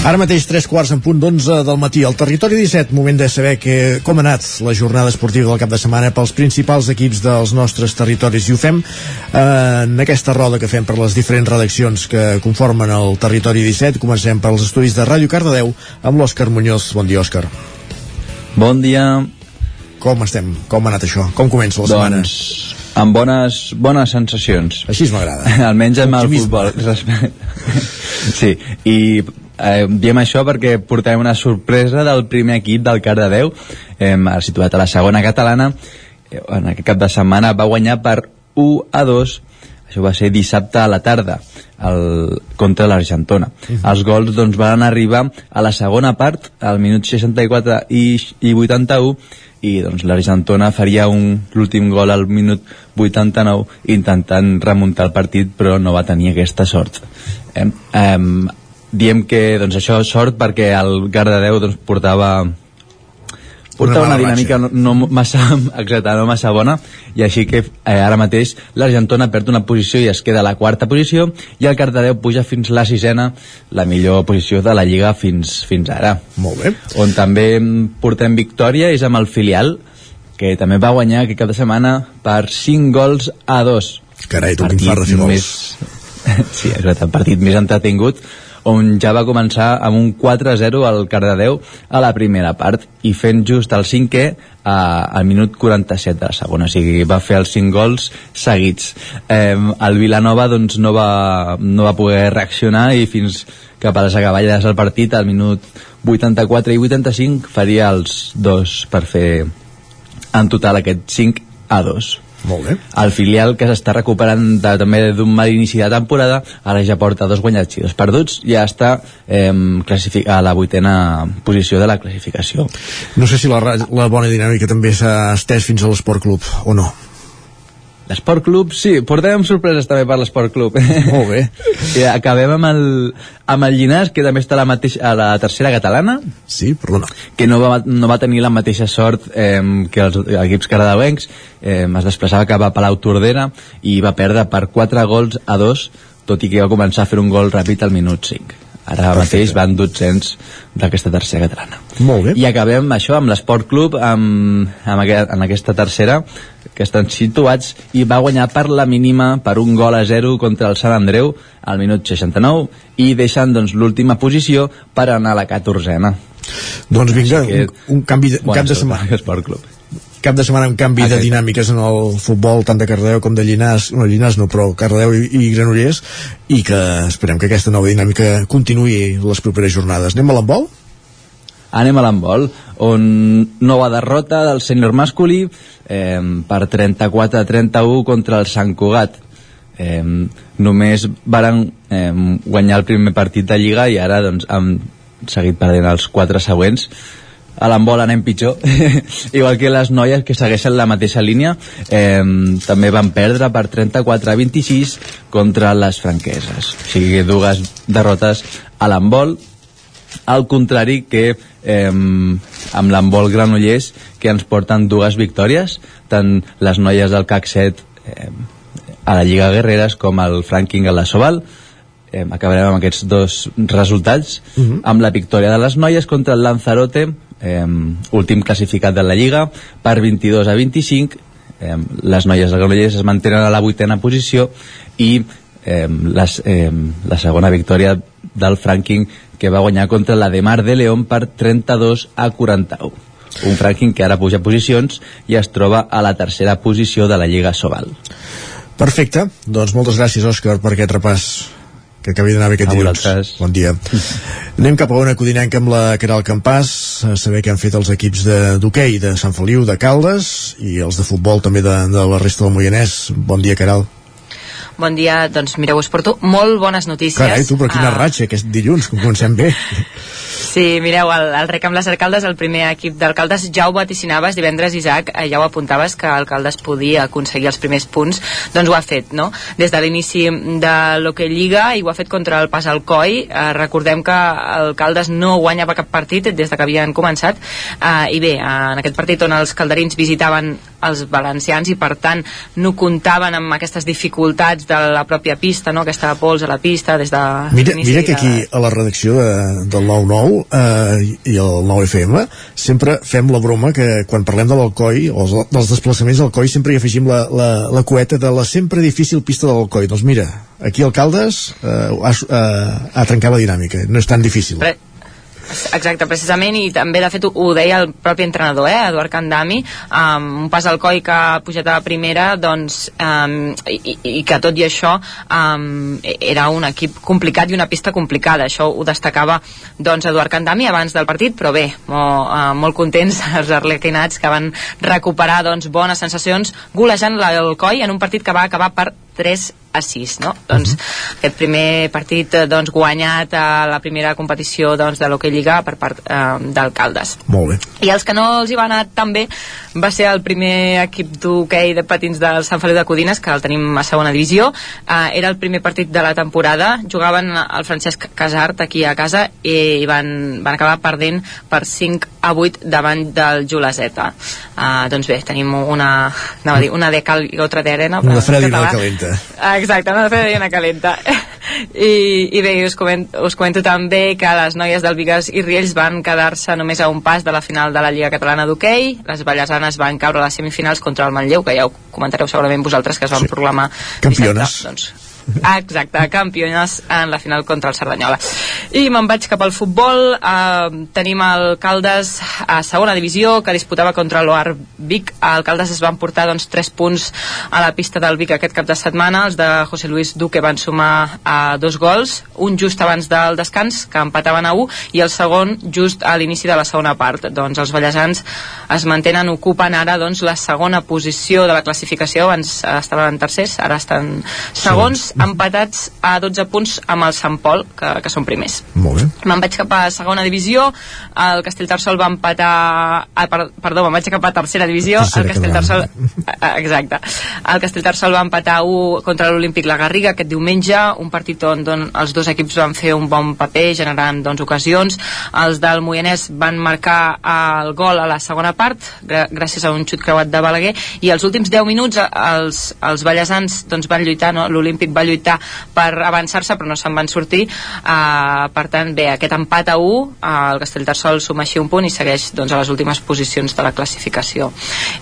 Ara mateix, tres quarts en punt d'onze del matí. Al territori 17, moment de saber que, com ha anat la jornada esportiva del cap de setmana pels principals equips dels nostres territoris. I ho fem eh, en aquesta roda que fem per les diferents redaccions que conformen el territori 17. Comencem pels estudis de Ràdio Cardedeu amb l'Òscar Muñoz. Bon dia, Òscar. Bon dia. Com estem? Com ha anat això? Com comença la setmana? Doncs amb bones, bones sensacions. Així m'agrada. Almenys amb el futbol. sí, i eh, diem això perquè portem una sorpresa del primer equip del Cardedeu eh, situat a la segona catalana eh, en aquest cap de setmana va guanyar per 1 a 2 això va ser dissabte a la tarda el, contra l'Argentona. Uh -huh. Els gols doncs, van arribar a la segona part, al minut 64 i, i 81, i doncs l'Argentona faria l'últim gol al minut 89 intentant remuntar el partit però no va tenir aquesta sort eh, eh, diem que doncs, això és sort perquè el Cardedeu doncs, portava portava una, una dinàmica no, no massa exacta, no massa bona. I així que eh, ara mateix l'Argentona perd una posició i es queda a la quarta posició i el Cardedeu puja fins la sisena la millor posició de la Lliga fins, fins ara. Molt bé. On també portem victòria és amb el filial que també va guanyar aquest cap de setmana per 5 gols a 2 carai, tu quin far de fer gols més... sí, exacte, el partit més entretingut on ja va començar amb un 4-0 al Cardedeu a la primera part i fent just el cinquè a, al minut 47 de la segona, o sigui, va fer els 5 gols seguits. Eh, el Vilanova doncs, no, va, no va poder reaccionar i fins cap a les acaballes del partit, al minut 84 i 85, faria els dos per fer en total aquest 5 a 2. Molt bé. El filial que s'està recuperant de, també d'un mal inici de temporada, ara ja porta dos guanyats i dos perduts, ja està eh, a la vuitena posició de la classificació. No sé si la, la bona dinàmica també s'ha estès fins a l'Esport Club o no. L'Esport Club, sí, portem sorpreses també per l'Esport Club. Molt bé. I acabem amb el, amb el Llinàs, que també està a la, mateix, a la tercera catalana. Sí, perdona. Que no va, no va tenir la mateixa sort eh, que els equips caradeuencs. Eh, es desplaçava cap a Palau Tordera i va perdre per 4 gols a 2, tot i que va començar a fer un gol ràpid al minut 5 ara Perfecte. mateix van 200 d'aquesta tercera catalana molt bé i acabem això amb l'Esport Club amb, amb aquest, en aquesta tercera que estan situats i va guanyar per la mínima per un gol a 0 contra el Sant Andreu al minut 69 i deixant doncs, l'última posició per anar a la 14a doncs vinga, un, un, canvi de, un cap de setmana Esport Club cap de setmana amb canvi Aquest. de dinàmiques en el futbol tant de Cardedeu com de Llinàs no Llinàs no, però Cardedeu i, i Granollers i que esperem que aquesta nova dinàmica continuï les properes jornades anem a l'embol? Anem a l'embol on nova derrota del sènior masculí eh, per 34 a 31 contra el Sant Cugat. Eh, només varen eh, guanyar el primer partit de Lliga i ara doncs, han seguit perdent els quatre següents. A l'embol anem pitjor igual que les noies que segueixen la mateixa línia. Eh, també van perdre per 34 a 26 contra les franqueses. O sigui dues derrotes a l'embol al contrari que eh, amb l'embol granollers que ens porten dues victòries tant les noies del CAC 7 eh, a la Lliga Guerreres com el Franking a la Soval eh, acabarem amb aquests dos resultats. Uh -huh. amb la victòria de les noies contra el Lanzarote eh, últim classificat de la Lliga per 22 a 25 eh, les noies del Granollers es mantenen a la vuitena posició i eh, les, eh, la segona victòria del Franking que va guanyar contra la de Mar de León per 32 a 41 un Franking que ara puja posicions i es troba a la tercera posició de la Lliga Sobal Perfecte, doncs moltes gràcies Òscar per aquest repàs que acabi d'anar bé aquest dilluns. Bon dia. Anem cap a una codinenca amb la Caral Campàs, a saber què han fet els equips d'hoquei de, de Sant Feliu, de Caldes, i els de futbol també de, de la resta del Moianès. Bon dia, Caral. Bon dia, doncs mireu, us porto molt bones notícies. Carai, tu, però quina uh... ratxa, aquest dilluns, com comencem bé. Sí, mireu, el, el rec amb les Arcaldes, el primer equip d'Alcaldes, ja ho vaticinaves divendres, Isaac, eh, ja ho apuntaves que Alcaldes podia aconseguir els primers punts, doncs ho ha fet, no? Des de l'inici de l'Hockey Lliga i ho ha fet contra el Pas al Coi. Eh, recordem que Alcaldes no guanyava cap partit des de que havien començat eh, i bé, en aquest partit on els calderins visitaven els valencians i per tant no comptaven amb aquestes dificultats de la pròpia pista, no? aquesta pols a la pista des de mira, mira que aquí a la redacció de, del 9-9 eh, i el 9FM sempre fem la broma que quan parlem de l'Alcoi o dels desplaçaments del Coi sempre hi afegim la, la, la coeta de la sempre difícil pista de l'Alcoi doncs mira, aquí Alcaldes eh, ha, eh, ha trencat la dinàmica no és tan difícil Però Exacte, precisament, i també de fet ho, ho deia el propi entrenador, eh, Eduard Candami, um, un pas al coi que ha pujat a la primera, doncs, um, i, i que tot i això um, era un equip complicat i una pista complicada, això ho destacava doncs Eduard Candami abans del partit, però bé, molt, uh, molt contents els arlequinats que van recuperar doncs, bones sensacions golejant l'Alcoi en un partit que va acabar per 3 a 6, no? Doncs uh -huh. aquest primer partit eh, doncs, guanyat a la primera competició doncs, de l'Hockey Lliga per part eh, d'alcaldes. Molt bé. I els que no els hi va anar tan bé va ser el primer equip d'hoquei de patins del Sant Feliu de Codines, que el tenim a segona divisió. Eh, era el primer partit de la temporada. Jugaven el Francesc Casart aquí a casa i van, van acabar perdent per 5 a 8 davant del Juleseta. Eh, doncs bé, tenim una, anava a dir, una de cal i otra de arena. Una freda i una calenta. Exacte, una freda i una calenta. I, i bé, us comento, us comento també que les noies del Vigas i Riells van quedar-se només a un pas de la final de la Lliga Catalana d'Hockey. Les ballesanes van caure a les semifinals contra el Manlleu, que ja ho comentareu segurament vosaltres, que es van sí. proclamar campiones. Dissabte, doncs, Exacte, campiones en la final contra el Cerdanyola. I me'n vaig cap al futbol. Eh, tenim el Caldes a segona divisió, que disputava contra l'Oar Vic. El Caldes es van portar doncs, 3 punts a la pista del Vic aquest cap de setmana. Els de José Luis Duque van sumar a dos gols, un just abans del descans, que empataven a 1, i el segon just a l'inici de la segona part. Doncs els ballesans es mantenen, ocupen ara doncs, la segona posició de la classificació, abans estaven tercers, ara estan segons, sí empatats a 12 punts amb el Sant Pol, que, que són primers. Molt bé. Me'n vaig cap a segona divisió, el Castellterçol va empatar... Ah, per, perdó, me'n vaig cap a tercera divisió, tercera el Castellterçol... Ah, ah, exacte. El Castellterçol va empatar 1 contra l'Olímpic La Garriga aquest diumenge, un partit on, on els dos equips van fer un bon paper, generant doncs, ocasions. Els del Moianès van marcar el gol a la segona part, gràcies a un xut creuat de Balaguer, i els últims 10 minuts els, els ballesans doncs, van lluitar, no? l'Olímpic va lluitar per avançar-se però no se'n van sortir. Uh, per tant bé, aquest empat a 1 uh, el Castellterçol suma així un punt i segueix doncs, a les últimes posicions de la classificació.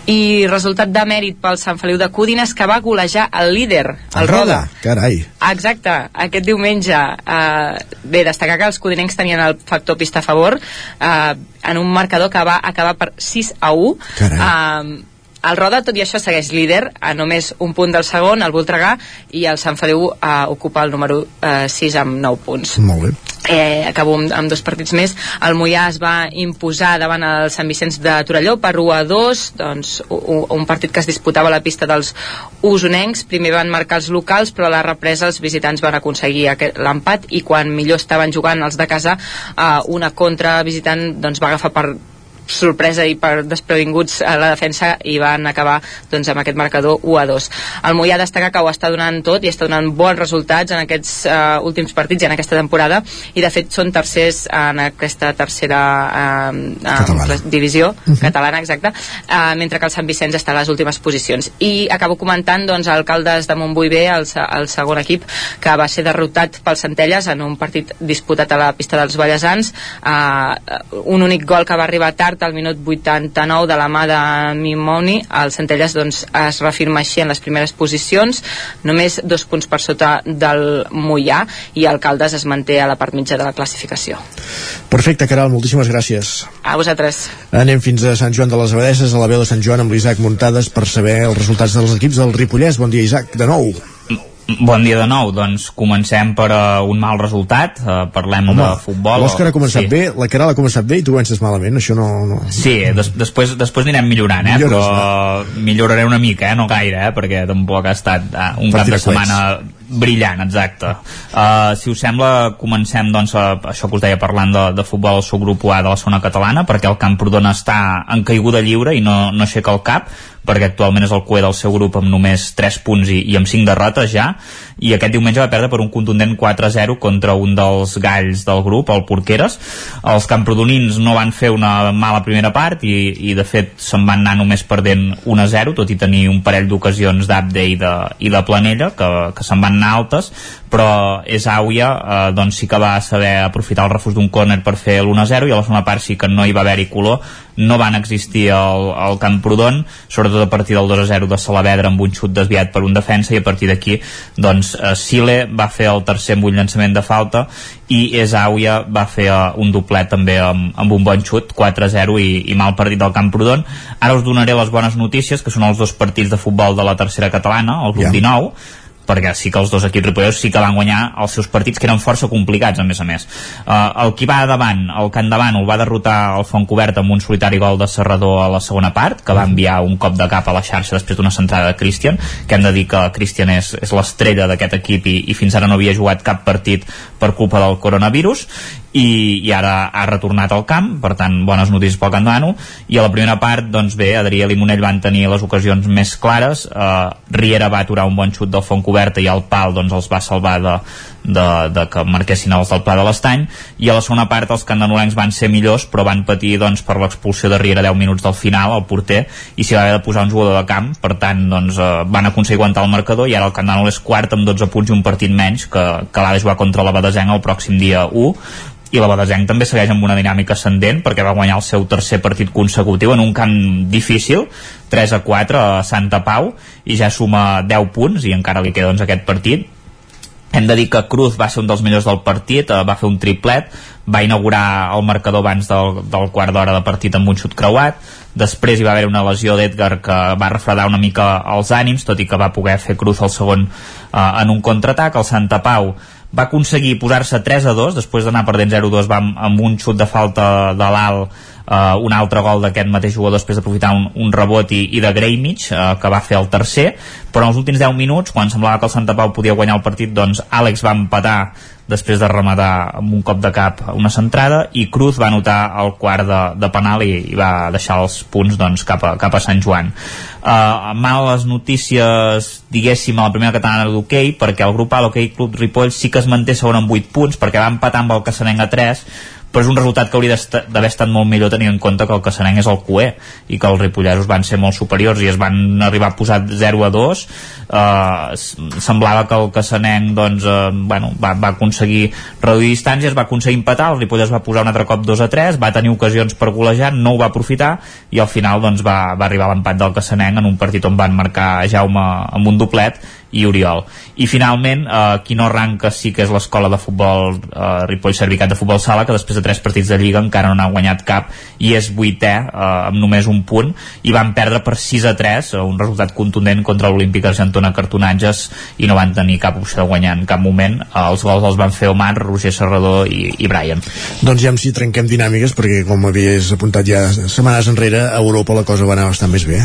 I resultat de mèrit pel Sant Feliu de Cúdines que va golejar el líder el Roda, carai. Exacte, aquest diumenge uh, bé, destacar que els codinencs tenien el factor pista a favor uh, en un marcador que va acabar per 6 a 1 carai. Uh, el Roda, tot i això, segueix líder a només un punt del segon, el Voltregà, i el Sant Feliu eh, ocupa el número eh, 6 amb 9 punts. Molt bé. Eh, acabo amb, amb dos partits més. El Mollà es va imposar davant el Sant Vicenç de Torelló per 1 a 2, doncs, un, un partit que es disputava a la pista dels usonencs. Primer van marcar els locals, però a la represa els visitants van aconseguir l'empat i quan millor estaven jugant els de casa, eh, una contra visitant doncs, va agafar per sorpresa i per desprevinguts a la defensa i van acabar doncs, amb aquest marcador 1 a 2. El Mollà destaca que ho està donant tot i està donant bons resultats en aquests uh, últims partits i en aquesta temporada i de fet són tercers en aquesta tercera uh, divisió uh -huh. catalana, exacte, uh, mentre que el Sant Vicenç està a les últimes posicions. I acabo comentant doncs, alcaldes de Montbui B, el, el segon equip, que va ser derrotat pels Centelles en un partit disputat a la pista dels Vallesans, uh, un únic gol que va arribar tard al minut 89 de la mà de Mimoni, el Centelles doncs, es reafirma així en les primeres posicions, només dos punts per sota del Mollà i Alcaldes es manté a la part mitja de la classificació. Perfecte, Caral, moltíssimes gràcies. A vosaltres. Anem fins a Sant Joan de les Abadesses, a la veu de Sant Joan amb l'Isaac Muntades per saber els resultats dels equips del Ripollès. Bon dia, Isaac, de nou. Bon dia de nou, doncs comencem per uh, un mal resultat, uh, parlem Home, de futbol. L'Òscar ha començat sí. bé, la Caral ha començat bé i tu comences malament, això no... no... Sí, des, després, després anirem millorant, eh? Millores, però milloraré una mica, eh? no gaire, eh? perquè tampoc ha estat uh, un cap de setmana brillant, exacte. Uh, si us sembla, comencem doncs, a, això que us deia parlant de, de futbol al subgrup A de la zona catalana, perquè el Camprodon està en caiguda lliure i no, no aixeca el cap, perquè actualment és el cué del seu grup amb només 3 punts i, i amb 5 derrotes ja, i aquest diumenge va perdre per un contundent 4-0 contra un dels galls del grup, el Porqueres. Els camprodonins no van fer una mala primera part i, i de fet se'n van anar només perdent 1-0, tot i tenir un parell d'ocasions d'Abde i, de, i de Planella, que, que se'n van anar altes, però és Àuia eh, doncs sí que va saber aprofitar el refús d'un córner per fer l'1-0 i a la segona part sí que no hi va haver-hi color no van existir al, al Camprodon sobretot a partir del 2-0 de Salavedra amb un xut desviat per un defensa i a partir d'aquí doncs eh, Sile va fer el tercer amb un llançament de falta i Esàuia va fer uh, un doblet també amb, amb un bon xut 4-0 i, i mal partit del Camprodon. Ara us donaré les bones notícies que són els dos partits de futbol de la tercera catalana el grup yeah. 19 perquè sí que els dos equips ripolleros sí que van guanyar els seus partits que eren força complicats a més a més. Uh, el qui va davant, el Can davant el va derrotar el Fontcobert amb un solitari gol de Serrador a la segona part que va enviar un cop de cap a la xarxa després d'una centrada de Christian que hem de dir que Christian és, és l'estrella d'aquest equip i, i fins ara no havia jugat cap partit per culpa del coronavirus i, i ara ha retornat al camp per tant bones notícies pel Candano i a la primera part doncs bé, Adrià i Monell van tenir les ocasions més clares eh, Riera va aturar un bon xut del font coberta i el pal doncs els va salvar de, de, de que marquessin els del Pla de l'Estany. I a la segona part els candanolencs van ser millors però van patir doncs, per l'expulsió de Riera 10 minuts del final, al porter i s'hi va haver de posar un jugador de camp. Per tant doncs, eh, van aconseguir aguantar el marcador i ara el Candanol és quart amb 12 punts i un partit menys que, que l'ha de jugar contra la Badesenc el pròxim dia 1 i la Badesenc també segueix amb una dinàmica ascendent perquè va guanyar el seu tercer partit consecutiu en un camp difícil 3 a 4 a Santa Pau i ja suma 10 punts i encara li queda doncs, aquest partit. Hem de dir que Cruz va ser un dels millors del partit, eh, va fer un triplet, va inaugurar el marcador abans del, del quart d'hora de partit amb un xut creuat, després hi va haver una lesió d'Edgar que va refredar una mica els ànims, tot i que va poder fer Cruz el segon eh, en un contraatac, el Santa Pau va aconseguir posar-se 3 a 2 després d'anar perdent 0-2 va amb, amb un xut de falta de l'alt uh, un altre gol d'aquest mateix jugador després d'aprofitar un, un rebot i, i de Greimich uh, que va fer el tercer. Però en els últims 10 minuts quan semblava que el Santa Pau podia guanyar el partit doncs Àlex va empatar després de rematar amb un cop de cap una centrada i Cruz va anotar el quart de, de penal i, i va deixar els punts doncs, cap, a, cap a Sant Joan. Uh, males notícies diguéssim a la primera catalana d'hoquei perquè el grup A l'hoquei Club Ripoll sí que es manté segon amb 8 punts perquè va empatar amb el Cassanenc a 3 però és un resultat que hauria d'haver estat molt millor tenint en compte que el Cassanenc és el QE i que els ripolleros van ser molt superiors i es van arribar a posar 0 a 2 uh, semblava que el Cassanenc doncs, uh, bueno, va, va aconseguir reduir distàncies, va aconseguir empatar el Ripollès va posar un altre cop 2 a 3 va tenir ocasions per golejar, no ho va aprofitar i al final doncs, va, va arribar l'empat del Cassanenc en un partit on van marcar Jaume amb un doblet i Oriol. I finalment, eh, qui no arranca sí que és l'escola de futbol eh, Ripoll Servicat de Futbol Sala, que després de tres partits de Lliga encara no n'ha guanyat cap i és vuitè eh, amb només un punt i van perdre per 6 a 3, eh, un resultat contundent contra l'Olímpic Argentona Cartonatges i no van tenir cap opció de guanyar en cap moment. Eh, els gols els van fer Omar, Roger Serrador i, i Brian. Doncs ja si trenquem dinàmiques, perquè com havies apuntat ja setmanes enrere, a Europa la cosa va anar bastant més bé.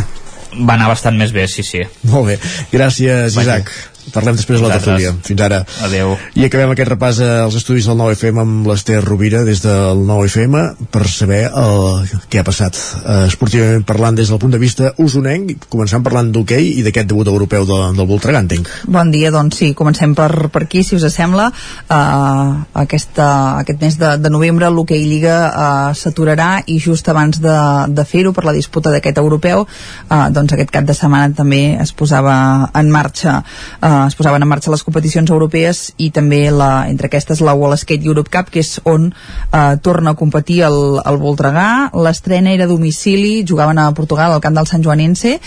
Va anar bastant més bé, sí, sí. Molt bé. Gràcies, Isaac. Parlem després de la tertúlia. Fins ara. Adeu. I acabem aquest repàs als estudis del 9FM amb l'Ester Rovira des del 9FM per saber el, què ha passat eh, esportivament parlant des del punt de vista usonenc, començant parlant d'hoquei i d'aquest debut europeu de, del Voltregà, entenc. Bon dia, doncs sí, comencem per, per aquí, si us sembla. Uh, aquesta, aquest mes de, de novembre l'hoquei Lliga uh, s'aturarà i just abans de, de fer-ho per la disputa d'aquest europeu, uh, doncs aquest cap de setmana també es posava en marxa uh, es posaven en marxa les competicions europees i també la, entre aquestes la Wall Skate Europe Cup que és on uh, torna a competir el, el Voltregà. L'estrena era a domicili, jugaven a Portugal al camp del Sant Joanense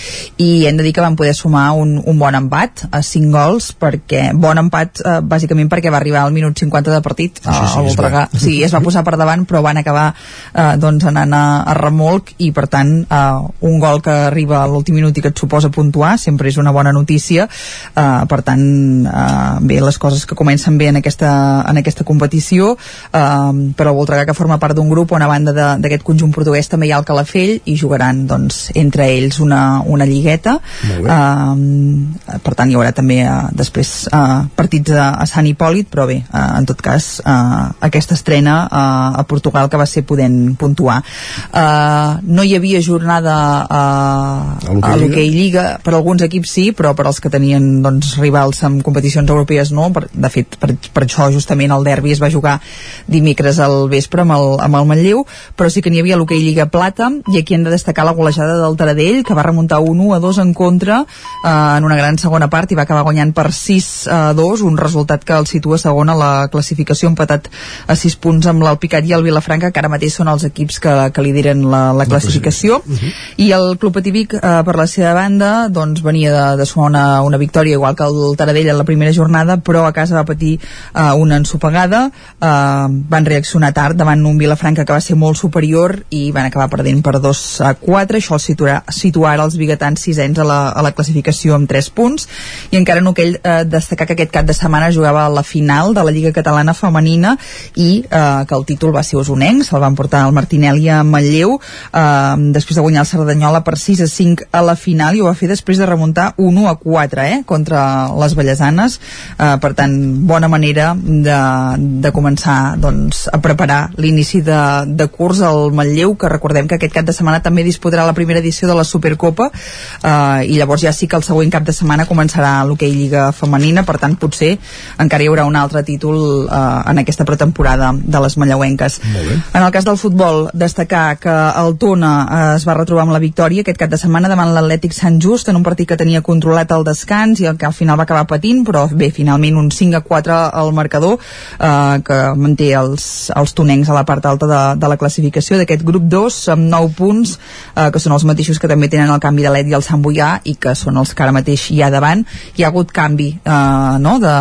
i hem de dir que van poder sumar un, un bon empat a 5 gols perquè bon empat uh, bàsicament perquè va arribar al minut 50 de partit uh, sí, sí, el Voltregà. sí, es va posar per davant però van acabar uh, doncs anant a, a remolc i per tant uh, un gol que arriba a l'últim minut i que et suposa puntuar sempre és una bona notícia uh, per tant uh, bé, les coses que comencen bé en aquesta, en aquesta competició uh, però el Voltregà que forma part d'un grup on a banda d'aquest conjunt portuguès també hi ha el Calafell i jugaran doncs, entre ells una, una lligueta. Uh, per tant hi haurà també uh, després uh, partits a, a Sant Hipòlit però bé, uh, en tot cas uh, aquesta estrena uh, a Portugal que va ser podent puntuar. Uh, no hi havia jornada uh, a l'Hockey Lliga per alguns equips sí, però per als que tenien doncs, rivals en competicions europees no, per, de fet per, per això justament el derbi es va jugar dimecres al vespre amb el, amb el Manlleu però sí que n'hi havia l'Hockey Lliga Plata i aquí hem de destacar la golejada del Taradell que va remuntar 1 a 2 en contra eh, en una gran segona part i va acabar guanyant per 6 a 2 un resultat que el situa segon a la classificació empatat a 6 punts amb l'Alpicat i el Vilafranca que ara mateix són els equips que, que lideren la, la classificació uh -huh. i el Club Pativic eh, per la seva banda doncs venia de, de sumar una, una victòria igual que el Taradell en la primera jornada però a casa va patir uh, una ensopegada. Uh, van reaccionar tard davant un Vilafranca que va ser molt superior i van acabar perdent per 2 a 4 això el situa, situa ara els biguetans sisens a la, a la classificació amb 3 punts. I encara no aquell uh, destacar que aquest cap de setmana jugava a la final de la Lliga Catalana Femenina i uh, que el títol va ser usonenc se'l van portar el Martinelli a Manlleu uh, després de guanyar el Cerdanyola per 6 a 5 a la final i ho va fer després de remuntar 1 a 4 eh, contra les Vallesanes eh, per tant, bona manera de, de començar doncs, a preparar l'inici de, de curs al Manlleu, que recordem que aquest cap de setmana també disputarà la primera edició de la Supercopa eh, i llavors ja sí que el següent cap de setmana començarà l'hoquei Lliga Femenina, per tant potser encara hi haurà un altre títol eh, en aquesta pretemporada de les manlleuenques. En el cas del futbol, destacar que el Tona eh, es va retrobar amb la victòria aquest cap de setmana davant l'Atlètic Sant Just en un partit que tenia controlat el descans i el que al final va acabar patint, però bé, finalment un 5 a 4 al marcador eh, que manté els, els tonencs a la part alta de, de la classificació d'aquest grup 2 amb 9 punts eh, que són els mateixos que també tenen el canvi de l'Et i el Sant Boià i que són els que ara mateix hi ha davant. Hi ha hagut canvi eh, no, de,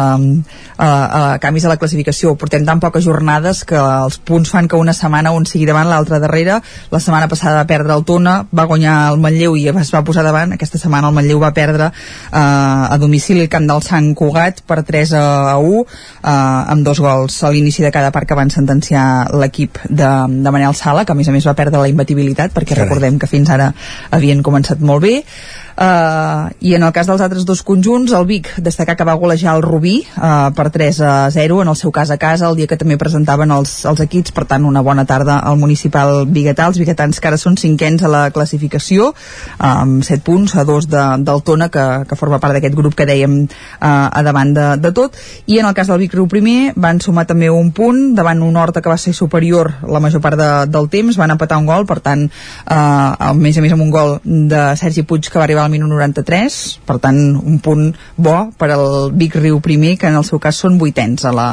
eh, eh, canvis a la classificació. Portem tan poques jornades que els punts fan que una setmana un sigui davant l'altre darrere. La setmana passada va perdre el Tona va guanyar el Manlleu i es va posar davant. Aquesta setmana el Manlleu va perdre eh, a domicili el camp del Sant Cugat per 3 a 1 eh, amb dos gols a l'inici de cada part que van sentenciar l'equip de, de Manel Sala que a més a més va perdre la imbatibilitat perquè Carai. recordem que fins ara havien començat molt bé Uh, i en el cas dels altres dos conjunts el Vic destacar que va golejar el Rubí uh, per 3 a 0 en el seu cas a casa el dia que també presentaven els, els equips per tant una bona tarda al municipal biguetà. Els biguetans que ara són cinquens a la classificació amb 7 punts a 2 de, del Tona que, que forma part d'aquest grup que dèiem uh, a davant de, de tot. I en el cas del Vic Riu primer van sumar també un punt davant un Horta que va ser superior la major part de, del temps van empatar un gol per tant uh, a més a més amb un gol de Sergi Puig que va arribar al minut 93, per tant un punt bo per al Vic Riu primer, que en el seu cas són vuitens a la,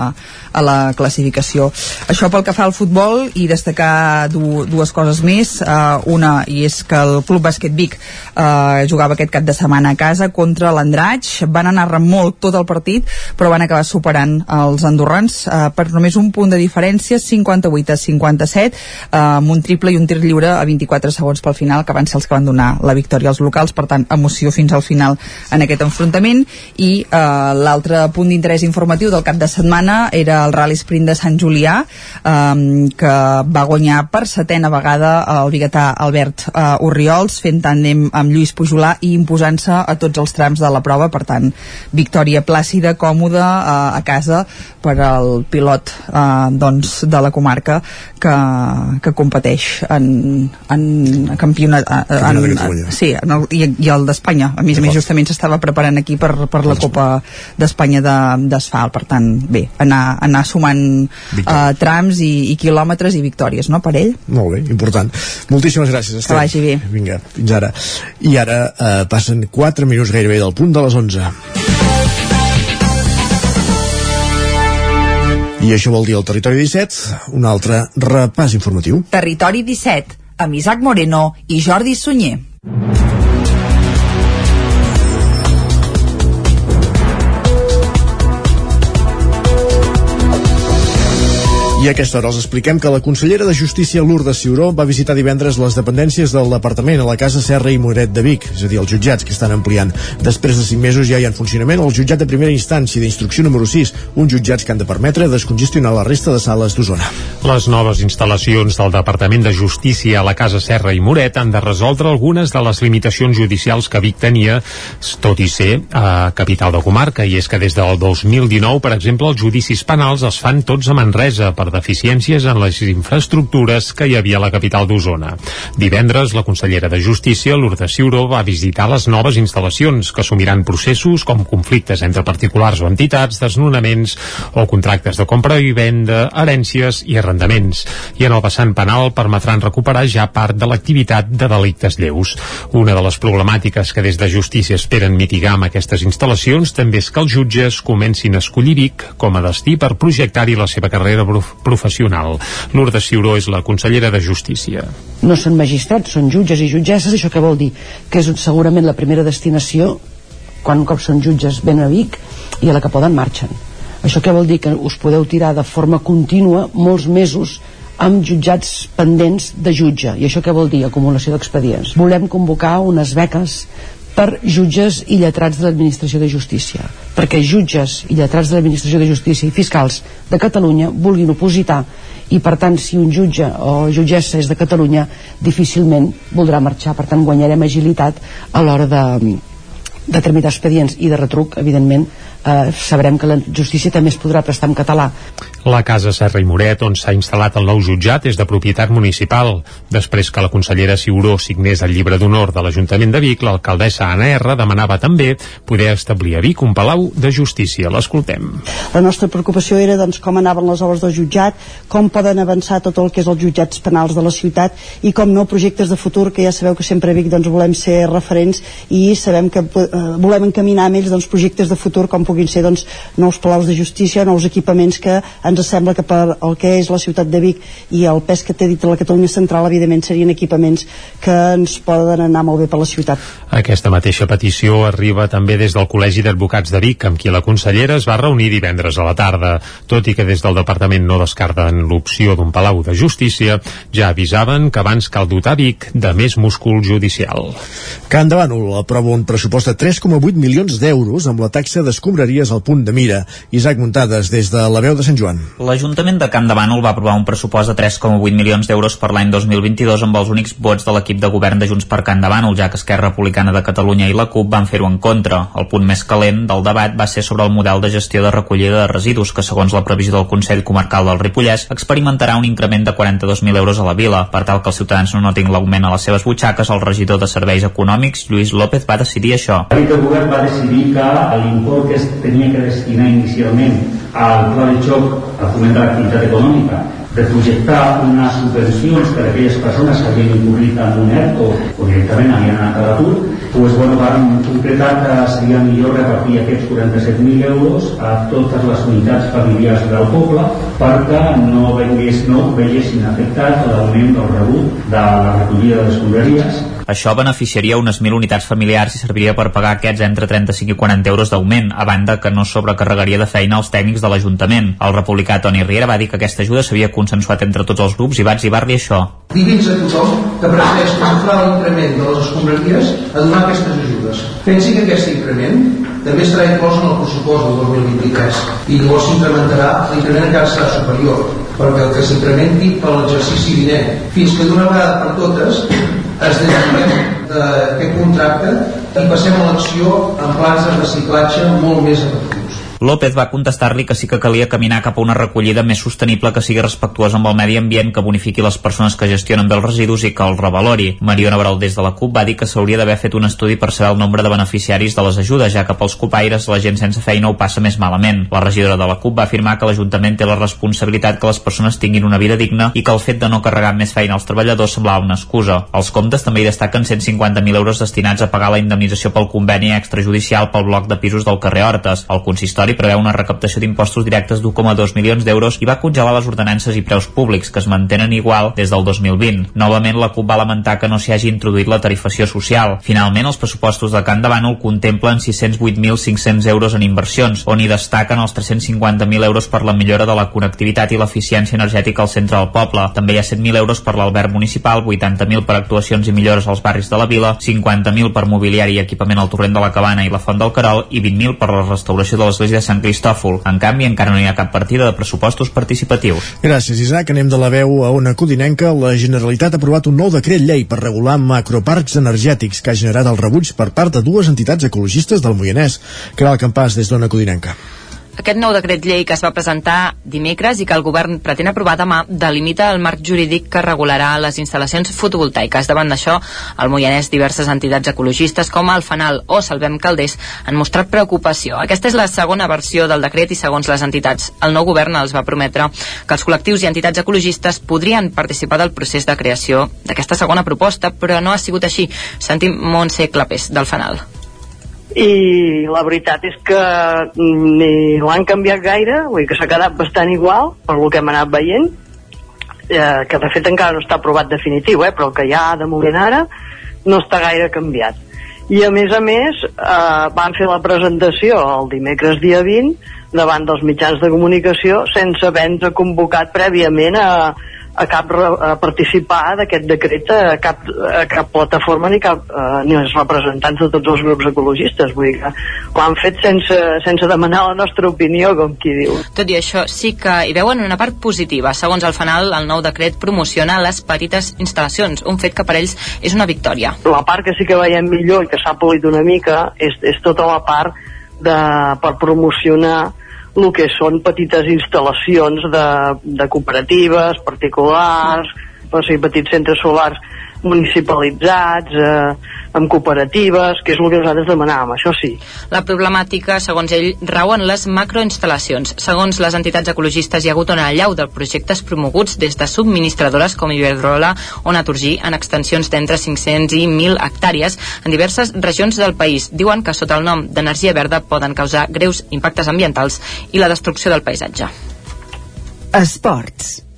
a la classificació. Això pel que fa al futbol i destacar du, dues coses més. Uh, una, i és que el Club Bàsquet Vic uh, jugava aquest cap de setmana a casa contra l'Andratx, van anar remolc tot el partit, però van acabar superant els andorrans uh, per només un punt de diferència, 58 a 57, uh, amb un triple i un tir lliure a 24 segons pel final, que van ser els que van donar la victòria als locals, per tant emoció fins al final en aquest enfrontament. I eh, l'altre punt d'interès informatiu del cap de setmana era el Rally Sprint de Sant Julià eh, que va guanyar per setena vegada el biguetà Albert eh, Urriols fent tàndem amb Lluís Pujolà i imposant-se a tots els trams de la prova. Per tant, victòria plàcida, còmoda eh, a casa per al pilot eh, doncs, de la comarca que, que competeix en, en campionat eh, en, en, sí, en el, i, i el d'Espanya a més a més justament s'estava preparant aquí per, per la Copa d'Espanya d'asfalt per tant, bé, anar, anar sumant uh, trams i, i quilòmetres i victòries, no, per ell? Molt bé, important. Moltíssimes gràcies, Esther. Que vagi bé. Vinga, fins ara. I ara uh, passen 4 minuts gairebé del punt de les 11. I això vol dir el Territori 17, un altre repàs informatiu. Territori 17, amb Isaac Moreno i Jordi Sunyer. I a aquesta hora els expliquem que la consellera de Justícia Lourdes Ciuró va visitar divendres les dependències del departament a la Casa Serra i Moret de Vic, és a dir, els jutjats que estan ampliant. Després de 5 mesos ja hi ha en funcionament el jutjat de primera instància d'instrucció número 6, uns jutjats que han de permetre descongestionar la resta de sales d'Osona. Les noves instal·lacions del Departament de Justícia a la Casa Serra i Moret han de resoldre algunes de les limitacions judicials que Vic tenia, tot i ser a capital de comarca, i és que des del 2019, per exemple, els judicis penals es fan tots a Manresa per deficiències en les infraestructures que hi havia a la capital d'Osona. Divendres, la consellera de Justícia, Lourdes Ciuró, va visitar les noves instal·lacions que assumiran processos com conflictes entre particulars o entitats, desnonaments o contractes de compra i venda, herències i arrendaments. I en el vessant penal permetran recuperar ja part de l'activitat de delictes lleus. Una de les problemàtiques que des de Justícia esperen mitigar amb aquestes instal·lacions també és que els jutges comencin a escollir Vic com a destí per projectar-hi la seva carrera professional. Lourdes Ciuró és la consellera de Justícia. No són magistrats, són jutges i jutgesses, això què vol dir? Que és segurament la primera destinació quan un cop són jutges ben a Vic i a la que poden marxen. Això què vol dir? Que us podeu tirar de forma contínua molts mesos amb jutjats pendents de jutge. I això què vol dir? Acumulació d'expedients. Volem convocar unes beques per jutges i lletrats de l'administració de justícia. Perquè jutges i lletrats de l'administració de justícia i fiscals de Catalunya vulguin opositar i per tant si un jutge o jutgessa és de Catalunya difícilment voldrà marxar. Per tant guanyarem agilitat a l'hora de, de tramitar expedients i de retruc evidentment eh, sabrem que la justícia també es podrà prestar en català la Casa Serra i Moret, on s'ha instal·lat el nou jutjat, és de propietat municipal. Després que la consellera Ciuró signés el llibre d'honor de l'Ajuntament de Vic, l'alcaldessa Anna R demanava també poder establir a Vic un palau de justícia. L'escoltem. La nostra preocupació era doncs, com anaven les obres del jutjat, com poden avançar tot el que és els jutjats penals de la ciutat i com no projectes de futur, que ja sabeu que sempre a Vic doncs, volem ser referents i sabem que eh, volem encaminar amb ells doncs, projectes de futur com puguin ser doncs, nous palaus de justícia, nous equipaments que ens sembla que per el que és la ciutat de Vic i el pes que té dit la Catalunya Central evidentment serien equipaments que ens poden anar molt bé per la ciutat. Aquesta mateixa petició arriba també des del Col·legi d'Advocats de Vic amb qui la consellera es va reunir divendres a la tarda tot i que des del departament no descarten l'opció d'un palau de justícia ja avisaven que abans cal dotar Vic de més múscul judicial. Can de Bànol aprova un pressupost de 3,8 milions d'euros amb la taxa d'escombraries al punt de mira. Isaac Muntades des de la veu de Sant Joan. L'Ajuntament de Camp de Bànol va aprovar un pressupost de 3,8 milions d'euros per l'any 2022 amb els únics vots de l'equip de govern de Junts per Camp de Bànol, ja que Esquerra Republicana de Catalunya i la CUP van fer-ho en contra. El punt més calent del debat va ser sobre el model de gestió de recollida de residus, que segons la previsió del Consell Comarcal del Ripollès experimentarà un increment de 42.000 euros a la vila. Per tal que els ciutadans no notin l'augment a les seves butxaques, el regidor de Serveis Econòmics, Lluís López, va decidir això. El govern va decidir que l'import que es tenia que destinar inicialment al pla de xoc a fomentar l'activitat econòmica de projectar unes subvencions per a aquelles persones que havien incurrit en un ERTO o directament havien anat a l'atur, doncs, bueno, vam concretar que seria millor repartir aquests 47.000 euros a totes les unitats familiars del poble perquè no, vengués, no veiessin afectat l'augment del rebut de la recollida de les això beneficiaria unes 1.000 unitats familiars i serviria per pagar aquests entre 35 i 40 euros d'augment, a banda que no sobrecarregaria de feina els tècnics de l'Ajuntament. El republicà Toni Riera va dir que aquesta ajuda s'havia consensuat entre tots els grups i va exhibar-li això. Digui'ns a tothom que prefereix controlar l'increment de les escombraries a donar aquestes ajudes. Pensi que aquest increment també estarà inclòs en el pressupost del 2023 i llavors s'incrementarà, l'increment encara serà superior perquè el que s'incrementi per l'exercici vinent fins que d'una vegada per totes es deslliurem d'aquest contracte i passem a l'acció en plans de reciclatge molt més efectius. López va contestar-li que sí que calia caminar cap a una recollida més sostenible que sigui respectuosa amb el medi ambient, que bonifiqui les persones que gestionen bé els residus i que el revalori. Mariona Brau des de la CUP va dir que s'hauria d'haver fet un estudi per saber el nombre de beneficiaris de les ajudes, ja que pels copaires la gent sense feina ho passa més malament. La regidora de la CUP va afirmar que l'Ajuntament té la responsabilitat que les persones tinguin una vida digna i que el fet de no carregar més feina als treballadors semblava una excusa. Els comptes també hi destaquen 150.000 euros destinats a pagar la indemnització pel conveni extrajudicial pel bloc de pisos del carrer Hortes. El consistori Territori preveu una recaptació d'impostos directes d'1,2 milions d'euros i va congelar les ordenances i preus públics, que es mantenen igual des del 2020. Novament, la CUP va lamentar que no s'hi hagi introduït la tarifació social. Finalment, els pressupostos de Can de Bànol contemplen 608.500 euros en inversions, on hi destaquen els 350.000 euros per la millora de la connectivitat i l'eficiència energètica al centre del poble. També hi ha 100.000 euros per l'alberg municipal, 80.000 per actuacions i millores als barris de la vila, 50.000 per mobiliari i equipament al torrent de la Cabana i la Font del Carol i 20.000 per la restauració de l'església Sant Cristòfol. En canvi, encara no hi ha cap partida de pressupostos participatius. Gràcies, Isaac. Anem de la veu a una codinenca. La Generalitat ha aprovat un nou decret llei per regular macroparcs energètics que ha generat el rebuig per part de dues entitats ecologistes del Moianès. Caral Campàs, des d'Ona Codinenca. Aquest nou decret llei que es va presentar dimecres i que el govern pretén aprovar demà delimita el marc jurídic que regularà les instal·lacions fotovoltaiques. Davant d'això, al Moianès diverses entitats ecologistes com el Fanal o Salvem Calders han mostrat preocupació. Aquesta és la segona versió del decret i segons les entitats, el nou govern els va prometre que els col·lectius i entitats ecologistes podrien participar del procés de creació d'aquesta segona proposta, però no ha sigut així. Sentim Montse Clapés, del Fanal i la veritat és que ni l'han canviat gaire, vull dir que s'ha quedat bastant igual per lo que hem anat veient, eh, que de fet encara no està aprovat definitiu, eh, però el que hi ha de moment ara no està gaire canviat. I a més a més eh, van fer la presentació el dimecres dia 20 davant dels mitjans de comunicació sense haver-nos convocat prèviament a, a cap a participar d'aquest decret a cap, a cap plataforma ni, cap, eh, ni els representants de tots els grups ecologistes. Vull dir que ho han fet sense, sense demanar la nostra opinió com qui diu. Tot i això sí que hi veuen una part positiva. Segons el fanal el nou decret promociona les petites instal·lacions un fet que per ells és una victòria. La part que sí que veiem millor i que s'ha polit una mica és, és tota la part de, per promocionar el que són petites instal·lacions de, de cooperatives, particulars, o sigui, petits centres solars municipalitzats, eh, amb cooperatives, que és el que nosaltres demanàvem, això sí. La problemàtica, segons ell, rau en les macroinstal·lacions. Segons les entitats ecologistes, hi ha hagut una allau de projectes promoguts des de subministradores com Iberdrola o Naturgy en extensions d'entre 500 i 1.000 hectàrees en diverses regions del país. Diuen que sota el nom d'energia verda poden causar greus impactes ambientals i la destrucció del paisatge. Esports.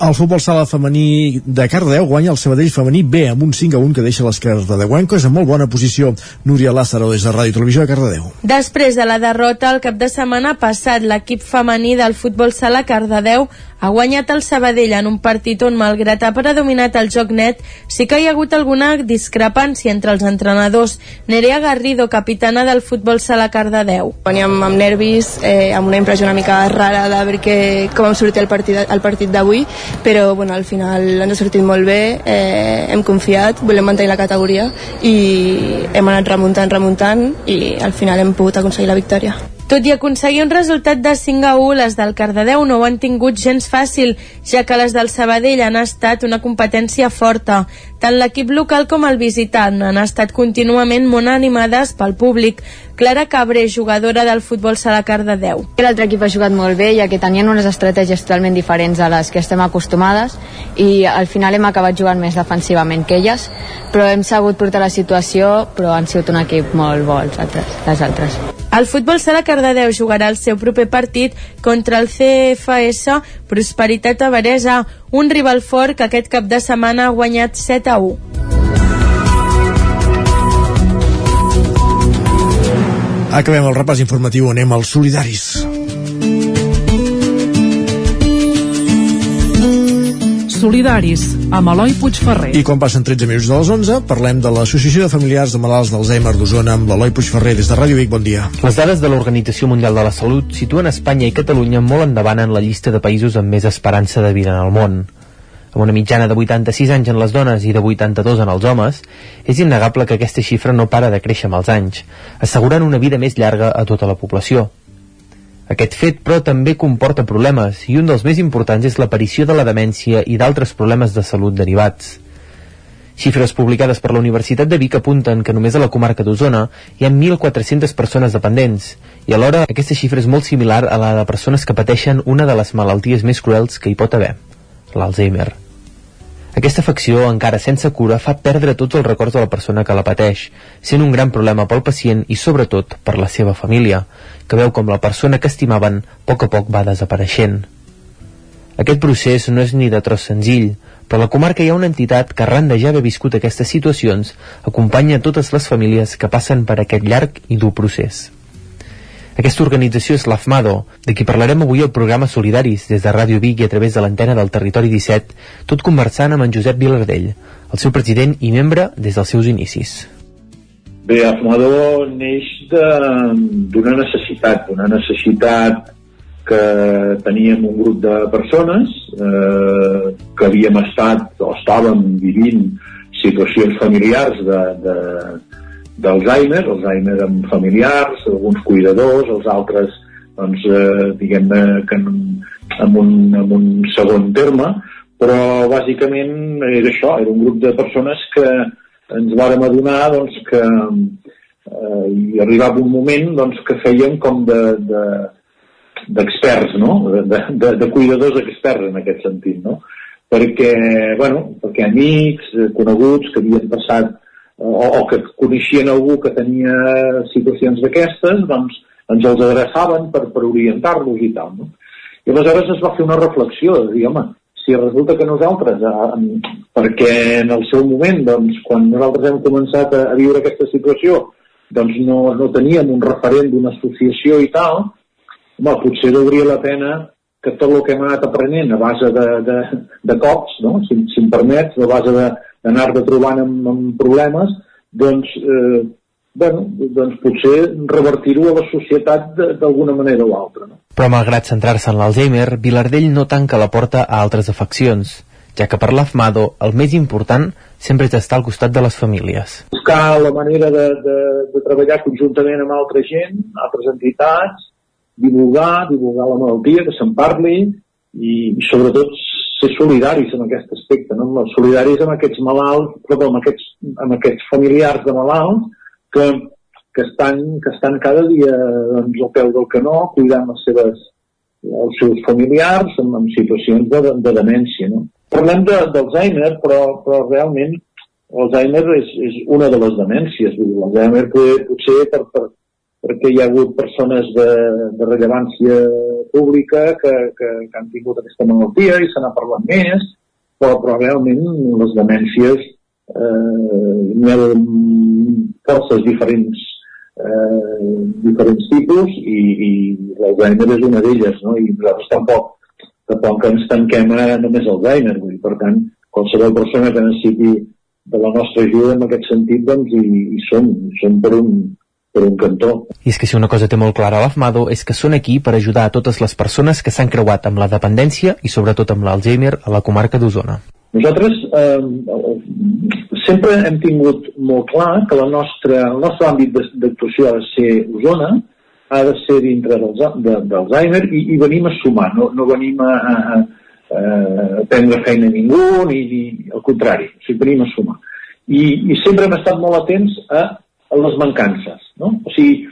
El futbol sala femení de Cardedeu guanya el Sabadell femení B amb un 5 a 1 que deixa les cardedeuenques en molt bona posició. Núria Lázaro des de Ràdio Televisió de Cardedeu. Després de la derrota el cap de setmana passat, l'equip femení del futbol sala Cardedeu ha guanyat el Sabadell en un partit on, malgrat ha predominat el joc net, sí que hi ha hagut alguna discrepància entre els entrenadors. Nerea Garrido, capitana del futbol sala Cardedeu. Veníem amb nervis, eh, amb una impressió una mica rara de veure que, com hem sortit el partit, el partit d'avui, però bueno, al final ens ha sortit molt bé, eh, hem confiat, volem mantenir la categoria i hem anat remuntant, remuntant i al final hem pogut aconseguir la victòria. Tot i aconseguir un resultat de 5 a 1, les del Cardedeu no ho han tingut gens fàcil, ja que les del Sabadell han estat una competència forta. Tant l'equip local com el visitant han estat contínuament molt animades pel públic. Clara Cabré, jugadora del futbol sala Cardedeu. L'altre equip ha jugat molt bé, ja que tenien unes estratègies totalment diferents a les que estem acostumades i al final hem acabat jugant més defensivament que elles, però hem sabut portar la situació, però han sigut un equip molt bo els altres, les altres. El futbol sala Cardedeu jugarà el seu proper partit contra el CFS Prosperitat Avaresa, un rival fort que aquest cap de setmana ha guanyat 7 a 1. Acabem el repàs informatiu, anem als solidaris. Solidaris, amb Eloi Puigferrer. I quan passen 13 minuts de les 11, parlem de l'Associació de Familiars de Malalts d'Alzheimer d'Osona amb l'Eloi Puigferrer des de Ràdio Vic. Bon dia. Les dades de l'Organització Mundial de la Salut situen Espanya i Catalunya molt endavant en la llista de països amb més esperança de vida en el món. Amb una mitjana de 86 anys en les dones i de 82 en els homes, és innegable que aquesta xifra no para de créixer amb els anys, assegurant una vida més llarga a tota la població. Aquest fet, però, també comporta problemes, i un dels més importants és l'aparició de la demència i d'altres problemes de salut derivats. Xifres publicades per la Universitat de Vic apunten que només a la comarca d'Osona hi ha 1.400 persones dependents, i alhora aquesta xifra és molt similar a la de persones que pateixen una de les malalties més cruels que hi pot haver, l'Alzheimer. Aquesta afecció, encara sense cura, fa perdre tots els records de la persona que la pateix, sent un gran problema pel pacient i sobretot per la seva família, que veu com la persona que estimaven a poc a poc va desapareixent. Aquest procés no és ni de tros senzill, però a la comarca hi ha una entitat que arran de ja haver viscut aquestes situacions acompanya totes les famílies que passen per aquest llarg i dur procés. Aquesta organització és l'AFMADO, de qui parlarem avui al programa Solidaris des de Ràdio Vic i a través de l'antena del Territori 17, tot conversant amb en Josep Vilardell, el seu president i membre des dels seus inicis. Bé, AFMADO neix d'una necessitat, una necessitat que teníem un grup de persones eh, que havíem estat o estàvem vivint situacions familiars de, de, d'Alzheimer, Alzheimer amb familiars, alguns cuidadors, els altres, doncs, eh, diguem-ne que en, en, un, en un segon terme, però bàsicament era això, era un grup de persones que ens vàrem adonar doncs, que eh, hi arribava un moment doncs, que feien com de, de, d'experts, no? De, de, de cuidadors experts en aquest sentit, no? Perquè, bueno, perquè amics, coneguts que havien passat o, o que coneixien algú que tenia situacions d'aquestes, doncs ens els adreçaven per, per orientar-los i tal. No? I aleshores es va fer una reflexió, de dir, home, si resulta que nosaltres, eh, perquè en el seu moment, doncs, quan nosaltres hem començat a, a viure aquesta situació, doncs no, no teníem un referent d'una associació i tal, home, potser valdria la pena que tot el que hem anat aprenent a base de, de, de cops, no? si, si em permets, a base de, d'anar-te trobant amb, amb problemes, doncs, eh, bueno, doncs potser revertir-ho a la societat d'alguna manera o altra. No? Però malgrat centrar-se en l'Alzheimer, Vilardell no tanca la porta a altres afeccions, ja que per l'AFMADO el més important sempre és estar al costat de les famílies. Buscar la manera de, de, de treballar conjuntament amb altra gent, altres entitats, divulgar, divulgar la malaltia, que se'n parli i, i sobretot ser solidaris en aquest aspecte, no? solidaris amb aquests malalts, però amb aquests, amb aquests familiars de malalts que, que, estan, que estan cada dia doncs, al peu del canó cuidant les seves, els seus familiars en, en situacions de, de demència. No? Parlem d'Alzheimer, però, però realment l'Alzheimer és, és una de les demències. L'Alzheimer potser per, per, perquè hi ha hagut persones de, de rellevància pública que, que, que han tingut aquesta malaltia i se n'ha parlat més, però, però realment les demències eh, hi ha forces diferents eh, diferents tipus i, i l'Alzheimer és una d'elles, no? i nosaltres tampoc, tampoc ens tanquem a només Alzheimer, vull dir, per tant, qualsevol persona que necessiti de la nostra ajuda en aquest sentit, doncs hi, hi som, som per un, per un cantó. I és que si una cosa té molt clara l'AFMADO és que són aquí per ajudar a totes les persones que s'han creuat amb la dependència i sobretot amb l'Alzheimer a la comarca d'Osona. Nosaltres eh, sempre hem tingut molt clar que la nostra, el nostre àmbit d'actuació ha de ser Osona, ha de ser dintre d'Alzheimer i, i venim a sumar, no, no venim a, a, a, prendre feina a ningú, ni, ni al contrari, o sigui, venim a sumar. I, I sempre hem estat molt atents a les mancances. No? O sigui,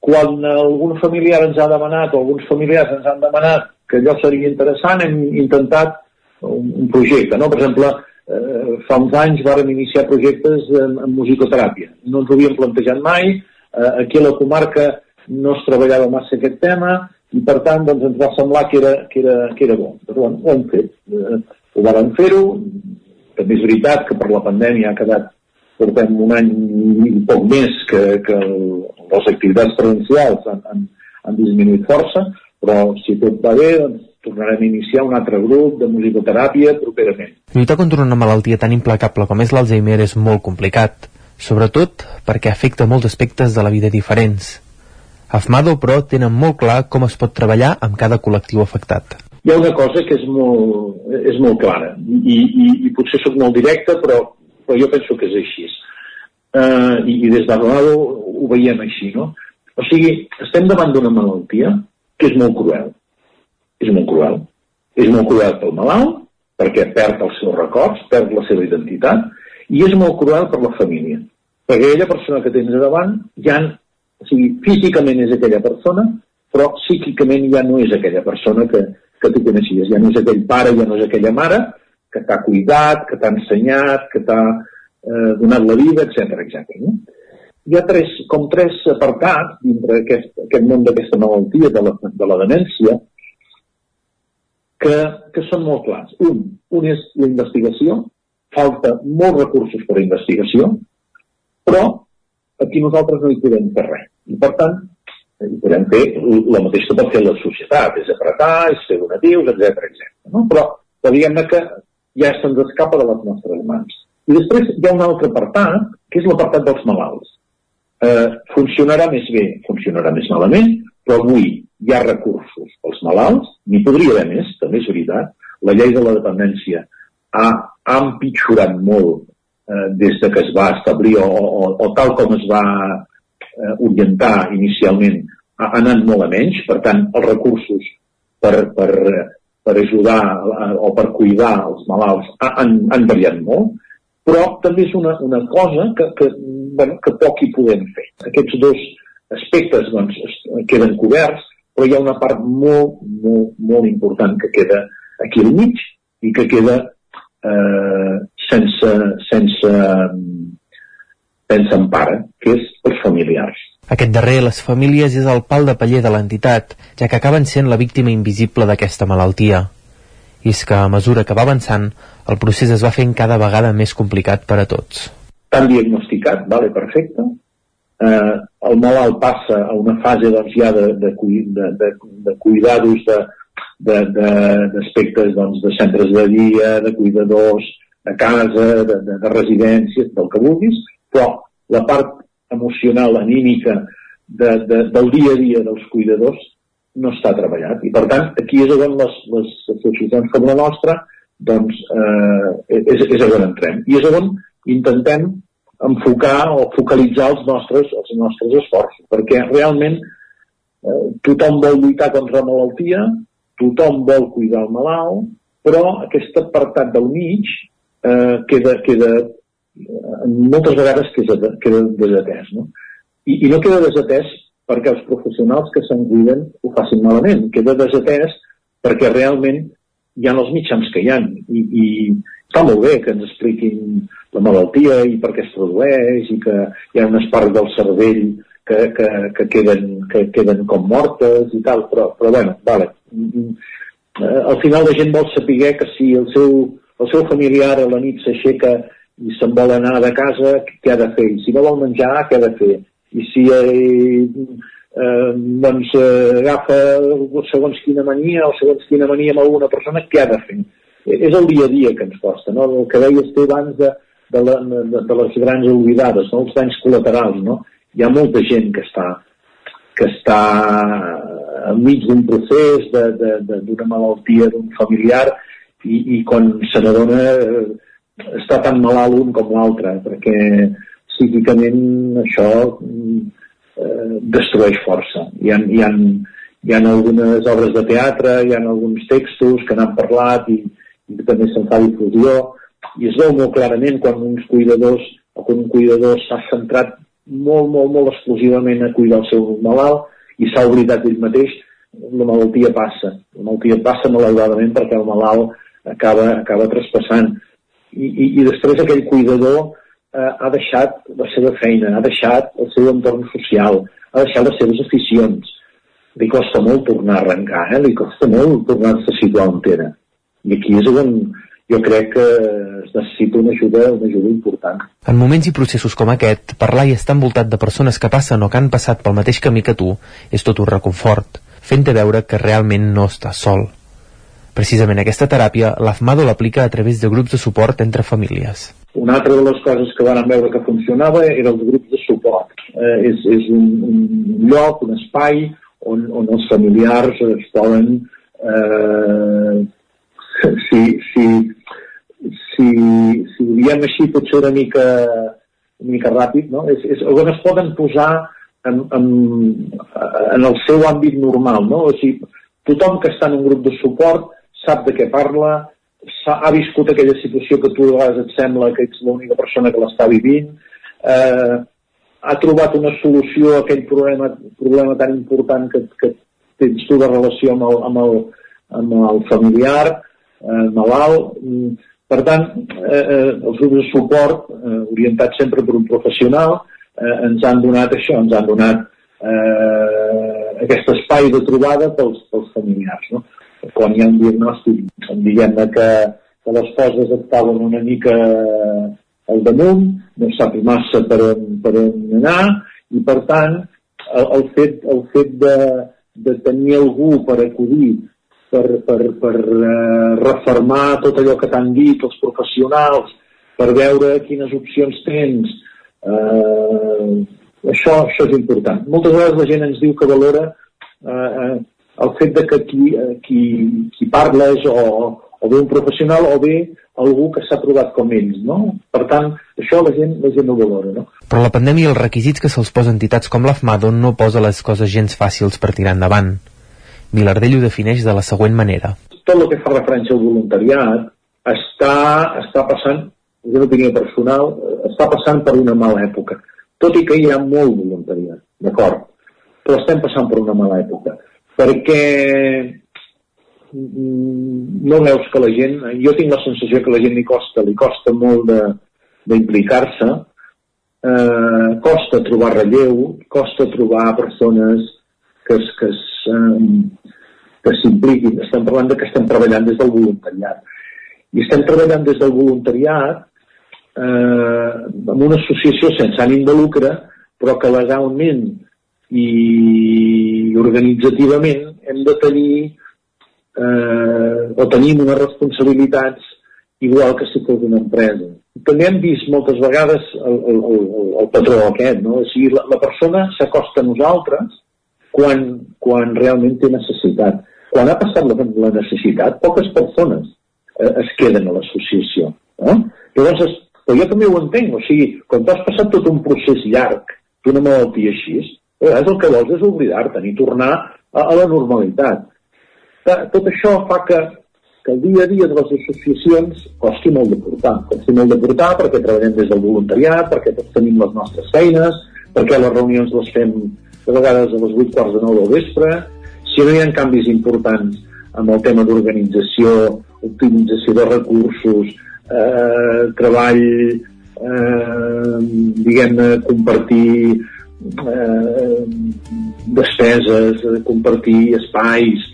quan algun familiar ens ha demanat o alguns familiars ens han demanat que allò seria interessant, hem intentat un, un projecte. No? Per exemple, eh, fa uns anys vàrem iniciar projectes en, en musicoteràpia. No ens ho havíem plantejat mai, eh, aquí a la comarca no es treballava massa aquest tema i per tant doncs, ens va semblar que era, que era, que era bo. Però bueno, ho hem fet. Eh, ho vàrem fer-ho. També és veritat que per la pandèmia ha quedat portem un any i poc més que, que les activitats presencials han, han, han disminuït força, però si tot va bé, doncs tornarem a iniciar un altre grup de musicoteràpia properament. Lluitar contra una malaltia tan implacable com és l'Alzheimer és molt complicat, sobretot perquè afecta molts aspectes de la vida diferents. Afmado, però, tenen molt clar com es pot treballar amb cada col·lectiu afectat. Hi ha una cosa que és molt, és molt clara, i, i, i potser sóc molt directe, però, però jo penso que és així. Uh, i, I des d'Afmado ho veiem així, no? O sigui, estem davant d'una malaltia que és molt cruel. És molt cruel. És molt cruel pel malalt, perquè perd els seus records, perd la seva identitat, i és molt cruel per la família. Perquè aquella persona que tens davant ja o sigui, físicament és aquella persona, però psíquicament ja no és aquella persona que, que tu coneixies. Ja no és aquell pare, ja no és aquella mare que t'ha cuidat, que t'ha ensenyat, que t'ha eh, donat la vida, etc etc. No? Hi ha tres, com tres apartats dintre d'aquest aquest món d'aquesta malaltia de la, de la demència que, que són molt clars. Un, un és la investigació, falta molts recursos per a investigació, però aquí nosaltres no hi podem fer res. I per tant, hi podem fer el mateix que pot fer la societat, és apretar, és fer donatius, etc etc. No? Però, però diguem-ne que ja se'ns escapa de les nostres mans. I després hi ha un altre apartat, que és l'apartat dels malalts. Eh, funcionarà més bé, funcionarà més malament, però avui hi ha recursos pels malalts, n'hi podria haver més, també és veritat. La llei de la dependència ha, ha empitjorat molt eh, des de que es va establir o, o, o tal com es va eh, orientar inicialment ha anat molt a menys, per tant, els recursos per, per, per ajudar eh, o per cuidar els malalts han, han variat molt, però també és una, una cosa que, que, bueno, que poc hi podem fer. Aquests dos aspectes doncs, queden coberts, però hi ha una part molt, molt, molt important que queda aquí al mig i que queda eh, sense, sense, sense empara, que és els familiars. Aquest darrer, les famílies, és el pal de paller de l'entitat, ja que acaben sent la víctima invisible d'aquesta malaltia. I és que, a mesura que va avançant, el procés es va fent cada vegada més complicat per a tots. Tan diagnosticat, vale, perfecte. Eh, el malalt passa a una fase doncs, ja de, de, de, de, de cuidados d'aspectes doncs, de centres de dia, de cuidadors, de casa, de, de, de residències, del que vulguis, però la part emocional, anímica de, de, del dia a dia dels cuidadors no està treballat. I per tant, aquí és on les, les associacions com la nostra doncs, eh, és, és on entrem. I és on intentem enfocar o focalitzar els nostres, els nostres esforços, perquè realment eh, tothom vol lluitar contra la malaltia, tothom vol cuidar el malalt, però aquest apartat del mig eh, queda, queda moltes vegades queda, queda desatès. No? I, I no queda desatès perquè els professionals que se'n cuiden ho facin malament, queda desatès perquè realment hi ha els mitjans que hi ha i, i està molt bé que ens expliquin la malaltia i per què es produeix i que hi ha unes parts del cervell que, que, que, queden, que queden com mortes i tal, però, però bueno, vale. Eh, al final la gent vol saber que si el seu, el seu familiar a la nit s'aixeca i se'n vol anar de casa, què ha de fer? I si no vol menjar, què ha de fer? I si eh, eh, doncs, eh, agafa segons quina mania o segons quina mania amb alguna persona, què ha de fer? És el dia a dia que ens costa, no? El que deies tu abans de, de, la, de, de les grans oblidades, no? els danys col·laterals, no? Hi ha molta gent que està, que està enmig d'un procés d'una malaltia d'un familiar i, i quan se n'adona eh, està tan malalt un com l'altre, perquè psíquicament això eh, destrueix força. Hi ha, hi, ha, hi ha algunes obres de teatre, hi ha alguns textos que n'han parlat i, i també se'n fa difusió, i es veu molt clarament quan uns cuidadors o quan un cuidador s'ha centrat molt, molt, molt exclusivament a cuidar el seu malalt i s'ha oblidat ell mateix, la malaltia passa. La malaltia passa malauradament perquè el malalt acaba, acaba traspassant i, i, i després aquell cuidador eh, ha deixat la seva feina, ha deixat el seu entorn social, ha deixat les seves aficions. Li costa molt tornar a arrencar, eh? li costa molt tornar-se a situar on era. I aquí és on jo crec que es necessita una ajuda, una ajuda important. En moments i processos com aquest, parlar i estar envoltat de persones que passen o que han passat pel mateix camí que tu és tot un reconfort, fent-te veure que realment no estàs sol. Precisament aquesta teràpia, l'AFMADO l'aplica a través de grups de suport entre famílies. Una altra de les coses que van veure que funcionava era els grups de suport. Eh, és és un, un lloc, un espai on, on els familiars es poden eh, si, si, si, si ho diem així potser una mica, una mica ràpid, no? és, és on es poden posar en, en, en el seu àmbit normal. No? O sigui, tothom que està en un grup de suport sap de què parla, ha viscut aquella situació que tu a vegades et sembla que ets l'única persona que l'està vivint, eh, ha trobat una solució a aquell problema, problema tan important que, que tens tu de relació amb el, amb el, amb el familiar, eh, malalt. Per tant, eh, eh, els grups de suport, eh, orientats sempre per un professional, eh, ens han donat això, ens han donat eh, aquest espai de trobada pels, pels familiars. No? Quan hi ha un diagnòstic, diguem-ne que, que les coses estaven una mica al damunt, no sap massa per on, per on anar, i per tant, el, el fet, el fet de, de tenir algú per acudir per, per, per eh, reformar tot allò que t'han dit els professionals, per veure quines opcions tens. Eh, això, això és important. Moltes vegades la gent ens diu que valora eh, eh el fet de que qui, eh, qui, qui parla és o, o bé un professional o bé algú que s'ha trobat com ells, no? Per tant, això la gent, la gent no valora, no? Però la pandèmia i els requisits que se'ls posa entitats com l'AFMADO no posa les coses gens fàcils per tirar endavant. Vilardell ho defineix de la següent manera. Tot el que fa referència al voluntariat està, està passant, és una opinió personal, està passant per una mala època. Tot i que hi ha molt voluntariat, d'acord? Però estem passant per una mala època. Perquè mm, no veus que la gent, jo tinc la sensació que la gent li costa, li costa molt d'implicar-se, eh, costa trobar relleu, costa trobar persones que, que, que s'impliquin. Estem parlant de que estem treballant des del voluntariat. I estem treballant des del voluntariat eh, amb una associació sense ànim de lucre, però que legalment i organitzativament hem de tenir eh, o tenim unes responsabilitats igual que si fos una empresa. També hem vist moltes vegades el, el, el, el patró aquest, no? O sigui, la, la persona s'acosta a nosaltres quan, quan realment té necessitat. Quan ha passat la, la necessitat, poques persones eh, es queden a l'associació. Eh? Llavors, es, però jo també ho entenc, o sigui, quan tu has passat tot un procés llarg d'una malaltia així, eh, el que vols és oblidar-te'n i tornar a, a la normalitat. Tot això fa que, que el dia a dia de les associacions costi molt de portar. Costi molt de portar perquè treballem des del voluntariat, perquè tots tenim les nostres feines, perquè les reunions les fem de vegades a les 8 quarts de 9 del vespre, si no hi ha canvis importants amb el tema d'organització, optimització de recursos, eh, treball, eh, diguem-ne, compartir eh, despeses, compartir espais.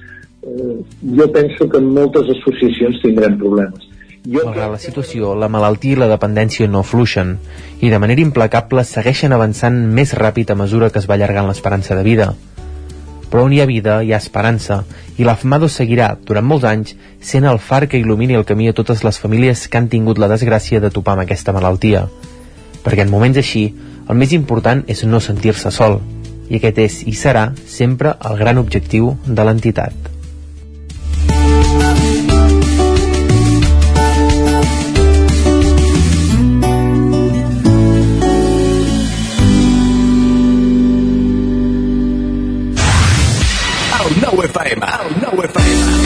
Eh, jo penso que en moltes associacions tindrem problemes. Jo Malgrat la situació, la malaltia i la dependència no fluixen i de manera implacable segueixen avançant més ràpid a mesura que es va allargant l'esperança de vida. Però on hi ha vida, hi ha esperança, i l'AFMADO seguirà, durant molts anys, sent el far que il·lumini el camí a totes les famílies que han tingut la desgràcia de topar amb aquesta malaltia. Perquè en moments així, el més important és no sentir-se sol, i aquest és i serà sempre el gran objectiu de l'entitat.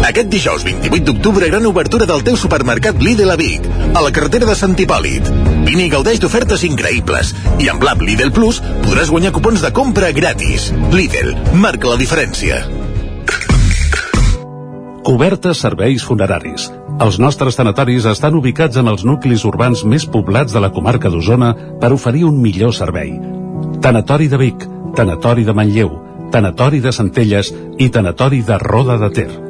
Aquest dijous 28 d'octubre, gran obertura del teu supermercat Lidl a Vic, a la carretera de Sant Hipòlit. Vine i gaudeix d'ofertes increïbles. I amb l'app Lidl Plus podràs guanyar cupons de compra gratis. Lidl, marca la diferència. Cobertes serveis funeraris. Els nostres tanatoris estan ubicats en els nuclis urbans més poblats de la comarca d'Osona per oferir un millor servei. Tanatori de Vic, Tanatori de Manlleu, Tanatori de Centelles i Tanatori de Roda de Ter.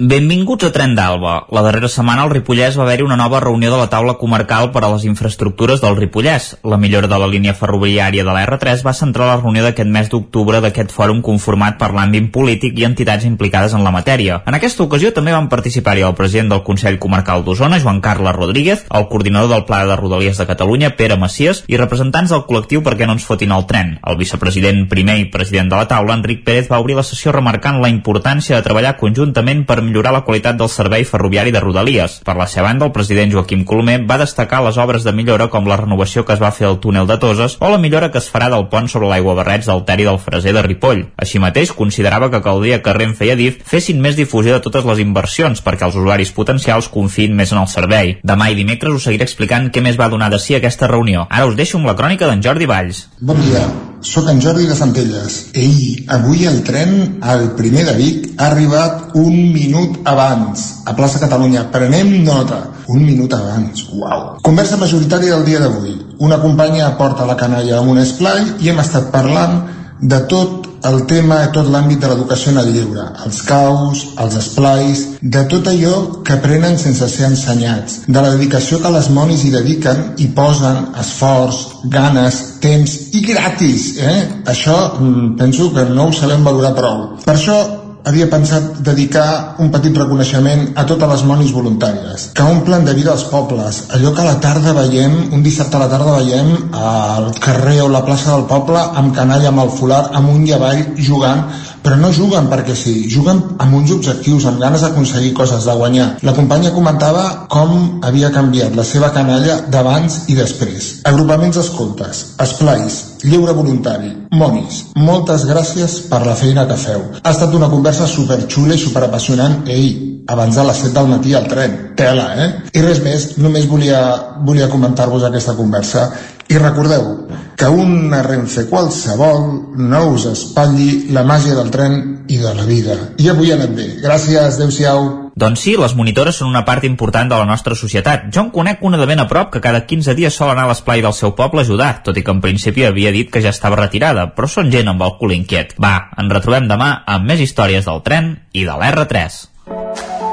Benvinguts a Tren d'Alba. La darrera setmana al Ripollès va haver-hi una nova reunió de la taula comarcal per a les infraestructures del Ripollès. La millora de la línia ferroviària de la R3 va centrar la reunió d'aquest mes d'octubre d'aquest fòrum conformat per l'àmbit polític i entitats implicades en la matèria. En aquesta ocasió també van participar-hi el president del Consell Comarcal d'Osona, Joan Carles Rodríguez, el coordinador del Pla de Rodalies de Catalunya, Pere Macias, i representants del col·lectiu perquè no ens fotin el tren. El vicepresident primer i president de la taula, Enric Pérez, va obrir la sessió remarcant la importància de treballar conjuntament per millorar la qualitat del servei ferroviari de Rodalies. Per la seva banda, el president Joaquim Colomer va destacar les obres de millora com la renovació que es va fer al túnel de Toses o la millora que es farà del pont sobre l'aigua barrets del Teri del Freser de Ripoll. Així mateix, considerava que caldria que Renfe i Adif fessin més difusió de totes les inversions perquè els usuaris potencials confiïn més en el servei. Demà i dimecres us seguiré explicant què més va donar de si aquesta reunió. Ara us deixo amb la crònica d'en Jordi Valls. Bon dia, sóc en Jordi de Centelles. Ei, avui el tren, el primer de Vic, ha arribat un minut abans a plaça Catalunya. Prenem nota. Un minut abans. Uau. Conversa majoritària del dia d'avui. Una companya porta la canalla a un esplai i hem estat parlant de tot el tema, de tot l'àmbit de l'educació en el lleure, els caus, els esplais, de tot allò que aprenen sense ser ensenyats, de la dedicació que les monis hi dediquen i posen esforç, ganes, temps i gratis, eh? Això mm, penso que no ho sabem valorar prou. Per això havia pensat dedicar un petit reconeixement a totes les monis voluntàries, que omplen de vida els pobles. Allò que a la tarda veiem, un dissabte a la tarda veiem al carrer o la plaça del poble amb canalla, amb el folar, amunt i avall, jugant, però no juguen perquè sí, juguen amb uns objectius, amb ganes d'aconseguir coses, de guanyar. La companya comentava com havia canviat la seva canalla d'abans i després. Agrupaments escoltes, esplais, lleure voluntari, monis, moltes gràcies per la feina que feu. Ha estat una conversa superxula i superapassionant. Ei, abans de les 7 del matí al tren. Tela, eh? I res més, només volia, volia comentar-vos aquesta conversa. I recordeu que una Renfe qualsevol no us espatlli la màgia del tren i de la vida. I avui ha anat bé. Gràcies, adeu-siau. Doncs sí, les monitores són una part important de la nostra societat. Jo en conec una de ben a prop que cada 15 dies sol anar a l'esplai del seu poble a ajudar, tot i que en principi havia dit que ja estava retirada, però són gent amb el cul inquiet. Va, ens retrobem demà amb més històries del tren i de l'R3.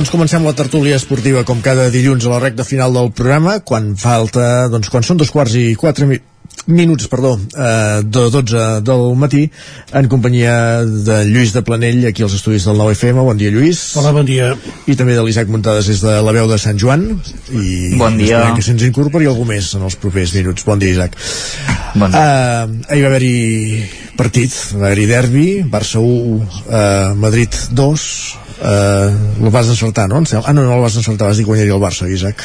Doncs comencem la tertúlia esportiva com cada dilluns a la recta final del programa, quan falta, doncs quan són dos quarts i quatre mi minuts, perdó, eh, de 12 del matí, en companyia de Lluís de Planell, aquí als estudis del 9FM. Bon dia, Lluís. Hola, bon dia. I també de l'Isaac Muntades des de la veu de Sant Joan. I Bon dia. esperem que se'ns incorpori algú més en els propers minuts. Bon dia, Isaac. Bon dia. Uh, ahir va haver-hi partit, va haver-hi derbi, Barça 1, uh, Madrid 2, uh, el vas encertar, no? Ah, no, no el vas encertar, vas dir que guanyaria el Barça, Isaac.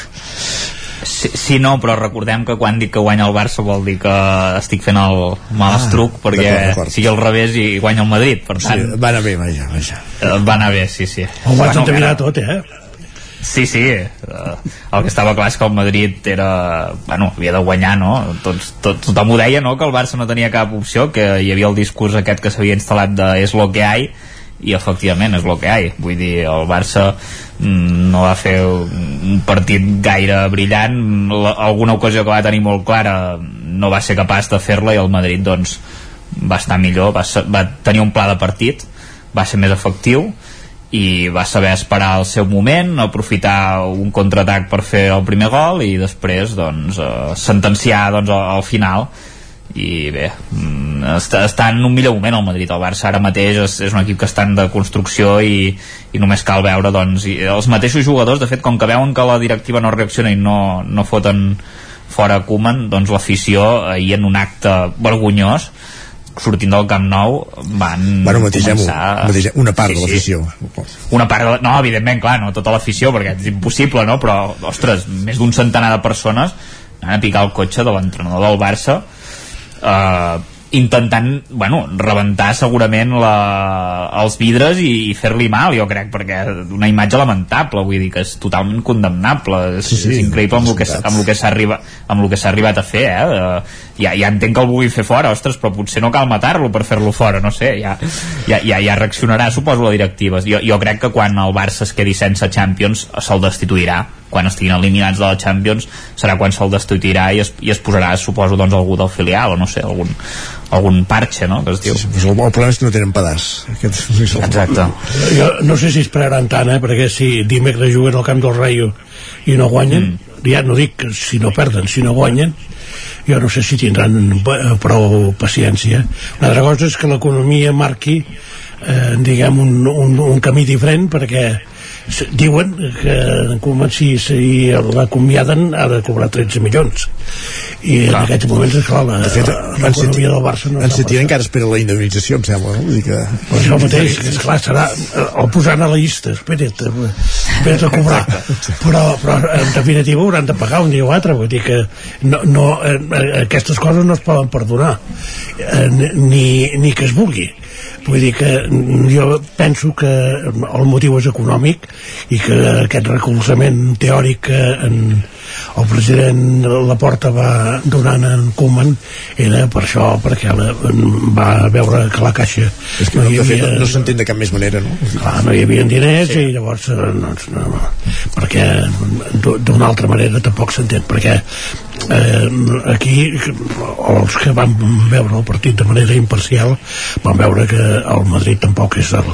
Sí, sí, no, però recordem que quan dic que guanya el Barça vol dir que estic fent el mal Ah, estruc perquè sigui al revés i guanya el Madrid, per Sí, tant... va anar bé, vaja, vaja. eh, Va anar bé, sí, sí. Ho vaig endevinar tot, eh? Sí, sí, eh, el que estava clar és que el Madrid era, bueno, havia de guanyar, no? Tots, tot, tothom ho deia, no?, que el Barça no tenia cap opció, que hi havia el discurs aquest que s'havia instal·lat de és lo que hay, i efectivament és lo que hay. Vull dir, el Barça mm, no va fer un partit gaire brillant, la, alguna ocasió que va tenir molt clara no va ser capaç de fer-la i el Madrid, doncs, va estar millor, va, ser- va tenir un pla de partit, va ser més efectiu, i va saber esperar el seu moment, aprofitar un contraatac per fer el primer gol i després doncs, eh, sentenciar doncs, al final i bé, mm, està, està en un millor moment el Madrid, el Barça ara mateix és, és un equip que està en de construcció i, i només cal veure doncs, i els mateixos jugadors, de fet, com que veuen que la directiva no reacciona i no, no foten fora Koeman, doncs l'afició ahir en un acte vergonyós sortint del Camp Nou van Bueno, matisem-ho, començar... matisem- una part de l'afició. una part de la... no, evidentment, clar, no tota l'afició perquè és impossible, no? però, ostres més d'un centenar de persones anant a picar el cotxe de l'entrenador del Barça eh, intentant, bueno, rebentar segurament la, els vidres i, i fer-li mal, jo crec, perquè una imatge lamentable, vull dir que és totalment condemnable, és, Sí, sí, és increïble amb el que, amb el que s'ha arribat, amb el que s'ha arribat a fer, eh? De, ja, ja entenc que el vulgui fer fora, ostres, però potser no cal matar-lo per fer-lo fora, no sé, ja, ja, ja, ja reaccionarà, suposo, la directiva. Jo, jo crec que quan el Barça es quedi sense Champions se'l destituirà, quan estiguin eliminats de la Champions serà quan se'l destituirà i es, i es posarà, suposo, doncs algú del filial o no sé, algun, algun parche, no?, que es diu. Sí, sí, el, el problema és que no tenen pedaç. Aquest és el... Exacte. Jo no sé si esperaran tant, eh? perquè si dimecres juguen al camp del Rayo i no guanyen, mm. ja no dic que si no perden, si no guanyen, jo no sé si tindran eh, prou paciència. Una altra cosa és que l'economia marqui eh, diguem un, un, un camí diferent perquè diuen que si, si l'acomiaden ha de cobrar 13 milions i en aquests moments és clar la- De fet, l'economia del Barça no en Setién encara espera la indemnització, em sembla, no? Vull dir que... Pues això mateix, que esclar, serà el posant a la llista, espera't, espera't a cobrar. Però, però en definitiva hauran de pagar un dia o altre, vull dir que no, no, eh, aquestes coses no es poden perdonar, eh, ni, ni que es vulgui. Vull dir que jo penso que el motiu és econòmic i que aquest recolzament teòric que en, el president Laporta va donant en Koeman era per això, perquè la, va veure que la caixa És que no, de fet, no, no s'entén de cap més manera, no? clar, no hi havia diners sí. i llavors eh, no, no, no, perquè d'una altra manera tampoc s'entén perquè eh, aquí els que van veure el partit de manera imparcial van veure que el Madrid tampoc és el,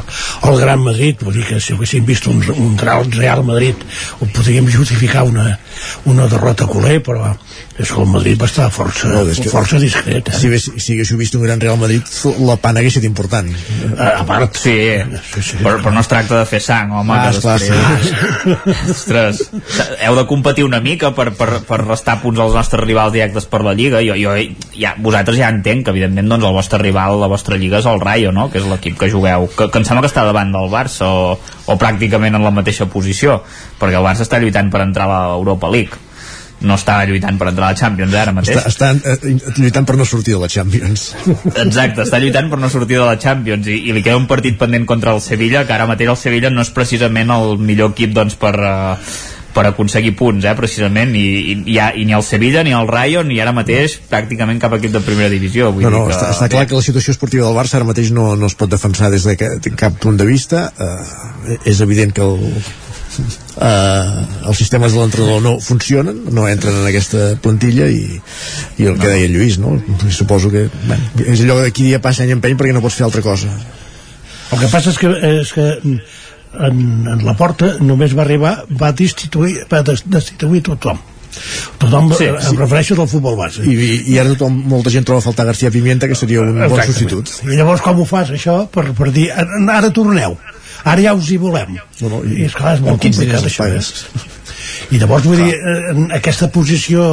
el gran Madrid vull dir que si haguéssim vist un, un Real Madrid ho podríem justificar una, una derrota culer però és que el Madrid va estar força, no, que, força discret eh? si, hagués, si haguéssiu vist un gran Real Madrid la pana hagués estat important a, a part sí, sí, sí. Però, però no es tracta de fer sang home ah, que després... sí. ostres, heu de competir una mica per, per, per restar punts als nostres rivals directes per la Lliga jo, jo, ja, vosaltres ja entenc que evidentment doncs, el vostre rival, la vostra Lliga és el Rayo no? que és l'equip que jugueu que, que em sembla que està davant del Barça o, o pràcticament en la mateixa posició perquè el Barça està lluitant per entrar a l'Europa League no està lluitant per entrar a la Champions ara mateix. Està, està eh, lluitant per no sortir de la Champions. Exacte, està lluitant per no sortir de la Champions i, i li queda un partit pendent contra el Sevilla, que ara mateix el Sevilla no és precisament el millor equip doncs, per, uh, per aconseguir punts, eh, precisament, i, i, i, i ni el Sevilla ni el Rayo ni ara mateix pràcticament cap equip de primera divisió. Vull no, no, dir que... està, està clar que la situació esportiva del Barça ara mateix no, no es pot defensar des de cap punt de vista. Uh, és evident que el, eh, els sistemes de l'entrenador no funcionen, no entren en aquesta plantilla i, i el que no. deia Lluís, no? suposo que bueno, és allò de qui dia passa any empeny perquè no pots fer altra cosa. El que passa és que, és que en, en la porta només va arribar, va destituir, va destituir tothom tothom sí, sí. em refereixo del futbol base I, i, i ara tothom, molta gent troba a faltar García Pimienta que seria un Exactament. bon substitut i llavors com ho fas això per, per dir ara torneu ara ja us hi volem no, no, i, i esclar, és molt complicat això eh? I llavors vull dir eh, aquesta posició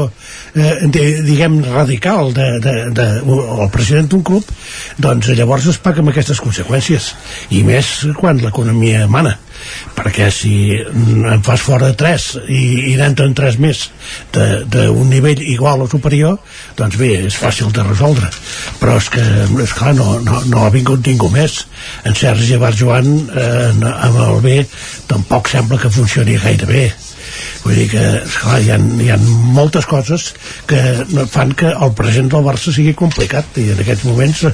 eh, de, diguem radical de, de, de, el president d'un club doncs llavors es paga amb aquestes conseqüències. I més quan l'economia mana. Perquè si en fas fora de 3 i, i n'entren 3 més d'un nivell igual o superior doncs bé, és fàcil de resoldre. Però és que, és clar, no, no, no ha vingut ningú més. En Sergi Barjoan eh, amb el B tampoc sembla que funcioni gaire bé vull dir que esclar, hi, ha, hi ha moltes coses que fan que el present del Barça sigui complicat i en aquests moments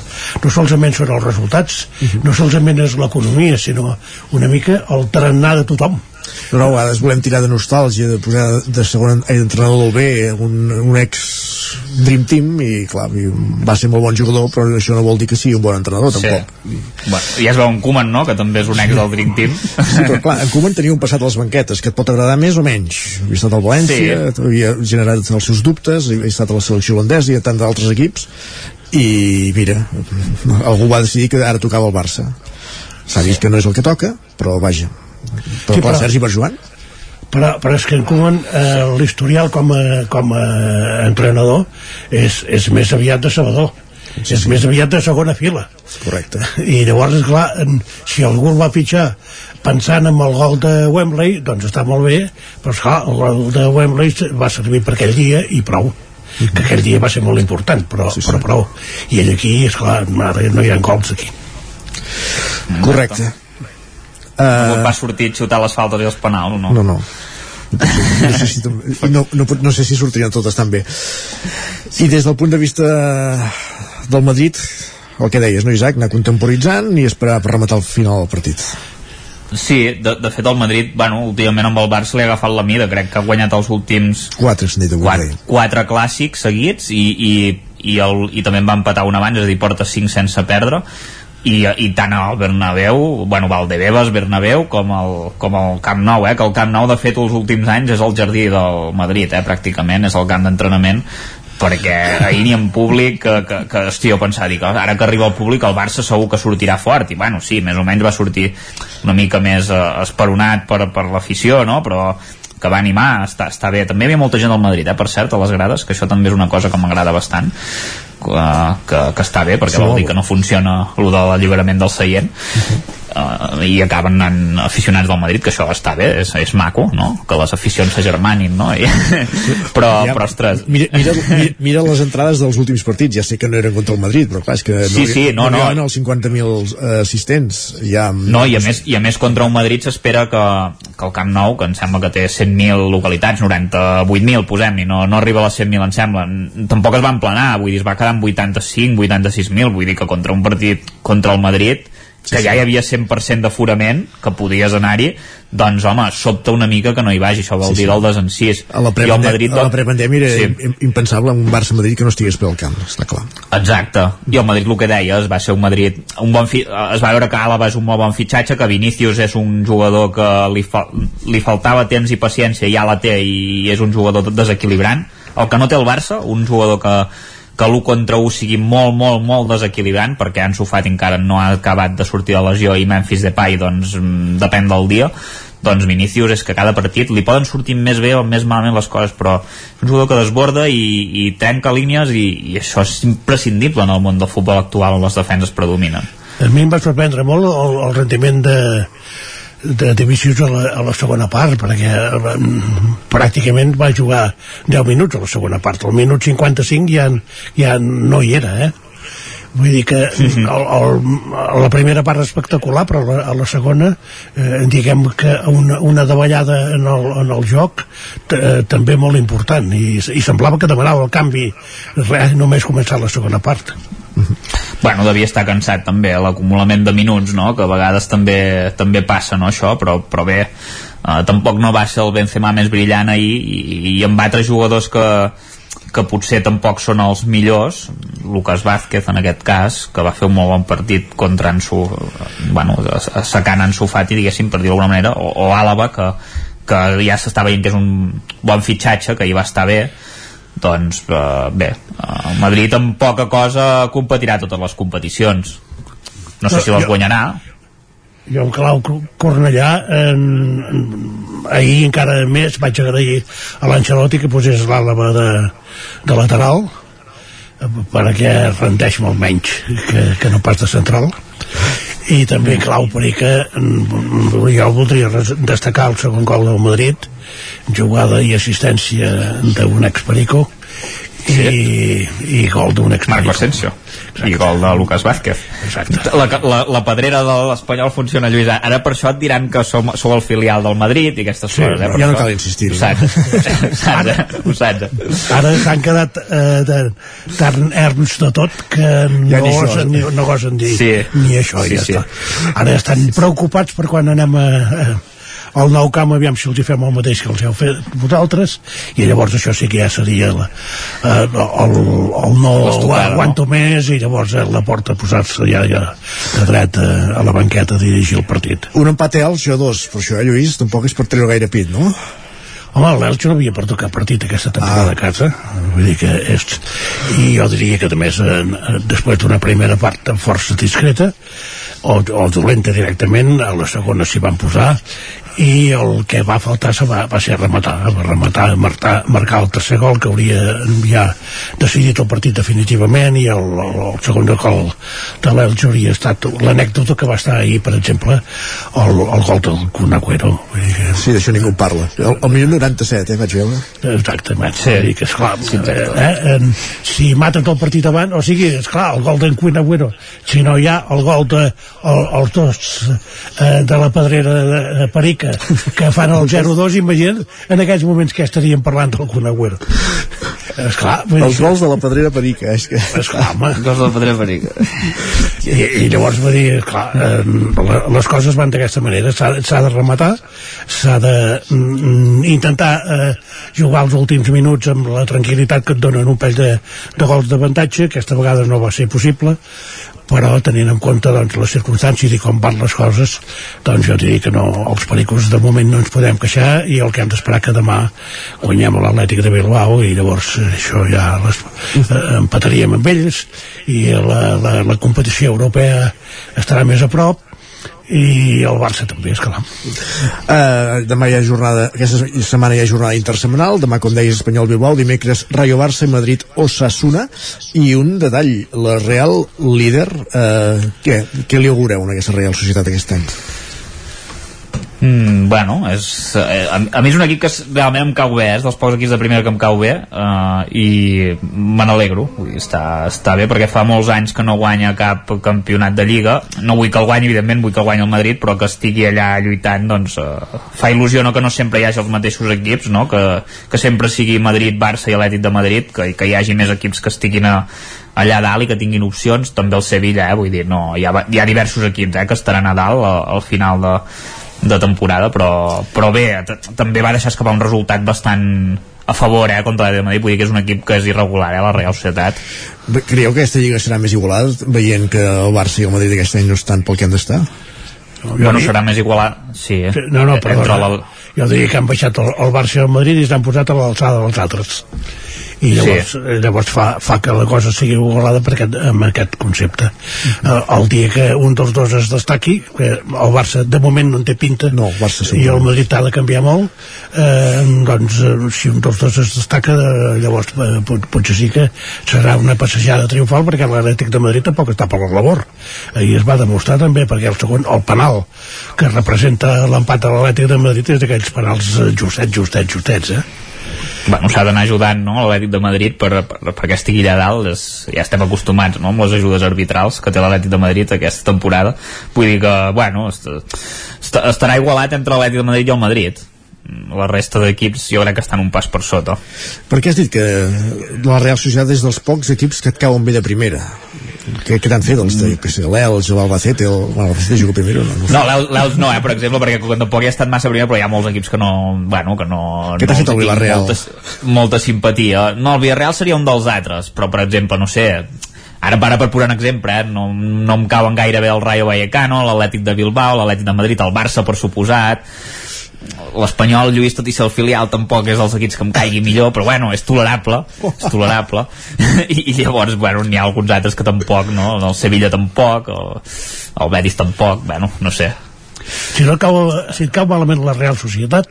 no solament són els resultats no solament és l'economia sinó una mica el tarannà de tothom no, no, a vegades volem tirar de nostàlgia de posar de segon eh, entrenador del B un, un ex Dream Team i clar, va ser molt bon jugador però això no vol dir que sigui un bon entrenador sí. tampoc bueno, ja es veu en Koeman no? que també és un ex del Dream Team sí, però clar, en Koeman tenia un passat a les banquetes que et pot agradar més o menys havia estat al València, sí. havia generat els seus dubtes, havia estat a la selecció holandesa i a tant d'altres equips i mira, algú va decidir que ara tocava el Barça s'ha vist que no és el que toca però vaja però, sí, clar, Sergi Barjuan però, però és que en Koeman eh, l'historial com a, com a entrenador és, és més aviat de Salvador sí, és sí. més aviat de segona fila. Correcte. I llavors esclar, si algú el va fitxar pensant en el gol de Wembley doncs està molt bé però esclar, el gol de Wembley va servir per aquell dia i prou que aquell dia va ser molt important però, sí, sí. però prou. I ell aquí, esclar, no hi ha gols aquí. Correcte Uh, va sortir a xutar les faltes i els penals, no? No, no. No sé, si, no, no, no sé si sortirien totes tan bé i des del punt de vista del Madrid el que deies, no Isaac? anar contemporitzant i esperar per rematar el final del partit Sí, de, de fet el Madrid, bueno, últimament amb el Barça li ha agafat la mida, crec que ha guanyat els últims quatre, quatre, quatre clàssics seguits i, i, i, el, i també en va empatar un abans, és a dir, porta cinc sense perdre i, i tant el Bernabéu, bueno, Valdebebas, Bernabéu, com el, com el Camp Nou, eh? que el Camp Nou, de fet, els últims anys és el jardí del Madrid, eh? pràcticament, és el camp d'entrenament perquè ahir ni en públic que, que, que estic pensar, dic, ara que arriba el públic el Barça segur que sortirà fort i bueno, sí, més o menys va sortir una mica més eh, esperonat per, per l'afició no? però que va animar, està, està bé també hi havia molta gent del Madrid, eh, per cert, a les grades que això també és una cosa que m'agrada bastant que, que, que està bé perquè sí, vol dir que no funciona el de l'alliberament del seient uh uh, i acaben anant aficionats del Madrid que això està bé, és, és maco no? que les aficions s'agermanin no? I, però, ja, però ostres mira, mira, mira, les entrades dels últims partits ja sé que no eren contra el Madrid però clar, és que no, sí, sí, no, no, no. els 50.000 uh, assistents ja, no, i a, més, i a més contra un Madrid s'espera que, que el Camp Nou que em sembla que té 100.000 localitats 98.000 posem-hi, no, no arriba a les 100.000 em sembla, tampoc es va emplenar vull dir, es va quedar amb 85, 86.000 vull dir que contra un partit contra el Madrid que ja hi havia 100% d'aforament, que podies anar-hi, doncs home, sobta una mica que no hi vagi, això vol Sí, dir sí. del desencís. A la, prepandèmia, prepandèmia era Sí. sí. impensable un Barça-Madrid que no estigués pel camp, està clar. Exacte, i el Madrid el que deies va ser un Madrid un bon fi... es va veure que Àlava és un molt bon fitxatge que Vinícius és un jugador que li, fa... li faltava temps i paciència ja la té i és un jugador desequilibrant el que no té el Barça, un jugador que que l'1 contra 1 sigui molt, molt, molt desequilibrant, perquè Ansu Fati encara no ha acabat de sortir de lesió i Memphis Depay, doncs, mm, depèn del dia. Doncs Vinícius és que cada partit li poden sortir més bé o més malament les coses però és un jugador que desborda i, i trenca línies i, i això és imprescindible en el món del futbol actual on les defenses predominen. A mi em va sorprendre molt el, el rendiment de, de, de a la, a la segona part perquè mm, pràcticament va jugar 10 minuts a la segona part. Al minut 55 ja, ja no hi era eh? vull dir que el, el, la primera part espectacular però a la, a la segona eh, diguem que una, una davallada en el, en el joc eh, també molt important i, i semblava que demanava el canvi res, només començar la segona part bueno, devia estar cansat també l'acumulament de minuts, no? que a vegades també, també passa no, això, però, però bé eh, tampoc no va ser el Benzema més brillant ahir i, i amb altres jugadors que, que potser tampoc són els millors Lucas Vázquez en aquest cas que va fer un molt bon partit contra Ansu bueno, assecant Ansu Fati diguéssim per dir-ho d'alguna manera o, o Àlava que, que ja s'està veient que és un bon fitxatge que hi va estar bé doncs eh, bé, el Madrid amb poca cosa competirà totes les competicions. No sé si les guanyarà. Jo amb Clau Cornellà en, ahir encara més vaig agrair a l'Ancelotti que posés l'àlava de, de lateral eh, perquè rendeix molt menys que, que no pas de central. I també clau per que jo voldria destacar el segon gol del Madrid jugada i assistència d'un experico i, i gol d'un Marco Asensio i gol de Lucas Vázquez Exacte. la, la, la pedrera de l'Espanyol funciona Lluís, ara per això et diran que som, sou el filial del Madrid i aquestes Sí, coses eh, ja no això. cal insistir ho saps, ho saps, eh? ho saps eh? ara s'han quedat eh, de, tan erms de tot que Ja no, gosen, ni, no gosen dir Sí. ni això Sí, ja sí. està ara estan preocupats per quan anem a, a al nou camp aviam si els hi fem el mateix que els heu fet vosaltres i llavors això sí que ja seria la, eh, el, el no L'estocada, no? aguanto més i llavors eh, la porta a posar-se ja, ja de dret eh, a la banqueta a dirigir el partit Un empat els, jo dos, per això, eh, Lluís, tampoc és per treure gaire pit, no? Home, l'Elx no havia perdut cap partit aquesta temporada ah. a casa vull dir que és i jo diria que també és, eh, després d'una primera part força discreta o, o dolenta directament a la segona s'hi van posar i el que va faltar se va, va ser rematar, va rematar marcar, marcar el tercer gol que hauria ja decidit el partit definitivament i el, el, el segon gol de l'Elx hauria estat l'anècdota que va estar ahir per exemple el, el gol del que Sí, d'això ningú en parla. El, el minut 97, eh, vaig veure. Exactament, sí. dir que esclar, sí, eh, eh, en, si mata tot el partit abans, o sigui, esclar, el gol d'en Quinn Agüero, si no hi ha el gol de el, els dos eh, de la pedrera de, de Perica que fan el 0-2, imagina't en aquells moments que estaríem parlant del Kun Agüero. Esclar, Els que- gols de la pedrera perica, és que... Esclar, home. Gols de la pedrera perica I, i llavors va dir, clar, eh, la- les coses van d'aquesta manera, s'ha s'ha de rematar, s'ha de mm, intentar eh, jugar els últims minuts amb la tranquil·litat que et donen un pes de, de gols d'avantatge, aquesta vegada no va ser possible, però tenint en compte doncs, les circumstàncies i com van les coses doncs jo diria que no, els pericos de moment no ens podem queixar i el que hem d'esperar que demà guanyem l'Atlètic de Bilbao i llavors això ja les, eh, empataríem amb ells i la, la, la competició europea estarà més a prop i el Barça també, esclar. Uh, demà hi ha jornada, aquesta setmana hi ha jornada intersemanal, demà com deies Espanyol Bilbao, dimecres Rayo Barça i Madrid Osasuna i un detall, la Real líder uh, què, què li augureu en aquesta Real Societat aquest any? Mm, bueno, és, eh, a, a mi és un equip que realment em cau bé, és dels pocs equips de primera que em cau bé eh, i me n'alegro està, està bé perquè fa molts anys que no guanya cap campionat de Lliga no vull que el guanyi, evidentment, vull que el guanyi el Madrid però que estigui allà lluitant doncs eh, fa il·lusió no que no sempre hi hagi els mateixos equips no? que, que sempre sigui Madrid, Barça i Atlètic de Madrid que, que hi hagi més equips que estiguin a, allà dalt i que tinguin opcions, també el Sevilla, eh? vull dir, no, hi ha, hi ha diversos equips eh, que estaran a dalt al, al final de, de temporada, però, però bé, també va deixar escapar un resultat bastant a favor eh, contra l'Atlètic de Madrid, vull dir que és un equip que és irregular, eh, la Real Societat. Creieu que aquesta lliga serà més igualada, veient que el Barça i el Madrid aquest any no estan pel que han d'estar? No, bueno, serà més igualat, sí. Eh? No, no, perdona, la... jo diria que han baixat el, el Barça i el Madrid i s'han posat a l'alçada dels altres i llavors, sí. Eh, llavors fa, fa que la cosa sigui igualada per aquest, amb aquest concepte mm -hmm. el dia que un dels dos es destaqui que el Barça de moment no en té pinta no, el Barça i el Madrid ha de canviar molt eh, doncs eh, si un dels dos es destaca llavors eh, pot, potser sí que serà una passejada triomfal perquè l'Atlètic de Madrid tampoc està per la labor i es va demostrar també perquè el segon, el penal que representa l'empat a l'Atlètic de Madrid és d'aquells penals justets, justets, justets eh? Bueno, s'ha d'anar ajudant no, l'Atlètic de Madrid per, per, perquè estigui allà dalt és, ja estem acostumats no, amb les ajudes arbitrals que té l'Atlètic de Madrid aquesta temporada. Vull dir que bueno, est est estarà igualat entre l'Atlètic de Madrid i el Madrid la resta d'equips jo crec que estan un pas per sota perquè has dit que la Real Societat és dels pocs equips que et cauen bé de primera què, què t'han fet els de, que sé, l'Els, l'Albacete el, l'Albacete juga primer no? No, no l'Els no, eh, per exemple, perquè tampoc hi ha estat massa primer, però hi ha molts equips que no bueno, que no... Què t'ha no fet el Villarreal? Molta, molta simpatia. No, el Villarreal seria un dels altres, però per exemple, no sé, ara, para per posar un exemple, eh? no, no em cauen gaire bé el Rayo Vallecano, l'Atlètic de Bilbao, l'Atlètic de Madrid, el Barça, per suposat, l'Espanyol, Lluís, tot i ser el filial, tampoc és dels equips que em caigui millor, però bueno, és tolerable, és tolerable. I, i llavors, bueno, n'hi ha alguns altres que tampoc, no? El Sevilla tampoc, el, el Betis tampoc, bueno, no sé si, no cau, si et cau malament la Real Societat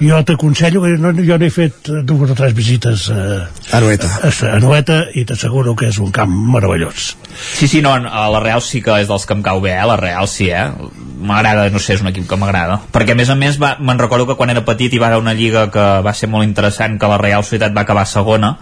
jo t'aconsello que no, jo n'he fet dues o tres visites a, a Noeta, a, a Noeta i t'asseguro que és un camp meravellós sí, sí, no, a la Real sí que és dels que em cau bé, eh? la Real sí, eh? m'agrada, no sé, és un equip que m'agrada perquè a més a més me'n recordo que quan era petit hi va haver una lliga que va ser molt interessant que la Real Societat va acabar segona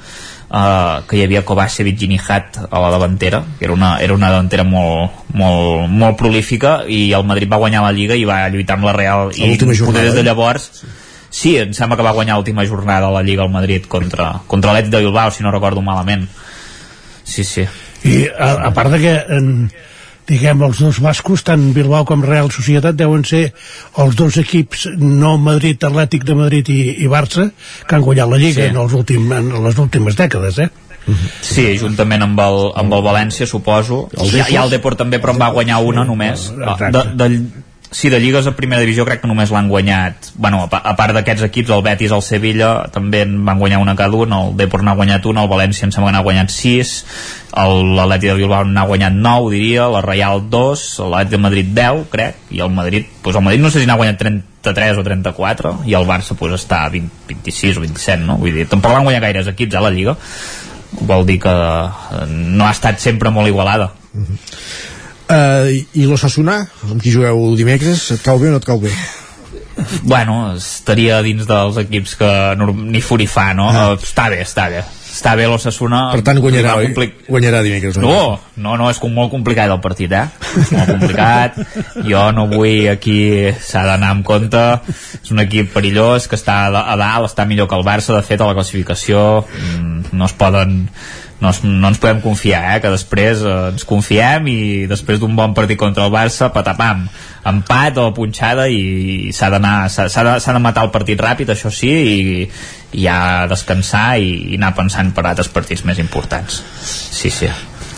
Uh, que hi havia Kovacevic i Nihat a la davantera, que era una, era una davantera molt, molt, molt prolífica i el Madrid va guanyar la Lliga i va lluitar amb la Real i jornada, des de llavors sí. sí, em sembla que va guanyar l'última jornada a la Lliga al Madrid contra, contra l'Etit de Bilbao, si no recordo malament. Sí, sí. I a, a part de que en, diguem, els dos bascos, tant Bilbao com Real Societat, deuen ser els dos equips, no Madrid, Atlètic de Madrid i, i Barça, que han guanyat la Lliga sí. en, els últim, en les últimes dècades, eh? Sí, juntament amb el, amb el València, suposo. El hi, ha el Deport també, però en va guanyar una només. De, de, Sí, de lligues a primera divisió crec que només l'han guanyat bueno, a, part d'aquests equips, el Betis, el Sevilla també en van guanyar una cada un el Depor n'ha guanyat una, el València em sembla que n'ha guanyat 6 l'Atleti de Bilbao n'ha guanyat 9 diria, la Real 2 l'Atleti de Madrid 10 crec i el Madrid, doncs el Madrid no sé si n'ha guanyat 33 o 34 i el Barça pues, està a 20, 26 o 27 no? vull dir, tampoc l'han guanyat gaires equips a eh, la Lliga vol dir que no ha estat sempre molt igualada uh -huh. Uh, I l'Ossassuna, amb qui jugueu dimecres, et cau bé o no et cau bé? Bueno, estaria dins dels equips que ni furi fa, no? Ah. Uh, està bé, està bé. Està bé l'Ossassuna. Per tant, guanyarà, oi? Complic... Guanyarà dimecres. No, no, no, és com molt complicat el partit, eh? És molt complicat. Jo no vull aquí... S'ha d'anar amb compte. És un equip perillós que està a dalt, està millor que el Barça, de fet, a la classificació. Mm, no es poden no, no ens podem confiar, eh? que després eh, ens confiem i després d'un bon partit contra el Barça, patapam, empat o punxada i s'ha d'anar s'ha de, de matar el partit ràpid, això sí i, i ja descansar i, i anar pensant per altres partits més importants. Sí, sí.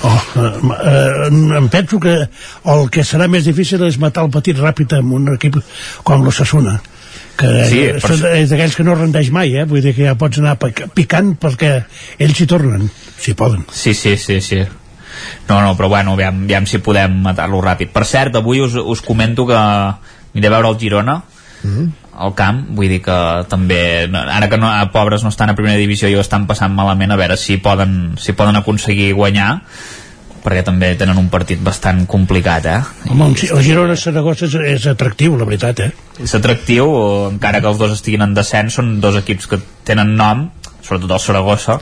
Oh, eh, eh, em penso que el que serà més difícil és matar el petit ràpid amb un equip com l'Ossassuna que sí, per... és d'aquells que no rendeix mai eh? vull dir que ja pots anar picant perquè ells hi tornen si poden. Sí, sí, sí, sí. No, no, però bueno, aviam, aviam si podem matar-lo ràpid. Per cert, avui us, us comento que aniré a veure el Girona, mm -hmm. al camp, vull dir que també, ara que no, pobres no estan a primera divisió i ho estan passant malament, a veure si poden, si poden aconseguir guanyar perquè també tenen un partit bastant complicat eh? Home, el Girona-Saragossa és, és atractiu, la veritat eh? és atractiu, encara que els dos estiguin en descens són dos equips que tenen nom sobretot el Saragossa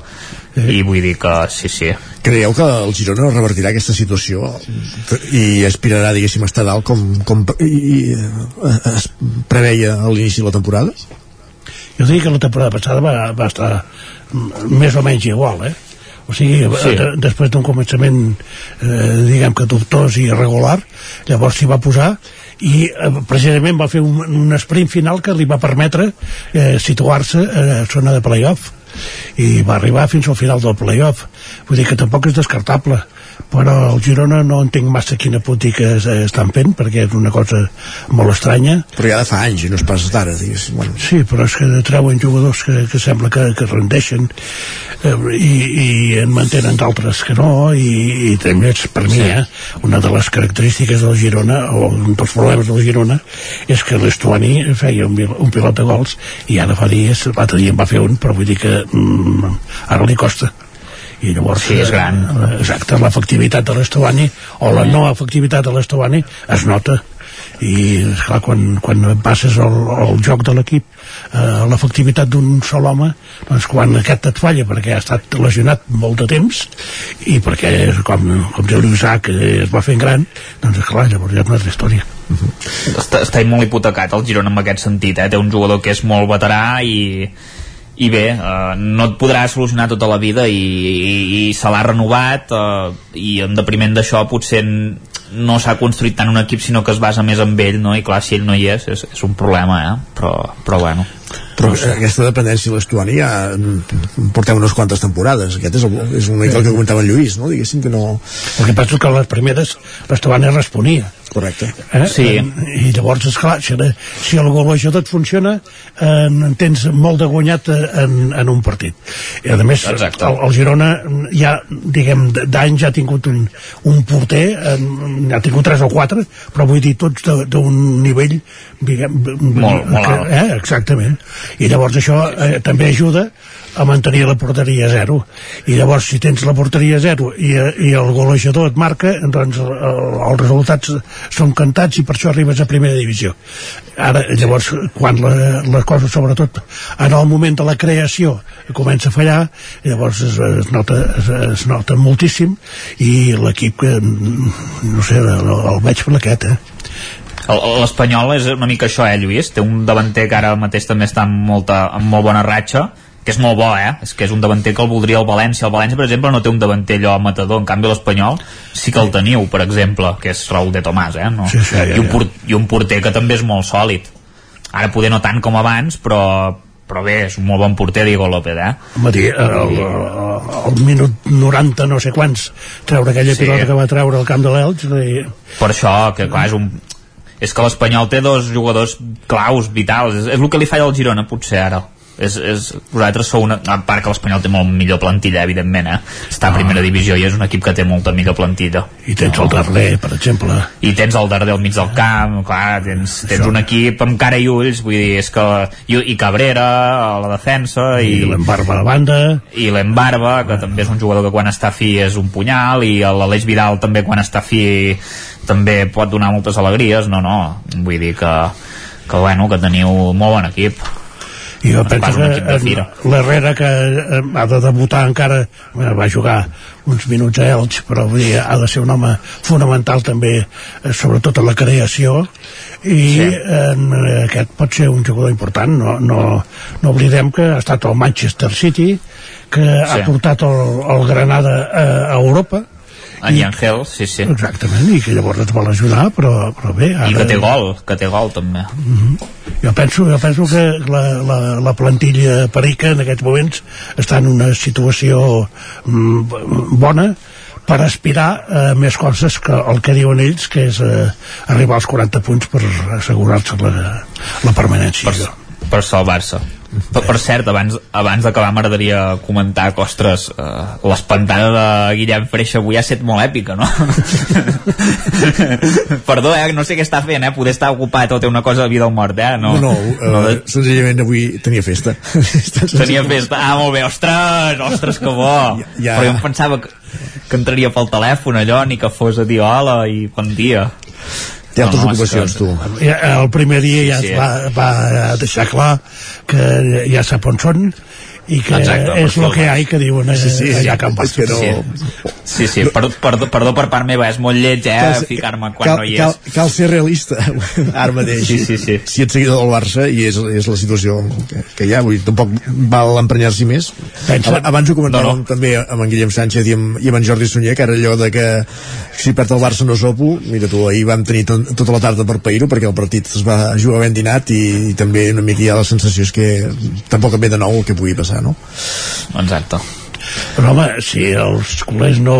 eh. i vull dir que sí, sí Creieu que el Girona revertirà aquesta situació i aspirarà, diguéssim, a estar dalt com, com i, i, es preveia a l'inici de la temporada? Jo dic que la temporada passada va, va estar més o menys igual, eh? O sigui, sí. de, després d'un començament eh, diguem que dubtós i irregular llavors s'hi va posar i eh, precisament va fer un, un sprint final que li va permetre eh, situar-se a zona de playoff. I va arribar fins al final del playoff. Vull dir que tampoc és descartable però el Girona no entenc massa quina política estan fent perquè és una cosa molt estranya. Però ja de fa anys i no és pas d'ara bueno. sí, però és que treuen jugadors que, que sembla que, que rendeixen eh, i, i en mantenen d'altres que no i, i també és per mi eh, una de les característiques del Girona o un dels problemes del Girona és que l'Estuani feia un, un pilot de gols i ara fa dies, l'altre dia en va fer un però vull dir que mm, ara li costa i llavors sí, és gran. Eh, exacte, l'efectivitat de l'Estovani o la no efectivitat de l'Estovani es nota i esclar, quan, quan passes el, el joc de l'equip eh, l'efectivitat d'un sol home doncs quan aquest et falla perquè ha estat lesionat molt de temps i perquè com, com diu l'Isaac es va fent gran doncs esclar, llavors ja és una altra història Uh -huh. està, està molt hipotecat el Girona en aquest sentit eh? té un jugador que és molt veterà i, i bé, eh, no et podrà solucionar tota la vida i, i, i se l'ha renovat eh, i en depriment d'això potser no s'ha construït tant un equip sinó que es basa més en ell no? i clar, si ell no hi és és, és un problema eh? però, però bueno però aquesta dependència de l'Estuani ja portem unes quantes temporades aquest és, el, és una mica el que comentava en Lluís no? diguéssim que no... el que passa és que les primeres l'Estuani responia correcte eh? sí. i llavors esclar, si, si el golejador et funciona eh, en tens molt de guanyat en, en un partit i a més el, el Girona ja diguem d'anys ja ha tingut un, un porter en, ha tingut 3 o 4 però vull dir tots d'un nivell diguem, molt, molt alt eh? exactament i llavors això eh, també ajuda a mantenir la porteria zero. I llavors si tens la porteria zero i, i el golejador et marca doncs el, els resultats són cantats i per això arribes a primera divisió. Ara llavors quan la, les coses sobretot en el moment de la creació comença a fallar llavors es, es, nota, es, es nota moltíssim i l'equip que no sé, el, el veig per aquest eh l'Espanyol és una mica això, eh, Lluís? Té un davanter que ara mateix també està amb, molta, amb molt bona ratxa, que és molt bo, eh? És que és un davanter que el voldria el València. El València, per exemple, no té un davanter allò matador, en canvi l'Espanyol sí que el teniu, per exemple, que és Raúl de Tomàs, eh? No? Sí, sí, ja, I, un port, I un porter que també és molt sòlid. Ara poder no tant com abans, però, però bé, és un molt bon porter Diego López, eh? Home, dir, el, el, el minut 90 no sé quants treure aquella sí. pilota que va treure al camp de l'Elx i... per això, que clar, és un, és que l'Espanyol té dos jugadors claus, vitals és, és el que li falla al Girona potser ara és, és, vosaltres sou una, a part que l'Espanyol té molt millor plantilla evidentment eh? està a primera divisió i és un equip que té molta millor plantilla. I tens no? el Darder per exemple. I tens el Darder al mig del camp clar, tens, tens un equip amb cara i ulls vull dir, és que i, i Cabrera a la defensa i, i l'Embarba a la banda. I l'Embarba que també és un jugador que quan està fi és un punyal i l'Aleix Vidal també quan està fi també pot donar moltes alegries, no, no, vull dir que, que bueno, que teniu molt bon equip i jo penso que l'Herrera que eh, ha de debutar encara. Eh, va jugar uns minuts a Elx però vull dir, ha de ser un home fonamental també eh, sobretot a la creació. I sí. en, aquest pot ser un jugador important. No, no, no oblidem que ha estat al Manchester City que sí. ha portat el, el Granada a, a Europa en I, Angel, sí, sí. Exactament, i que llavors et vol ajudar, però, però bé... Ara... I que té gol, que té gol també. Mhm. -huh. Jo penso, jo penso que la, la, la plantilla perica en aquests moments està en una situació mm, bona per aspirar a més coses que el que diuen ells, que és eh, arribar als 40 punts per assegurar-se la, la permanència. Per, per Barça per, per cert, abans, abans d'acabar m'agradaria comentar que, ostres, eh, l'espantada de Guillem Freixa avui ha estat molt èpica, no? Perdó, eh, no sé què està fent, eh? Poder estar ocupat o té una cosa de vida o mort, eh? No, no, no, no uh, senzillament avui tenia festa. tenia festa, ah, molt bé, ostres, ostres, que bo! Ja, ja. Però jo em pensava que, que entraria pel telèfon allò, ni que fos a dir hola i bon dia. Té altres no, ocupacions, tu. El primer dia sí, ja sí. va, va deixar clar que ja sap on són i que Exacte, és el que hi ha i que diuen sí, sí, allà a Can Bastos. No... Sí, sí, perdó, perdó, perdó per part meva, és molt lleig, eh, ficar-me quan cal, no hi és. Cal, cal ser realista, ara mateix. Sí, sí, sí. Si ets seguidor del Barça i és, és la situació que, que hi ha, vull dir, tampoc val emprenyar-s'hi més. Pensa... Abans ho comentàvem no, no. també amb en Guillem Sánchez i amb, i amb en Jordi Sunyer, que era allò de que si perd el Barça no sopo, mira tu, ahir vam tenir tot, tota la tarda per pair perquè el partit es va jugar ben dinat i, i també una mica hi ha la sensació és que tampoc ve de nou el que pugui passar, no? Exacte. Però home, si els culers no,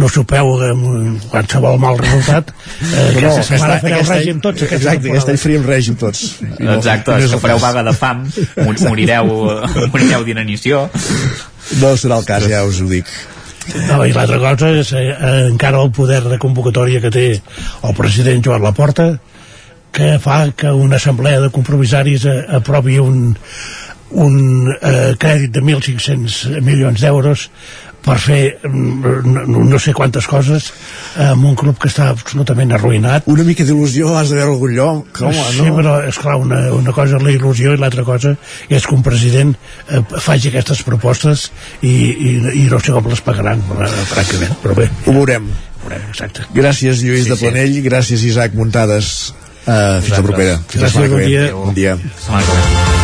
no sopeu amb qualsevol mal resultat, eh, no, aquesta setmana fareu règim tots. Aquesta exacte, aquest any faríem règim tots. Exacte, no, és que fareu vaga de fam, morireu, morireu d'inanició. No serà el cas, ja us ho dic. No, I l'altra cosa és eh, encara el poder de convocatòria que té el president Joan Laporta, que fa que una assemblea de compromissaris eh, aprovi un, un eh, crèdit de 1.500 milions d'euros per fer mm, no, no sé quantes coses amb un club que està absolutament arruïnat. Una mica d'il·lusió has de veure algun lloc, home, no? Sí, però, esclar, una, una cosa és la il·lusió i l'altra cosa és que un president eh, faci aquestes propostes i, i, i no sé com les pagaran, francament, però bé. Ho veurem. Ho veurem, exacte. Gràcies, Lluís sí, de Planell, sí. gràcies, Isaac Muntades. Uh, fins la propera. Fins gràcies, bon dia. Bon dia. Bon dia.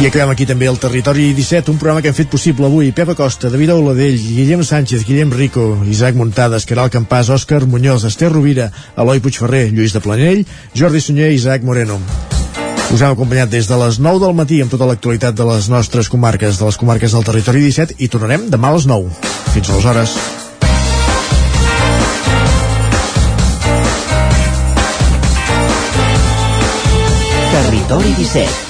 I acabem aquí també el Territori 17, un programa que hem fet possible avui. Pepa Costa, David Oladell, Guillem Sánchez, Guillem Rico, Isaac Muntades, Caral Campàs, Òscar Muñoz, Esther Rovira, Eloi Puigferrer, Lluís de Planell, Jordi Sunyer i Isaac Moreno. Us hem acompanyat des de les 9 del matí amb tota l'actualitat de les nostres comarques, de les comarques del Territori 17 i tornarem demà a les 9. Fins aleshores. Territori 17